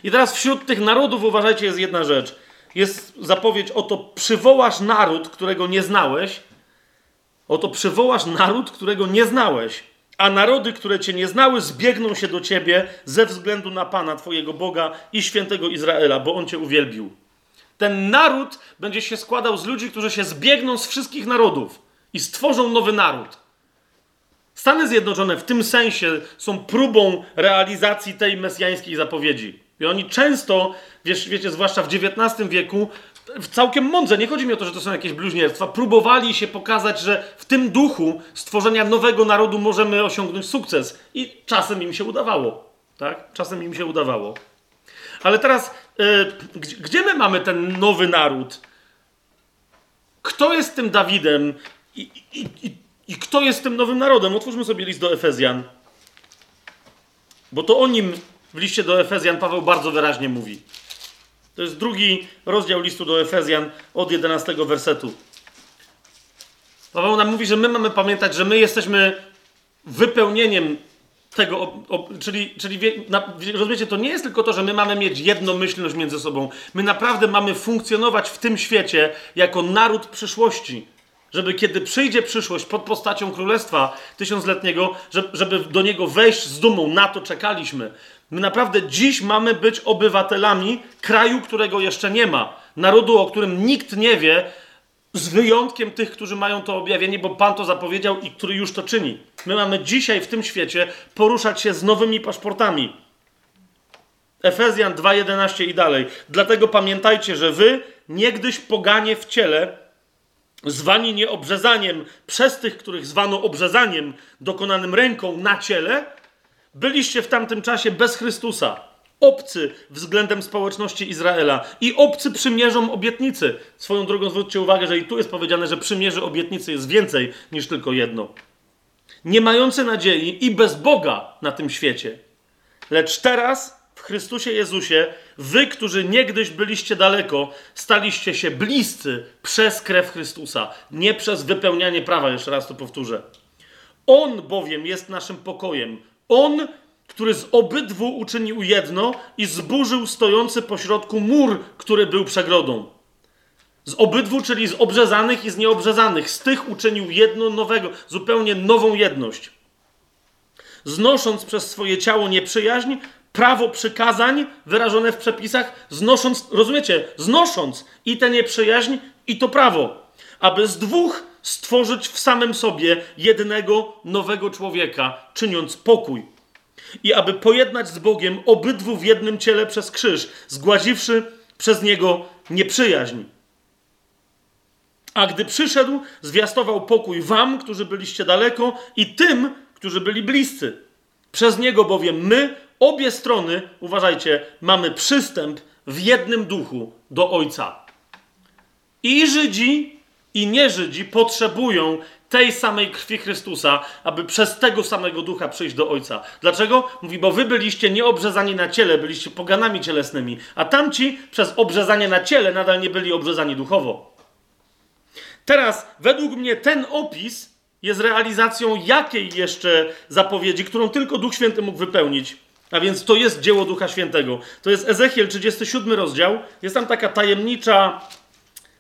I teraz wśród tych narodów, uważajcie, jest jedna rzecz. Jest zapowiedź, oto przywołasz naród, którego nie znałeś. Oto przywołasz naród, którego nie znałeś. A narody, które cię nie znały, zbiegną się do ciebie ze względu na Pana, twojego Boga i świętego Izraela, bo on cię uwielbił. Ten naród będzie się składał z ludzi, którzy się zbiegną z wszystkich narodów i stworzą nowy naród. Stany Zjednoczone w tym sensie są próbą realizacji tej mesjańskiej zapowiedzi. I oni często, wiesz, wiecie, zwłaszcza w XIX wieku, w całkiem mądrze, nie chodzi mi o to, że to są jakieś bluźnierstwa, próbowali się pokazać, że w tym duchu stworzenia nowego narodu możemy osiągnąć sukces. I czasem im się udawało. Tak? Czasem im się udawało. Ale teraz, yy, gdzie, my mamy ten nowy naród? Kto jest tym Dawidem i, i, i, i kto jest tym nowym narodem? Otwórzmy sobie list do Efezjan. Bo to o nim w liście do Efezjan Paweł bardzo wyraźnie mówi. To jest drugi rozdział listu do Efezjan od 11 wersetu. Paweł nam mówi, że my mamy pamiętać, że my jesteśmy wypełnieniem tego, czyli, czyli na, rozumiecie, to nie jest tylko to, że my mamy mieć jednomyślność między sobą. My naprawdę mamy funkcjonować w tym świecie jako naród przyszłości. Żeby kiedy przyjdzie przyszłość pod postacią królestwa tysiącletniego, żeby do niego wejść z dumą, na to czekaliśmy. My naprawdę dziś mamy być obywatelami kraju, którego jeszcze nie ma. Narodu, o którym nikt nie wie, z wyjątkiem tych, którzy mają to objawienie, bo Pan to zapowiedział i który już to czyni. My mamy dzisiaj w tym świecie poruszać się z nowymi paszportami. Efezjan 2:11 i dalej. Dlatego pamiętajcie, że wy, niegdyś poganie w ciele, zwani nieobrzezaniem przez tych, których zwano obrzezaniem dokonanym ręką na ciele, byliście w tamtym czasie bez Chrystusa, obcy względem społeczności Izraela i obcy przymierzom obietnicy. Swoją drogą zwróćcie uwagę, że i tu jest powiedziane, że przymierzy obietnicy jest więcej niż tylko jedno. Nie mający nadziei i bez Boga na tym świecie. Lecz teraz Chrystusie Jezusie, wy, którzy niegdyś byliście daleko, staliście się bliscy przez krew Chrystusa, nie przez wypełnianie prawa, jeszcze raz to powtórzę. On bowiem jest naszym pokojem. On, który z obydwu uczynił jedno i zburzył stojący pośrodku mur, który był przegrodą. Z obydwu, czyli z obrzezanych i z nieobrzezanych. Z tych uczynił jedno nowego, zupełnie nową jedność. Znosząc przez swoje ciało nieprzyjaźń, prawo przykazań wyrażone w przepisach, znosząc, rozumiecie, znosząc i tę nieprzyjaźń, i to prawo, aby z dwóch stworzyć w samym sobie jednego nowego człowieka, czyniąc pokój. I aby pojednać z Bogiem obydwu w jednym ciele przez krzyż, zgładziwszy przez niego nieprzyjaźń. A gdy przyszedł, zwiastował pokój wam, którzy byliście daleko, i tym, którzy byli bliscy. Przez niego bowiem my, obie strony, uważajcie, mamy przystęp w jednym duchu do Ojca. I Żydzi, i nieżydzi potrzebują tej samej krwi Chrystusa, aby przez tego samego ducha przyjść do Ojca. Dlaczego? Mówi, bo wy byliście nieobrzezani na ciele, byliście poganami cielesnymi, a tamci przez obrzezanie na ciele nadal nie byli obrzezani duchowo. Teraz, według mnie, ten opis jest realizacją jakiej jeszcze zapowiedzi, którą tylko Duch Święty mógł wypełnić. A więc to jest dzieło Ducha Świętego. To jest Ezechiel 37 rozdział. Jest tam taka tajemnicza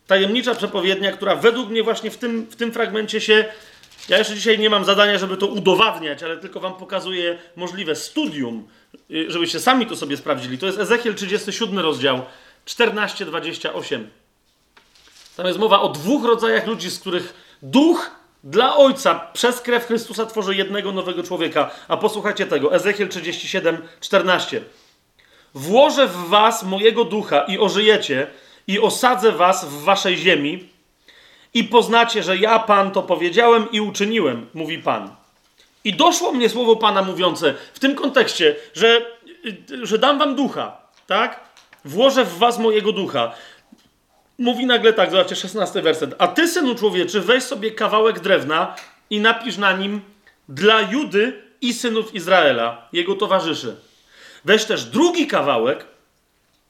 tajemnicza przepowiednia, która według mnie właśnie w tym, w tym fragmencie się. Ja jeszcze dzisiaj nie mam zadania, żeby to udowadniać, ale tylko wam pokazuję możliwe studium, y, żebyście sami to sobie sprawdzili. To jest Ezechiel 37 rozdział 14-28. Tam jest mowa o dwóch rodzajach ludzi, z których duch dla Ojca przez krew Chrystusa tworzy jednego nowego człowieka. A posłuchajcie tego. Ezechiel 37, 14. Włożę w was mojego ducha i ożyjecie, i osadzę was w waszej ziemi i poznacie, że ja Pan to powiedziałem i uczyniłem, mówi Pan. I doszło mnie słowo Pana mówiące w tym kontekście, że, że dam wam ducha, tak? Włożę w was mojego ducha. Mówi nagle tak, zobaczcie, 16 werset. A ty, synu człowieczy, weź sobie kawałek drewna i napisz na nim dla Judy i synów Izraela, jego towarzyszy. Weź też drugi kawałek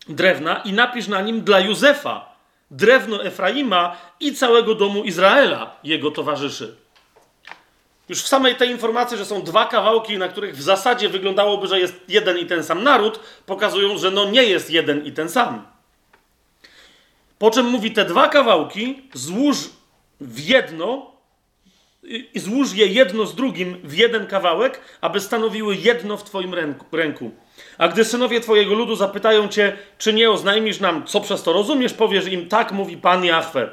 drewna i napisz na nim dla Józefa, drewno Efraima i całego domu Izraela, jego towarzyszy. Już w samej tej informacji, że są dwa kawałki, na których w zasadzie wyglądałoby, że jest jeden i ten sam naród, pokazują, że no nie jest jeden i ten sam. Po czym mówi te dwa kawałki złóż w jedno i złóż je jedno z drugim w jeden kawałek, aby stanowiły jedno w twoim ręku. A gdy synowie twojego ludu zapytają cię, czy nie oznajmisz nam, co przez to rozumiesz, powiesz im, tak mówi Pan Jahwe.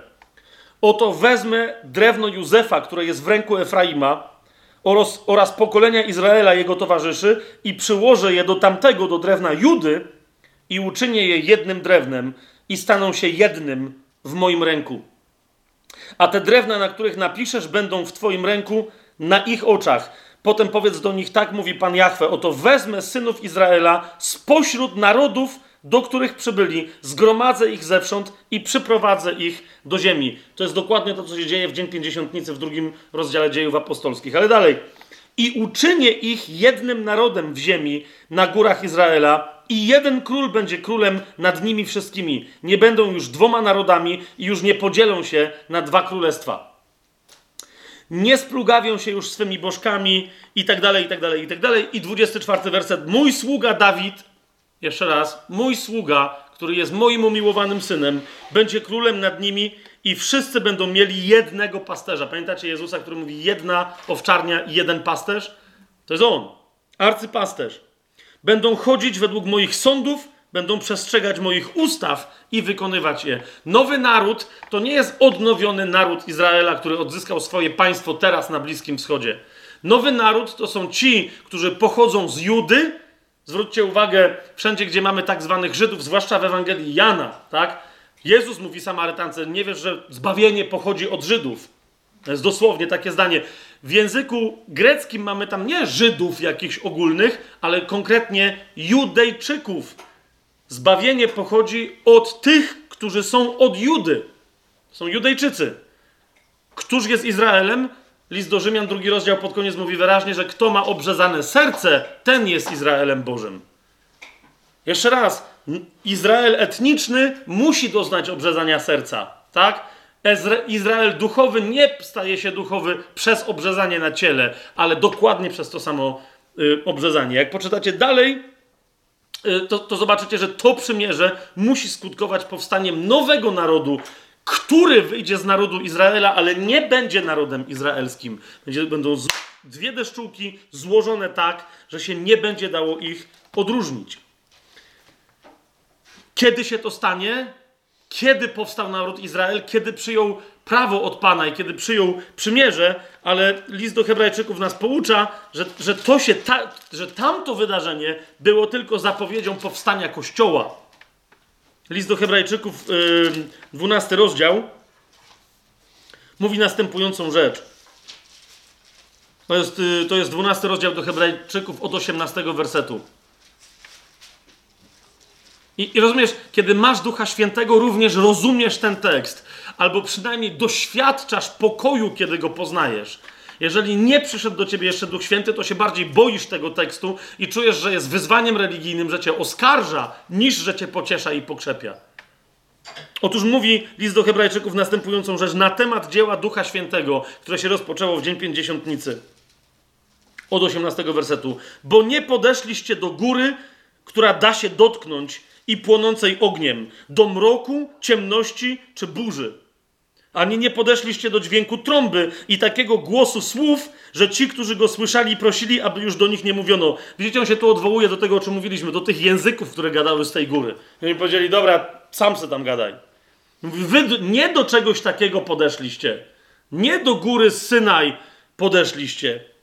Oto wezmę drewno Józefa, które jest w ręku Efraima oraz, oraz pokolenia Izraela jego towarzyszy i przyłożę je do tamtego, do drewna Judy i uczynię je jednym drewnem i staną się jednym w moim ręku. A te drewna, na których napiszesz, będą w twoim ręku na ich oczach. Potem powiedz do nich, tak mówi Pan Jahwe, oto wezmę synów Izraela spośród narodów, do których przybyli, zgromadzę ich zewsząd i przyprowadzę ich do ziemi. To jest dokładnie to, co się dzieje w Dzień Pięćdziesiątnicy w drugim rozdziale dziejów apostolskich. Ale dalej. I uczynię ich jednym narodem w ziemi na górach Izraela i jeden król będzie królem nad nimi wszystkimi. Nie będą już dwoma narodami i już nie podzielą się na dwa królestwa. Nie splugawią się już swymi bożkami i tak dalej, i tak dalej, i tak dalej. I 24 werset. Mój sługa Dawid jeszcze raz, mój sługa, który jest moim umiłowanym synem, będzie królem nad nimi i wszyscy będą mieli jednego pasterza. Pamiętacie Jezusa, który mówi jedna owczarnia i jeden pasterz? To jest on, arcypasterz. Będą chodzić według moich sądów, będą przestrzegać moich ustaw i wykonywać je. Nowy naród to nie jest odnowiony naród Izraela, który odzyskał swoje państwo teraz na Bliskim Wschodzie. Nowy naród to są ci, którzy pochodzą z Judy, Zwróćcie uwagę, wszędzie, gdzie mamy tak zwanych Żydów, zwłaszcza w Ewangelii Jana, tak? Jezus mówi Samarytance, nie wiesz, że zbawienie pochodzi od Żydów. To jest dosłownie takie zdanie. W języku greckim mamy tam nie Żydów jakichś ogólnych, ale konkretnie Judejczyków. Zbawienie pochodzi od tych, którzy są od Judy. Są Judejczycy. Któż jest Izraelem? List do Rzymian, drugi rozdział pod koniec mówi wyraźnie, że kto ma obrzezane serce, ten jest Izraelem Bożym. Jeszcze raz, Izrael etniczny musi doznać obrzezania serca, tak? Izrael duchowy nie staje się duchowy przez obrzezanie na ciele, ale dokładnie przez to samo y, obrzezanie. Jak poczytacie dalej, y, to, to zobaczycie, że to przymierze musi skutkować powstaniem nowego narodu, który wyjdzie z narodu Izraela, ale nie będzie narodem izraelskim. Będzie, będą dwie deszczułki złożone tak, że się nie będzie dało ich odróżnić. Kiedy się to stanie? Kiedy powstał naród Izrael? Kiedy przyjął prawo od Pana i kiedy przyjął przymierze, ale list do Hebrajczyków nas poucza, że, że, to się ta, że tamto wydarzenie było tylko zapowiedzią powstania Kościoła. List do Hebrajczyków, 12 rozdział, mówi następującą rzecz. To jest, y, to jest 12 rozdział do Hebrajczyków od 18 wersetu. I, I, rozumiesz, kiedy masz Ducha Świętego, również rozumiesz ten tekst, albo przynajmniej doświadczasz pokoju, kiedy go poznajesz. Jeżeli nie przyszedł do ciebie jeszcze Duch Święty, to się bardziej boisz tego tekstu i czujesz, że jest wyzwaniem religijnym, że cię oskarża, niż że cię pociesza i pokrzepia. Otóż mówi list do Hebrajczyków następującą rzecz na temat dzieła Ducha Świętego, które się rozpoczęło w dzień pięćdziesiątnicy. Od 18 wersetu. Bo nie podeszliście do góry, która da się dotknąć i płonącej ogniem, do mroku, ciemności czy burzy ani nie podeszliście do dźwięku trąby i takiego głosu słów, że ci, którzy go słyszeli, prosili, aby już do nich nie mówiono. Widzicie, on się tu odwołuje do tego, o czym mówiliśmy, do tych języków, które gadały z tej góry. I oni powiedzieli, dobra, sam se tam gadaj. Wy nie do czegoś takiego podeszliście. Nie do góry Synaj podeszliście.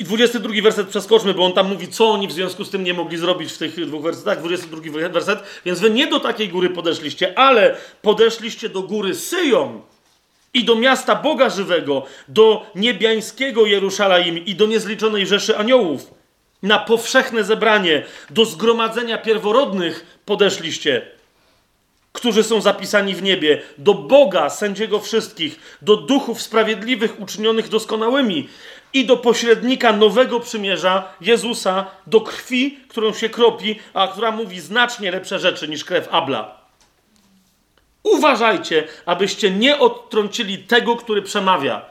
I 22 werset przeskoczmy, bo on tam mówi, co oni w związku z tym nie mogli zrobić w tych dwóch wersetach. 22 werset. Więc wy nie do takiej góry podeszliście, ale podeszliście do góry Syjon i do miasta Boga Żywego, do niebiańskiego Jeruszalaim i do niezliczonej rzeszy aniołów. Na powszechne zebranie, do zgromadzenia pierworodnych podeszliście. którzy są zapisani w niebie, do Boga, sędziego wszystkich, do duchów sprawiedliwych uczynionych doskonałymi i do pośrednika nowego przymierza, Jezusa, do krwi, którą się kropi, a która mówi znacznie lepsze rzeczy niż krew Abla. Uważajcie, abyście nie odtrącili tego, który przemawia.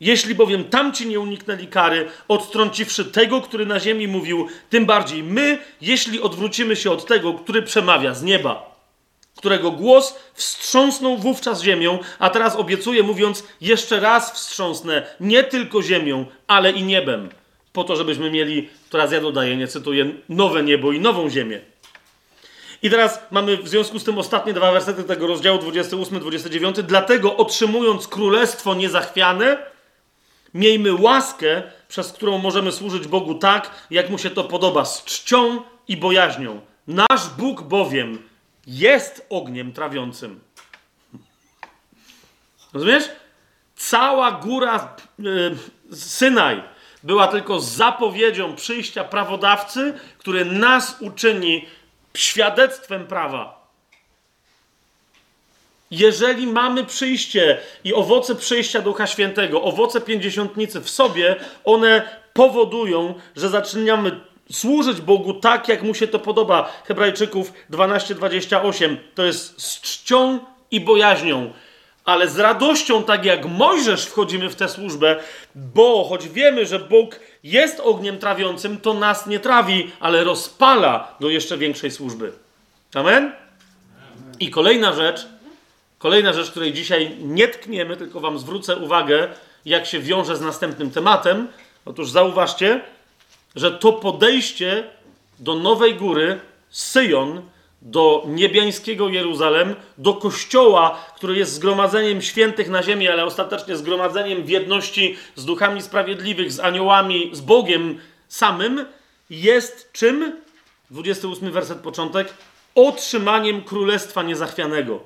Jeśli bowiem tamci nie uniknęli kary, odtrąciwszy tego, który na ziemi mówił, tym bardziej my, jeśli odwrócimy się od tego, który przemawia z nieba którego głos wstrząsnął wówczas ziemią, a teraz obiecuje, mówiąc: Jeszcze raz wstrząsnę nie tylko ziemią, ale i niebem, po to, żebyśmy mieli, teraz ja dodaję, nie cytuję, nowe niebo i nową ziemię. I teraz mamy w związku z tym ostatnie dwa wersety tego rozdziału 28-29. Dlatego otrzymując królestwo niezachwiane, miejmy łaskę, przez którą możemy służyć Bogu tak, jak mu się to podoba, z czcią i bojaźnią. Nasz Bóg bowiem jest ogniem trawiącym. Rozumiesz? Cała góra y, Synaj była tylko zapowiedzią przyjścia prawodawcy, który nas uczyni świadectwem prawa. Jeżeli mamy przyjście i owoce przyjścia Ducha Świętego, owoce pięćdziesiątnicy w sobie, one powodują, że zaczynamy służyć Bogu tak, jak mu się to podoba. Hebrajczyków 12:28 to jest z czcią i bojaźnią, ale z radością, tak jak Mojżesz wchodzimy w tę służbę, bo choć wiemy, że Bóg jest ogniem trawiącym, to nas nie trawi, ale rozpala do jeszcze większej służby. Amen? I kolejna rzecz, kolejna rzecz, której dzisiaj nie tkniemy, tylko wam zwrócę uwagę, jak się wiąże z następnym tematem. Otóż zauważcie, że to podejście do Nowej Góry, Syjon, do niebiańskiego Jeruzalem, do kościoła, który jest zgromadzeniem świętych na ziemi, ale ostatecznie zgromadzeniem w jedności z duchami sprawiedliwych, z aniołami, z Bogiem samym, jest czym? 28 werset początek. Otrzymaniem królestwa niezachwianego.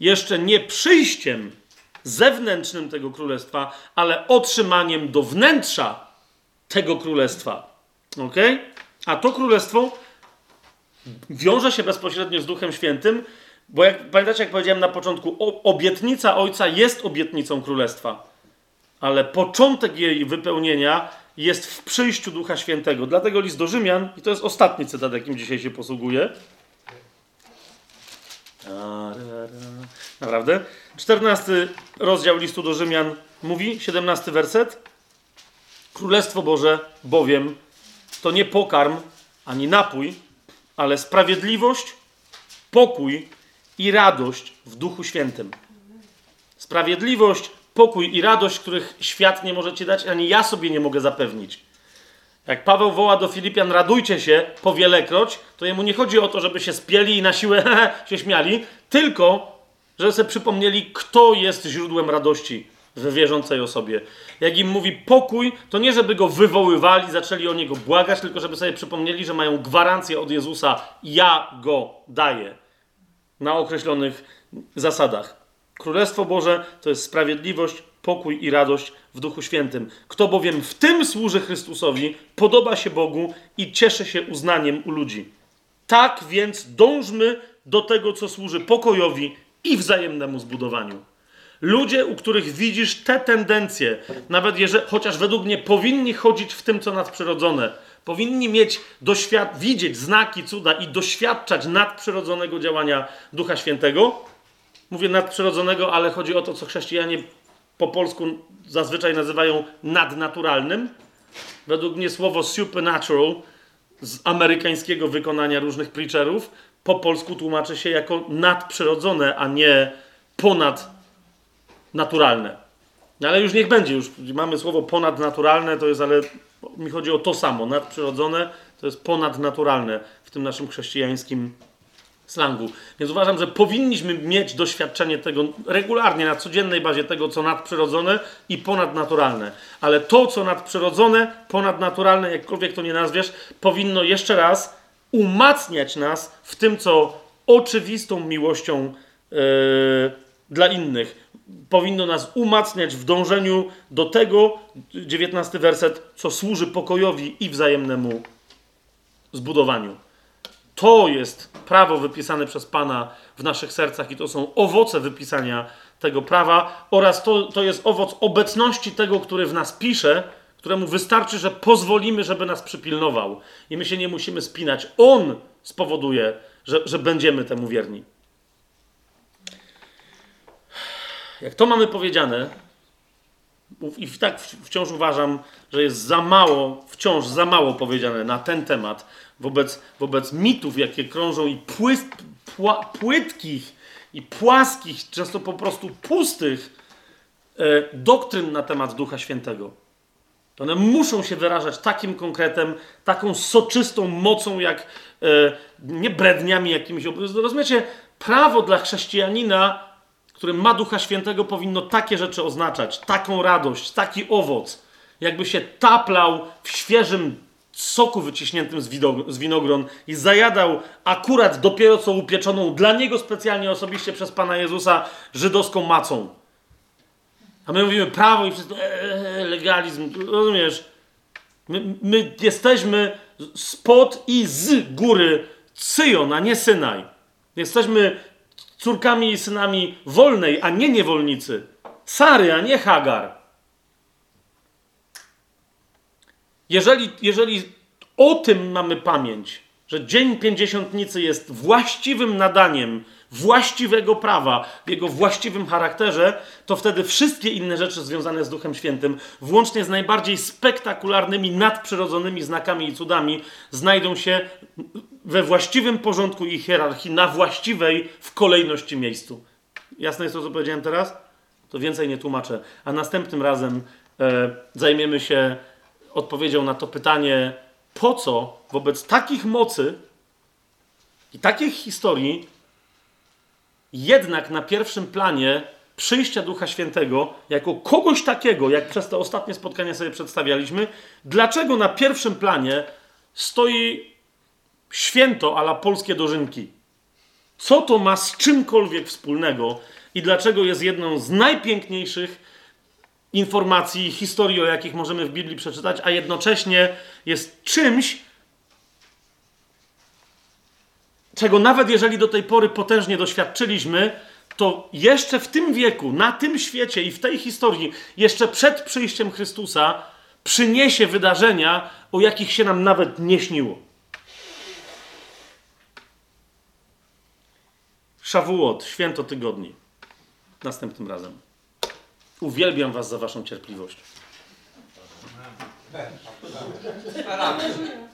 Jeszcze nie przyjściem zewnętrznym tego królestwa, ale otrzymaniem do wnętrza tego królestwa. Ok? A to królestwo wiąże się bezpośrednio z Duchem Świętym, bo jak pamiętacie, jak powiedziałem na początku, obietnica Ojca jest obietnicą królestwa, ale początek jej wypełnienia jest w przyjściu Ducha Świętego. Dlatego list do Rzymian, i to jest ostatni cytat, jakim dzisiaj się posługuję. Naprawdę? 14 rozdział listu do Rzymian mówi, 17 werset. Królestwo Boże bowiem to nie pokarm ani napój, ale sprawiedliwość, pokój i radość w Duchu Świętym. Sprawiedliwość, pokój i radość, których świat nie może ci dać, ani ja sobie nie mogę zapewnić. Jak Paweł woła do Filipian, radujcie się powielekroć, to jemu nie chodzi o to, żeby się spieli i na siłę (laughs) się śmiali, tylko, żeby sobie przypomnieli, kto jest źródłem radości we wierzącej osobie. Jak im mówi pokój, to nie żeby go wywoływali, zaczęli o niego błagać, tylko żeby sobie przypomnieli, że mają gwarancję od Jezusa: Ja go daję na określonych zasadach. Królestwo Boże to jest sprawiedliwość, pokój i radość w Duchu Świętym. Kto bowiem w tym służy Chrystusowi, podoba się Bogu i cieszy się uznaniem u ludzi. Tak więc dążmy do tego, co służy pokojowi i wzajemnemu zbudowaniu. Ludzie, u których widzisz te tendencje, nawet jeżeli, chociaż według mnie powinni chodzić w tym, co nadprzyrodzone, powinni mieć, doświad- widzieć znaki, cuda i doświadczać nadprzyrodzonego działania Ducha Świętego. Mówię nadprzyrodzonego, ale chodzi o to, co chrześcijanie po polsku zazwyczaj nazywają nadnaturalnym. Według mnie słowo supernatural z amerykańskiego wykonania różnych preacherów po polsku tłumaczy się jako nadprzyrodzone, a nie ponad naturalne. No ale już niech będzie, już mamy słowo ponadnaturalne, to jest, ale mi chodzi o to samo, nadprzyrodzone, to jest ponadnaturalne w tym naszym chrześcijańskim slangu. Więc uważam, że powinniśmy mieć doświadczenie tego regularnie, na codziennej bazie tego, co nadprzyrodzone i ponadnaturalne. Ale to, co nadprzyrodzone, ponadnaturalne, jakkolwiek to nie nazwiesz, powinno jeszcze raz umacniać nas w tym, co oczywistą miłością yy, dla innych powinno nas umacniać w dążeniu do tego, 19 werset, co służy pokojowi i wzajemnemu zbudowaniu. To jest prawo wypisane przez Pana w naszych sercach i to są owoce wypisania tego prawa oraz to, to jest owoc obecności tego, który w nas pisze, któremu wystarczy, że pozwolimy, żeby nas przypilnował. I my się nie musimy spinać. On spowoduje, że, że będziemy temu wierni. Jak to mamy powiedziane, i tak wciąż uważam, że jest za mało, wciąż za mało powiedziane na ten temat wobec, wobec mitów, jakie krążą i płyt, pła, płytkich i płaskich, często po prostu pustych e, doktryn na temat Ducha Świętego. One muszą się wyrażać takim konkretem, taką soczystą mocą, jak e, nie bredniami jakimiś. Rozumiecie, prawo dla chrześcijanina którym ma Ducha Świętego, powinno takie rzeczy oznaczać, taką radość, taki owoc, jakby się taplał w świeżym soku wyciśniętym z winogron i zajadał akurat dopiero co upieczoną dla niego specjalnie osobiście przez Pana Jezusa żydowską macą. A my mówimy prawo i wszystko, ee, legalizm, rozumiesz? My, my jesteśmy spod i z góry Syjon, a nie Synaj. Jesteśmy córkami i synami wolnej, a nie niewolnicy. Sary, a nie Hagar. Jeżeli, jeżeli o tym mamy pamięć, że Dzień Pięćdziesiątnicy jest właściwym nadaniem właściwego prawa w jego właściwym charakterze, to wtedy wszystkie inne rzeczy związane z Duchem Świętym, włącznie z najbardziej spektakularnymi, nadprzyrodzonymi znakami i cudami, znajdą się we właściwym porządku i hierarchii, na właściwej w kolejności miejscu. Jasne jest to, co powiedziałem teraz? To więcej nie tłumaczę. A następnym razem e, zajmiemy się odpowiedzią na to pytanie, po co wobec takich mocy i takich historii jednak na pierwszym planie przyjścia Ducha Świętego jako kogoś takiego, jak przez te ostatnie spotkania sobie przedstawialiśmy, dlaczego na pierwszym planie stoi święto ala polskie dożynki? Co to ma z czymkolwiek wspólnego i dlaczego jest jedną z najpiękniejszych informacji, historii, o jakich możemy w Biblii przeczytać, a jednocześnie jest czymś, czego nawet jeżeli do tej pory potężnie doświadczyliśmy, to jeszcze w tym wieku, na tym świecie i w tej historii, jeszcze przed przyjściem Chrystusa, przyniesie wydarzenia, o jakich się nam nawet nie śniło. Szawuot, święto tygodni. Następnym razem. Uwielbiam Was za Waszą cierpliwość. Amen.